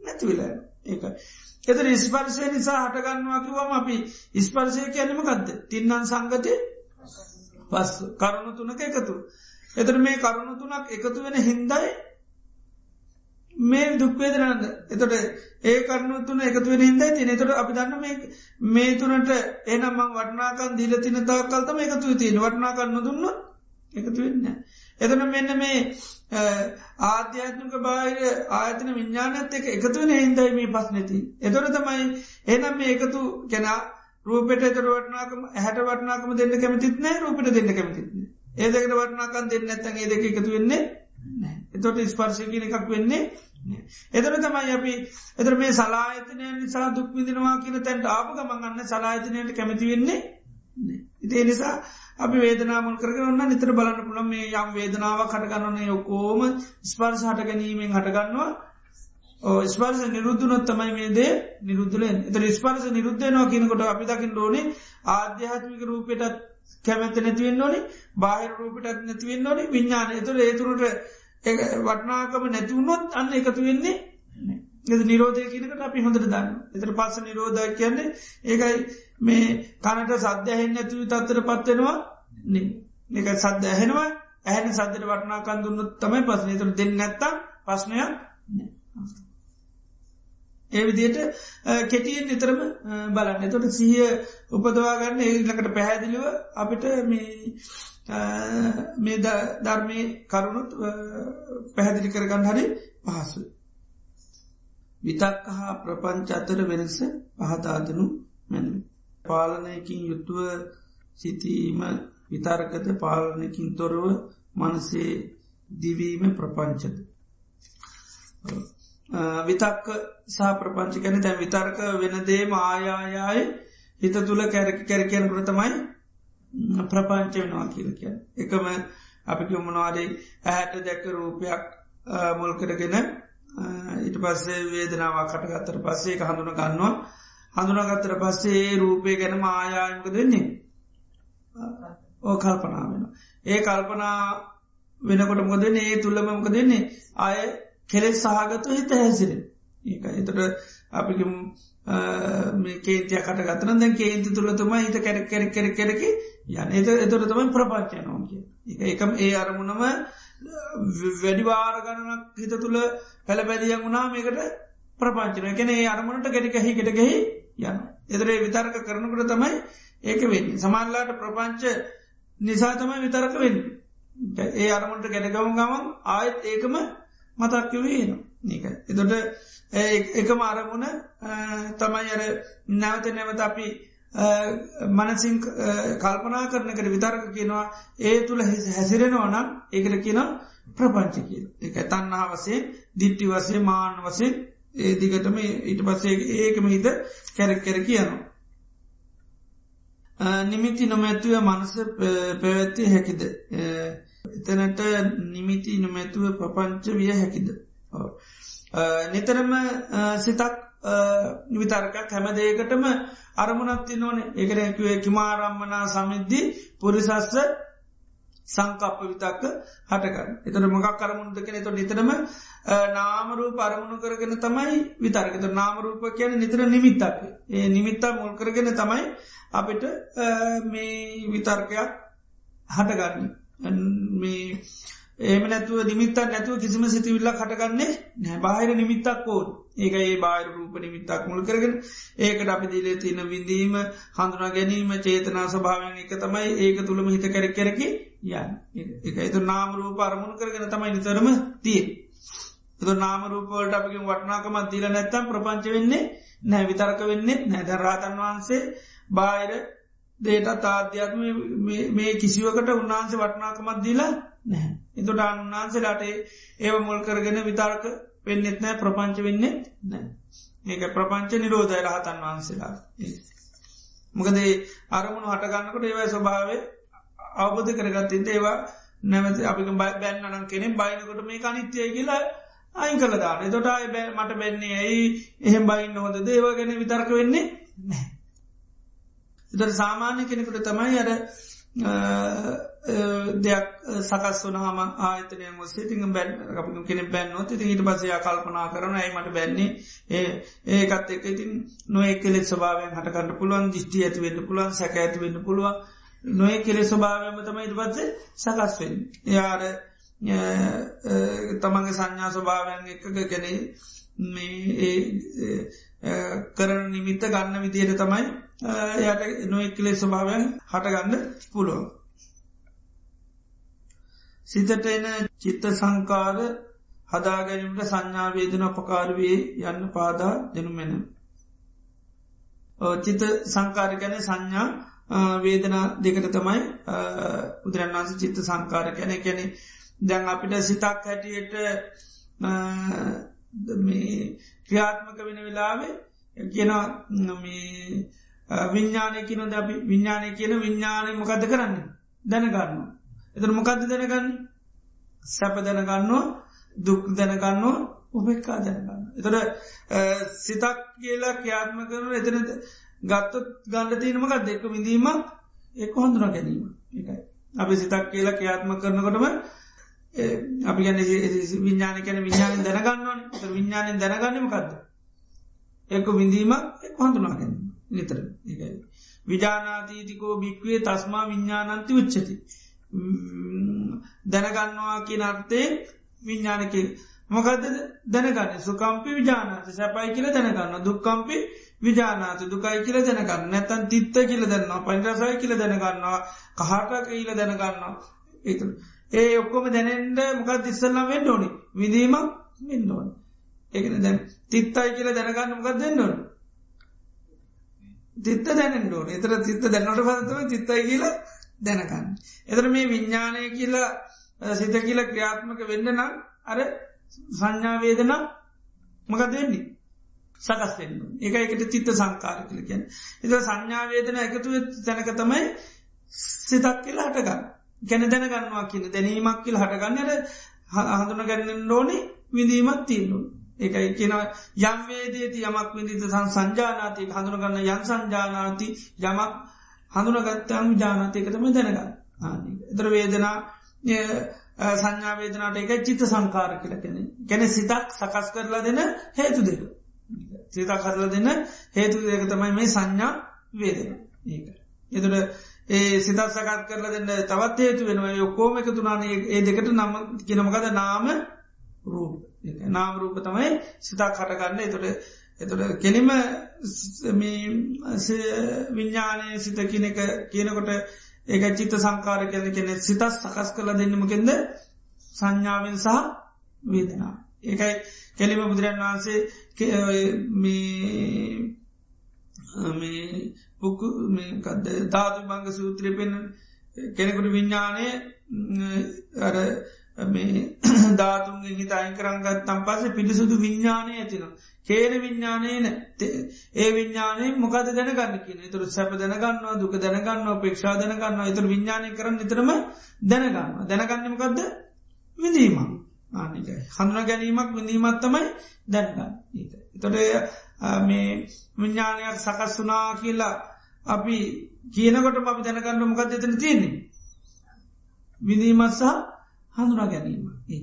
නැතිවිල ඒක එතර ස්පර්සය නිසා හටගන්නවා කිවම අපි ස්පර්සය කියනම ගත්ද තින්නන් සංගතය පස් කරුණු තුනක එකතු. එතර මේ කරුණු තුනක් එකතු වෙන හින්දයි මේ දුක්වේදනන්න එතොට ඒ කරනු තුන එකතු වෙන හිදයි තින තොට අපි දන්න මේ මේ තුනට එනම වටනාකන් දීල තින තාකල්තම එකතු තියන වටනාකන්න දුන්න එකතු වෙන්න. එතන මෙන්න මේ ආධ්‍යාත්මක බාහිර ආයතන විඤ්ඥානත් එක එකතු වෙන හින්දයි මේ පස් නැති. එතොට තමයි එනම් මේ එකතු කෙනා රූපට එතර වටනාකම හැට වටනාකම දෙන්න කැමතිත් නෑ රූපට දෙන්න කැමතිත්න. ඒදකට වටනාකන් දෙන්න ඇත්තන් ඒ දෙක එකතු වෙන්නේ එතොට ස්පර්ශයකින එකක් වෙන්නේ එතර තමයි අපි එතර මේ සලාහිතනය නිසා දුක් විදිනවා කියන තැන්ට ආප ගමන්ගන්න සලාහිතනයට කැමති වෙන්නේ ඉතිේ නිසා අපි වේදනාමුල් කරන ඔන්න නිතර බලන්න පුළන් මේ යම් වේදනාව කටගන්නන යොකෝම ස්පර්ශ හට ගැනීමෙන් හටගන්නවා. ස්පර්ස නිරුද්ධනොත් තමයි මේ දේ නිරුද්ධලෙන් එත ස්පර්ස නිරුද්ධයනවා කියනකොට අපි දකිින් ඩෝනේ ආධ්‍යාත්මික රූපයටත් කැමැත නැතිවෙන්න ඕනි බාහිර රූපිටත් නැතිවෙන්න ඕනි විඤ්ඥාන එතුර ඒතුරට වටනාකම නැතිවුණොත් අන්න එකතු වෙන්නේ එ නිරෝධය කියනකට අපි හොඳට දන්න එතර පස්ස නිරෝධ කියන්නේ ඒකයි මේ කනට සද්ධහෙන් නැතිව තත්තර පත්වෙනවා එක සද්ධ ඇහෙනවා. ඇහැනි සද්ධට වටනාකන් දුන්නත් තමයි පසන තුර දෙන්න නැත්තම් පස්්නයක් ඒ විදියට කෙටියෙන් නිතරම බලන්න. එතොට සිහිය උපදවාගන්න ඒලකට පැහැදිලිව අපිට මේ ධර්මය කරුණුත් පැහැදිලි කරගන්න හරි පහසු. විතක් හා ප්‍රපංච අතර වෙනස පහතාදනු මැන. පාලනයකින් යුතුව සිතීම විතර්කද පාලනකින් තොරව මනසේ දිවීම ප්‍රපංචද. විතක්ක සහ ප්‍රපංචි කැන තැන් විතර්ක වෙනදේ ආයායාය හිත තුළ කැරකි කැරකයන කරතමයි ප්‍රපංච වෙනවා කියල කිය. එකම අපි මොනවාදේ ඇහැට දැක්ක රූපයක් මුල් කරගෙන ඊට පස්සේ වේදනාවක් කටගත්තර පස්සේ එක හඳුන ගන්නවා හඳුනගත්තර පස්සේ රූපය ගැන ආයායමක දෙන්නේ ඕ කල්පනා වෙන. ඒ කල්පනා වෙනකොට මොක දෙන්නේ ඒ තුළම මොක දෙන්නේ අය කෙලෙස් සහගතු හිත හැසිර ඒක එතට අපි කේතිය කට ගතන දැ කේන්ති තුළ තුම හිත කැර කැර කැර කෙරකි යන එත එතොට තමයි ප්‍රපච්චය නෝම කිය එකම ඒ අරමුණම වැඩිවාර ගණනක් හිත තුළ පැළ බැදියන් වුණා මේකට ප්‍රපංචන කෙන ඒ අරමුණට ගෙටිකහි ගෙටගෙහි යන එදරේ විතර්ක කරනකට තමයි ඒක වෙන්න. සමල්ලාට ප්‍රපංච නිසා තමයි විතරක වෙන්න. ඒ අරමුණට ගැටගම ගමන් ආයත් ඒකම මතක්කිවේන ඒක එතොට එකම අරමුණ තමයි අර නැවත නැවත අපි මනසින් කල්පනා කරනකට විතරක කියනවා. ඒ තුළ හැසිරෙනවා නම් ඒකට කියන ප්‍රපංච කිය එක තන්නා වසේ දිට්ටි වසේ මාන වසේ ඒ දිගටම ඊට පස්සේ ඒකම හිත කැරක් කැර කියනවා නිමිති නොමැතුව මනස පැවැත්තිය හැකිද. එතනට නිමිති නොමැතුව ප්‍රපංච විය හැකිද. නිතරම සිතක් විතරකක් හැමදේකටම අරමුණත්ති නොන ඒකරැකිවේ කිමාරම්මනා සමිද්දී පුරිසස්ස සංකප්ප විතක්ක හටකන්න එතට මොකක් කරමුණදකෙන තො නිතරම නාමරූප අරමුණු කරගෙන තමයි විතරකත නාමරූප කියන නිතර නිමිත්තක්. ඒ නිමිත්තා මුල් කරගෙන තමයි අපිට මේ විතර්කයක් හටගන්න මේ ඒම නැතුව නිමිත්තක් නැතුව කිසිම සිතිවිල්ල කටගන්නේ නෑ බාහිර නිමිත්තක් කෝන් ඒක ඒ බාහිර රූප නිමිත්තක් මුල් කරගෙන. ඒකට අපි දිලේ තින විඳීම හඳුනා ගැනීම චේතනා ස්භාවයෙන් එක තමයි ඒක තුළම හිත කැරක් කැරකි යන් එක එතු නාමරූප අරමුණු කරගෙන තමයි නිතරම තිය එතු නාමරූපවලට අපිකින් වටනාකමත් දීල නැත්තම් ප්‍රපංච වෙන්නේ නෑ විතරක වෙන්නේ නැද රාතන් වහන්සේ බාහිර දේට තාධ්‍යාත්ම මේ කිසිවකට උන්වහන්සේ වටනාකමත් දීලා නැහැ. එතුට අන්නාන්සේලාට ඒව මුල් කරගෙන විතාර්ක වෙන්නෙත් නෑ ප්‍රපංච වෙන්නේ නෑ. ඒක ප්‍රපංච නිරෝධය රහතන් වහන්සේලා. මොකදේ අරමුණු හටගන්නකට ඒවයි ස්වභාව අවබෝධ කරගත්තින්ට ඒවා නැමති අපි බැන්න අනම් කෙනෙ බයිනකොට මේ අනිත්‍යය කියලා අයින් කළ දාන තොට අය බෑ මට බැන්නේ ඇයි? එහෙම බයින්න හොඳ දේව ගැන විතර්ක වෙන්නේ නෑ. එතට සාමාන්‍ය කෙනෙකුට තමයි අර දෙයක් සකස් වනහම ආතනය සේ ති බැන් අප කෙන බැන්නොත් ති ඊට පසය කල්පනා කරන ඇයිමට බැන්නේ? ඒ ඒකත් එක ඉතින් නොය කෙලෙ ස්භාවයෙන් හටකට පුළුවන් දිිෂ්ටි ඇති වෙන්න පුළුවන් සැක ඇති වෙන්න පුළුවන්. නොය කෙලෙ ස්භාවයම තමයි ඉට පත්සේ සකස්වෙන් යාර තමන්ගේ සංඥා ස්වභාවයන් එකක ගැන මේ කරන නිමිත්ත ගන්න විදියට තමයි යට නොෙක්කලේ ස්වභාවයන් හටගන්න පුළුවන්. සිතට එන චිත්ත සංකාර හදාගැනීමට සංඥාවේදන අපකාරවේ යන්න පාදා දෙනුමෙන. චිත සංකාර ගැන සංඥා වේදනා දෙකට තමයි උදරන්නාස චිත්ත සංකාර කැන කැනෙ දැන් අපිට සිතක් හැටියට ක්‍රියාත්මක වෙන වෙලාවේ කියන විඤ්ඥානය කියනොද අපි විඤ්ඥානය කියන විඤ්ඥානය මොකද කරන්න දැනගන්න. එතර මොකක්ද දැනගන්න සැප දැනගන්නවා දුක් දැනගන්නවා උපෙක්කා දැනගන්න. එතොට සිතක් කියලා ක්‍රියාත්ම කරන එතන ගත්තත් ගණඩ තියනමකක් දෙක විඳීමක් එක් හොඳුන ගැනීම එකයි. අපි සිතක් කියලා ක්‍රියාත්ම කරනකොටම අපි ගැන විඤ්ඥාන කැන විඤ්ඥාන දැනගන්නවන් විඤ්ඥානෙන් දැනගන්නමකක්ද. එක විඳීමක් එක් හොඳුනා ගැනීම. නිතර. විජානාතීතිකෝ භික්වේ තස්මා විඤ්ඥානන්ති උච්චති. දැනගන්නවා කිය අර්ථය විඤ්ඥානක මොකද දැනගන්න. සුකම්පි විජානාත. සැපයි කියල දැනගන්න දුක්කම්පි විජානාත දුකයි කියල දැනගන්න. නැතන් තිත්ත කියල දන්නවා පංචසයි කියල දැනගන්නවා කහට කියල දැනගන්නවා. ඒතු ඒ ඔක්කොම දැනෙන්ට මොකක් දිස්සල්ලා වෙන්න ඕනි? විදීමක් වෙන්න ඕන. ඒකන දැන් තිත්තයි කියල දැනගන්න මොකක් දෙන්න ඕන? තිත්ත දැනෙන්ඩෝන එතර තිත්ත දැන්නට පතම තිත්තයි කියලා දැනගන්න. එතර මේ විඤ්ඥානය කියලා සිත කියල ක්‍රියාත්මක වෙන්න නම් අර සංඥාවේදන මක දෙන්නේ සකස්වෙන්න එක එකට තිත්ත සංකාර කල කියන්න. එත සංඥාවේදන එකතු තැනක තමයි සිතක් කියලා හටගන්න. ගැන දැනගන්නවා කියන දැනීමක් කියල හටගන්නට හඳුන ගැන්න ඕනේ විඳීමත් තියන්නුව. ඒකයි කියන යම්වේදේති යමක් විදිත සන් සංජානාති හඳුනගන්න යන් සංජානාති යමක් හඳුනගත්තම් ජානතයකතම දැනගන්න. එතර වේදනා සංඥාවේදනාට එක චිත්ත සංකාර කියලකෙන ගැන සිතක් සකස් කරලා දෙන හේතු දෙක. සිතා කරලා දෙන්න හේතු දෙක තමයි මේ සංඥා වේදන. ඒක. එතුට ඒ සිතත් සකත් කරලා දෙන්න තවත් හේතු වෙනවා. යොකෝම එක තුනානේ ඒ දෙකට නම කියනමකද නාම රූප. නාම රූප තමයි සිතා කටගන්න එතුට එතුට කෙනෙම විඤ්ඥානය සිත කියනක කියනකොට ඒක චිත්ත සංකාර කැන කෙනෙ සිතත් සකස් කළ දෙන්නමකෙන්ද සංඥාවෙන් සහ වේදනා ඒකයි කෙලිම බුදුරන් වහන්සේ මේ පුක්කු මේකද ධාතු බංග සූත්‍රය පෙන් කෙනෙකුට විඤ්ඥානය අර මේ ධාතුන්ගේ හිත අයින් කරංගත් තම් පස පිටිසුදු විඤ්ඥානය ඇතිනවා. කේන විඤ්ඥානයන ඒ විඤ්ඥානය මොකද දැනගන්න කියන තුර සැප දැනගන්නවා දුක දැනගන්නවා පේක්ෂා දැනගන්නවා. එතුර විඤ්ඥානය කරන්න නිතරම දැනගන්නවා. දැනගන්නමකක්ද විඳීම ආනික හඳුන ගැනීමක් විඳීමත් තමයි දැනගන්න එතොට මේ විඤ්ඥානයක් සකස් වනා කියලා අපි කියනකොට අපි දැනගන්න මොකක්ද එතන තියන්නේ? විඳීමත් සහ හඳුනා ගැනීම ඒ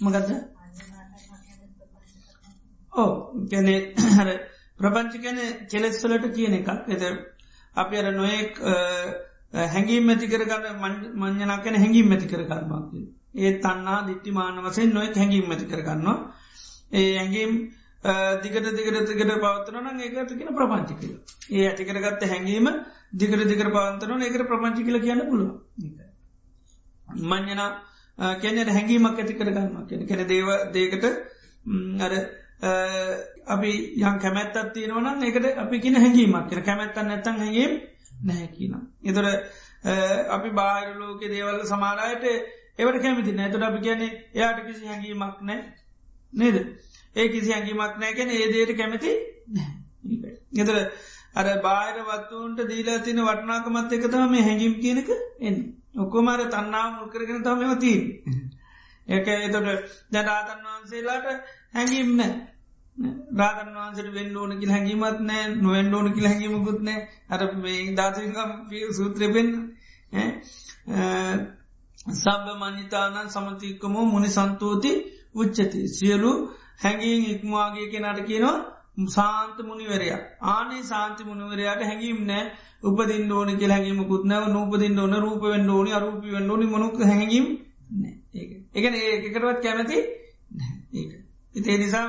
මගදද ඕ ගැන හර ප්‍රපංච ගැන කෙලෙස්වලට කියන එකක්. එද අපි අර නොයෙක් හැඟීම් මැති කරගන්න මං්ඥනා කැන හැඟීම් මැති කරගන්නවාක ඒ තන්නා දිට්ටිමාන වසෙන් නොයෙක් හැඟීම් මැති කරගන්නවා. ඒ ඇඟීම් දිගට දිගට දිගට පවත්තරන ඒකට කියෙන ප්‍රපංචි කියල. ඒ ඇතිකරගත්ත හැඟීම දිගට දිගර පවන්තරන ඒකට ප්‍රපංචි කියල කියන්න පුළුව මං්ඥනා කැනෙ හැඟීමක් ඇති කරගන්නවා කියෙන කෙන දේව දේකට අර අපි යම් කැමැත්තත් තියෙනවනම් ඒකට අපි කියන හැඟීමක් කියෙන කැමැත්තන් නැතන් හැඟීම් නැහැ කියන. එතොර අපි බාහිරලෝක දේවල්ල සමාරයට ඒවට කැමිති නැතුට අපි කියන්නේ එයාට කිසි හැඟීමක් නෑ නේද? ඒ කිසි හැඟීමක් නෑකැන ඒ දේට කැමති ගෙතර අර බාහිර වත්තුන්ට දීලා තින වටනාකමත් එක තම මේ හැඟීම් කියනක එන්න. ඔක්කොමර තන්නා මුල්කරගෙන තමම තිීන් ඒක එතොට ජනාතන් වහන්සේලාට හැඟීම්න රාගන් වහන්සට වෙන්න ඕන කිය හැඟීමත් නෑ නොවෙන් ඕන කිය හැඟීමකුත් නෑ. අර මේ ධාතකම් සූත්‍රපෙන් සබ මනිතානන් සමතිකමෝ මුනි සන්තෝති උච්චති. සියලු හැඟීම් ඉක්මවාගේ කෙනට කියනවා සාන්ත මුනිවරය. ආනේ සාන්ති මුනිවරයාට හැඟීම් නෑ. උපදින් ඕන කිය හැඟීමකුත් නැව නූපදින් ඕන රූපවෙන් ඕනි අරූපි වෙන් ඕනි මොනුක් හැඟීම් ඒකන ඒකටවත් කැමති ඒක. ඉතේ නිසා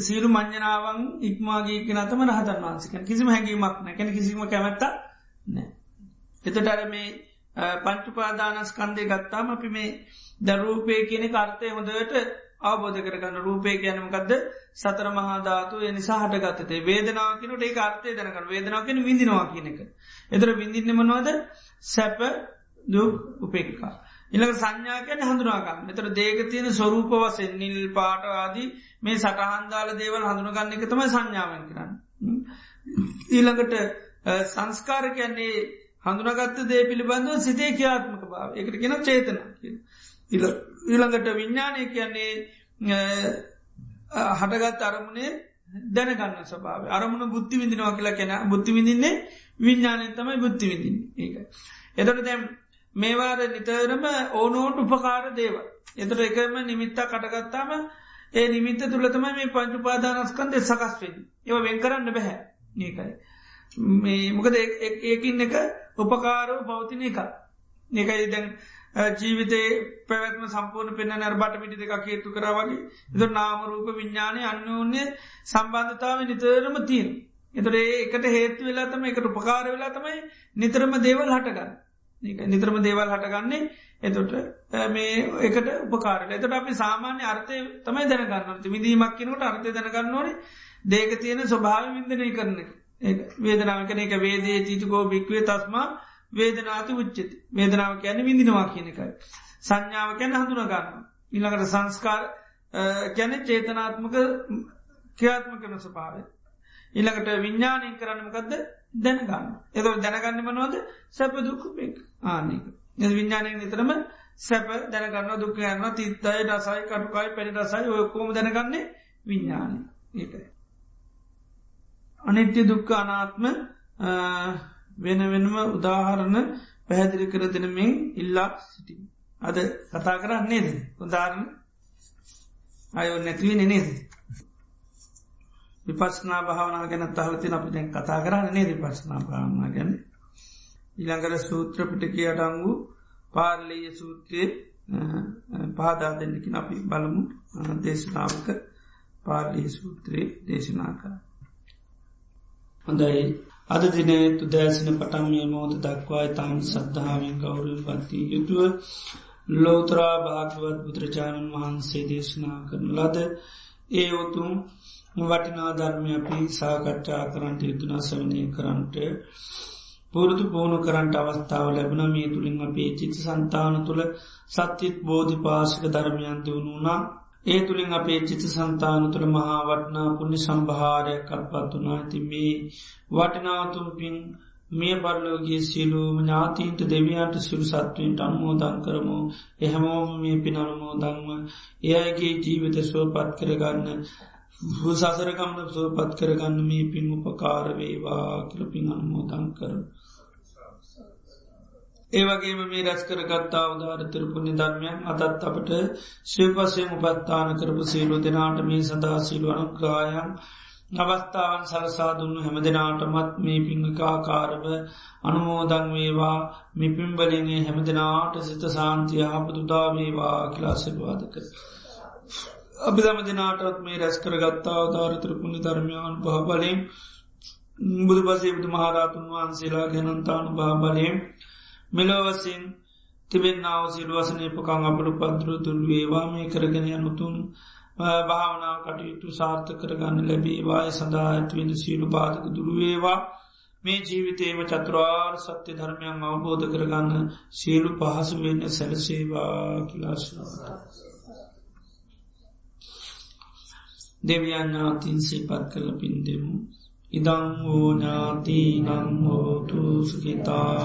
සීලු මං්ඥනාවන් ඉක්මාගේ නතම රහතන් වන්සිකන් කිසිම හැඟීමක් නැකැන කිසිම කැමැත්ත නෑ එතටර මේ පංචුපාදානස්කන්දය ගත්තාම අපි මේ දරූපය කියන කාර්තය හොඳට අවබෝධ කරගන්න. රූපය කියනමකක්ද සතර මහාධාතු නිසා හටගත්තේ වේදනාවකිනට ඒ අර්ථය දැනකන වේදනාවකෙන විඳනවා කියනක. එතර විඳින්නමනවාද සැප දුක් උපේක්කා. ඉළඟ සංඥාකැන හඳුනාගන්න. එතර දේක තියෙන ස්වරූප වසෙන් නිල් පාටවාදී මේ සටහන්දාල දේවල් හඳුනගන්න එක තමයි සංඥාවෙන් කරන්න. ඊළඟට සංස්කාර කියන්නේ හඳුනගත්ත දේ පිළිබඳව සිතේ කියාත්මක භාව එකට කියෙන චේතන ඊළඟට විඤ්ඥානය කියන්නේ හටගත් අරමුණේ දැනගන්න ස්භාව අරමුණ බුද්ධි විඳිනවා කියලා කෙන බුද්ධි විඳින්නේ විඤ්ඥානය තමයි බුද්ධි විඳින් ඒක. එතට දැම් මේවාර නිතරම ඕනෝට උපකාර දේව. එතට එකම නිමිත්තා කටගත්තාම ඒ නිමිත්ත තුළතම මේ පංචුපාදානස්කන්ද සකස්වෙන් ඒව වෙන් කරන්න බැහැ ඒකයි. මේ මොකද ඒකින් එක උපකාරෝ පවතින එක. ඒකයි දැන් ජීවිතේ පැවැත්ම සම්පූර්ණ පෙන්න්න නර්බට පිටි දෙක හේතු කරවගේ එද නාමරූප විඤ්ඥානය අන්නෝන්නේ සම්බන්ධතාව නිතරම තිීන්. එතට ඒකට හේතු වෙලා තම එකට උපකාර වෙලා තමයි නිතරම දේවල් හටගන්න. නිතරම දේවල් හටගන්නේ එතොට මේ එකට උපකාර එතට අපි සාමාන්‍ය අර්ථය තමයි දැනගන්නට විදීමක් කිනට අර්ථය දැනගන්න ඕනේ දේක තියෙන ස්වභාව විින්දනය කරන වේදනාව කන එක වේදේ චීචකෝ භික්වේ තස්මා වේදනාති උච්චති වේදනාව කියන විඳිනවා කියන එකයි. සංඥාව කැන හඳුනගන්න. ඉළඟට සංස්කාර කැන චේතනාත්මක ක්‍රියාත්ම කරන ස්වභාවය. ඉළඟට විඤ්ඥානය කරන්නමකක්ද දැනගන්න. එද දැනගන්න මනවද සැප දුක්කුපෙක් ආනක. විඤ්ඥානය නිතරම සැප දැනගන්න දුක යන්න තිත්තයි රසයි කටුකායි පැඩි රසයි ඔයකෝම දැනගන්නේ විඤ්ඥානය ඒකයි. අනිත්‍ය දුක්ක අනාත්ම වෙන වෙනම උදාහරණ පැහැදිලි කර දෙනමින් ඉල්ලා සිටි. අද කතා කරන්නේද උදාරණ අයෝ නැතිවී නෙනේද. විපස්නා භාවනා ගැන තහලතින අපි දැන් කතා කරන්න නේ විපස්නා භාවනා ගැන. ඉළඟර සූත්‍ර පිටකි අඩංගු පාර්ලීය සූත්‍රයේ පාදා දෙන්නකින් අපි බලමු දේශනාවක පාර්ලී සූත්‍රයේ දේශනා කර. හොඳයි අද දිනේ තුදෑසන පටන්මිය මෝද දක්වායි තාම සද්ධාවෙන් ගෞරුව පත්ති යුතුව ලෝතරා භාගවත් බුදුරජාණන් වහන්සේ දේශනා කරන ලද ඒ උතුම් වටිනා ධර්මය අපි සාකච්ඡා කරන්ට යුතුනා සවනය කරන්ට පුරුදු පුහුණු කරන්ට අවස්ථාව ලැබන මේ තුළින් අපේ චිත සන්තාන තුළ සත්‍යත් බෝධි පාශක ධර්මයන් දියුණුනා ඒ තුළින් අපේ චිත සන්තාන තුළ මහා වටනා පුුණි සම්භාරයක් කල්පත් වනා ඇති මේ වටිනාතුම් පින් මේ බරලෝගේ සියලූම ඥාතීන්ට දෙවියන්ට සිරු සත්වීන්ට අනුමෝදන් කරමු. එහමෝම මේ පින අනුමෝදංව එයගේ ජීවිත සුවපත් කරගන්න සසරකම්න සුවපත් කරගන්න මේ පින් උපකාරවේවා කියල පින් අනුමෝදන් කර. ඒවගේම මේ රැස් කරගත්තා උදාරතර පුුණි ධර්මයන් අතත් අපට ශිවපසයම උපත්තාන කරපු සීලු දෙනාට මේ සඳහා සීලු අනුග්‍රායන් අවස්ථාවන් සලසා දුන්නු හැම දෙනාටමත් මේ පිංගකාකාරව අනුමෝදං වේවා මිපිම්බලිගේ හැම දෙනාට සිත සාන්තිය හපතුදාවේවා කිලාසිල්වාද කර. අපි දම දෙනාටත් මේ රැස් කරගත්තා ධාරතර පුුණි ධර්මයන් පහබලින් බුදු පසේ බුදු මහරාතුන් වහන්සේලා ගැනන්තානු භාබලයෙන් මෙලොවසින් තිබෙන්නාව සිල්වසනය පකං අපට පද්‍ර දුල්වේවා මේ කරගෙන යනුතුන් භාවනා කටයුතු සාර්ථ කරගන්න ලැබේවාය සඳහා ඇත්වෙන සියලු බාධක දුරුවේවා මේ ජීවිතේම චතුරාර් සත්‍ය ධර්මයන් අවබෝධ කරගන්න සියලු පහසු වෙන්න සැලසේවා කිලාශවාට. දෙවියඥාතින් සේපත් කළ පින් දෙමු. ඉදං වූ ඥාති නංහෝතු සුකිතා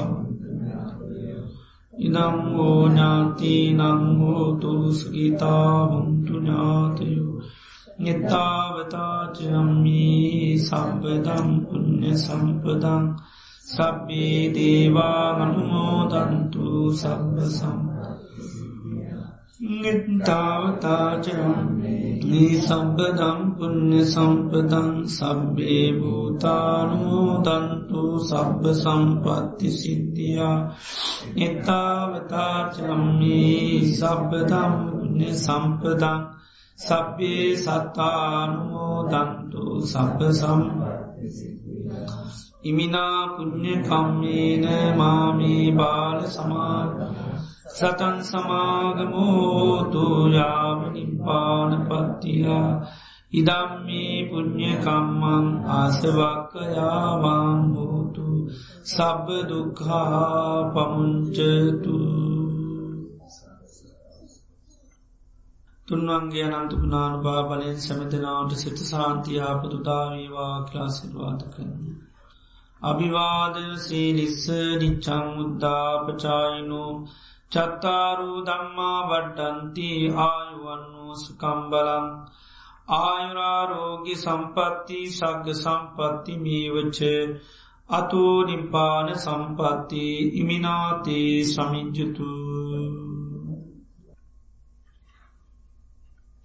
ඉදං වූ ඥාති නංහෝතු සුකිතා හුන්තු ඥාතයෝ නිතාවතාචයම්මී සම්පදම් පුුණ්්‍ය සම්පදං සබ්බේ දේවා අනුමෝදන්තු සබ්බ සම්ප නිත්තාවතාචරන්නේ සම්පදම් පුුණ්්‍ය සම්පදං සබ්බේ භූතානුමෝදන්තු සබ්බ සම්පත්ති සිද්ධියා. නිත්තාවතාචරන්නේ සබ්බදම් පුුණ්්‍ය සම්පදං සබ්බේ සත්තානුමෝදන්තු සබ්බ සම්පත්ති ඉමිනා පුුණ්්‍ය කම්මේන මාමේ බාල සමාගම සතන් සමාගමෝතු යාමනිපාන පත්තියා. ඉදම්මේ පුුණ්්‍යකම්මං ආසවක්කයාවාන් හෝතු. සබ්බ දුක්හා පමුංචතු තුන්වන්ගේ අනන්තු පුනානු බාබලයෙන් සැමතිනාවට සිත සාන්තියාපතුතාවේවා ක්ලාසිල්වාද කරන්න. අභිවාදය සීලිස්ස නිච්චං උද්දාපචායිනෝ චත්තාරු දම්මා වඩ්ඩන්ති ආයුවන්නු සුකම්බලං ආයුරාරෝගි සම්පත්ති සග්ග සම්පත්ති මීවච. අතු නිපාන සම්පත්ති ඉමිනාතේ සමිජ්ජතු.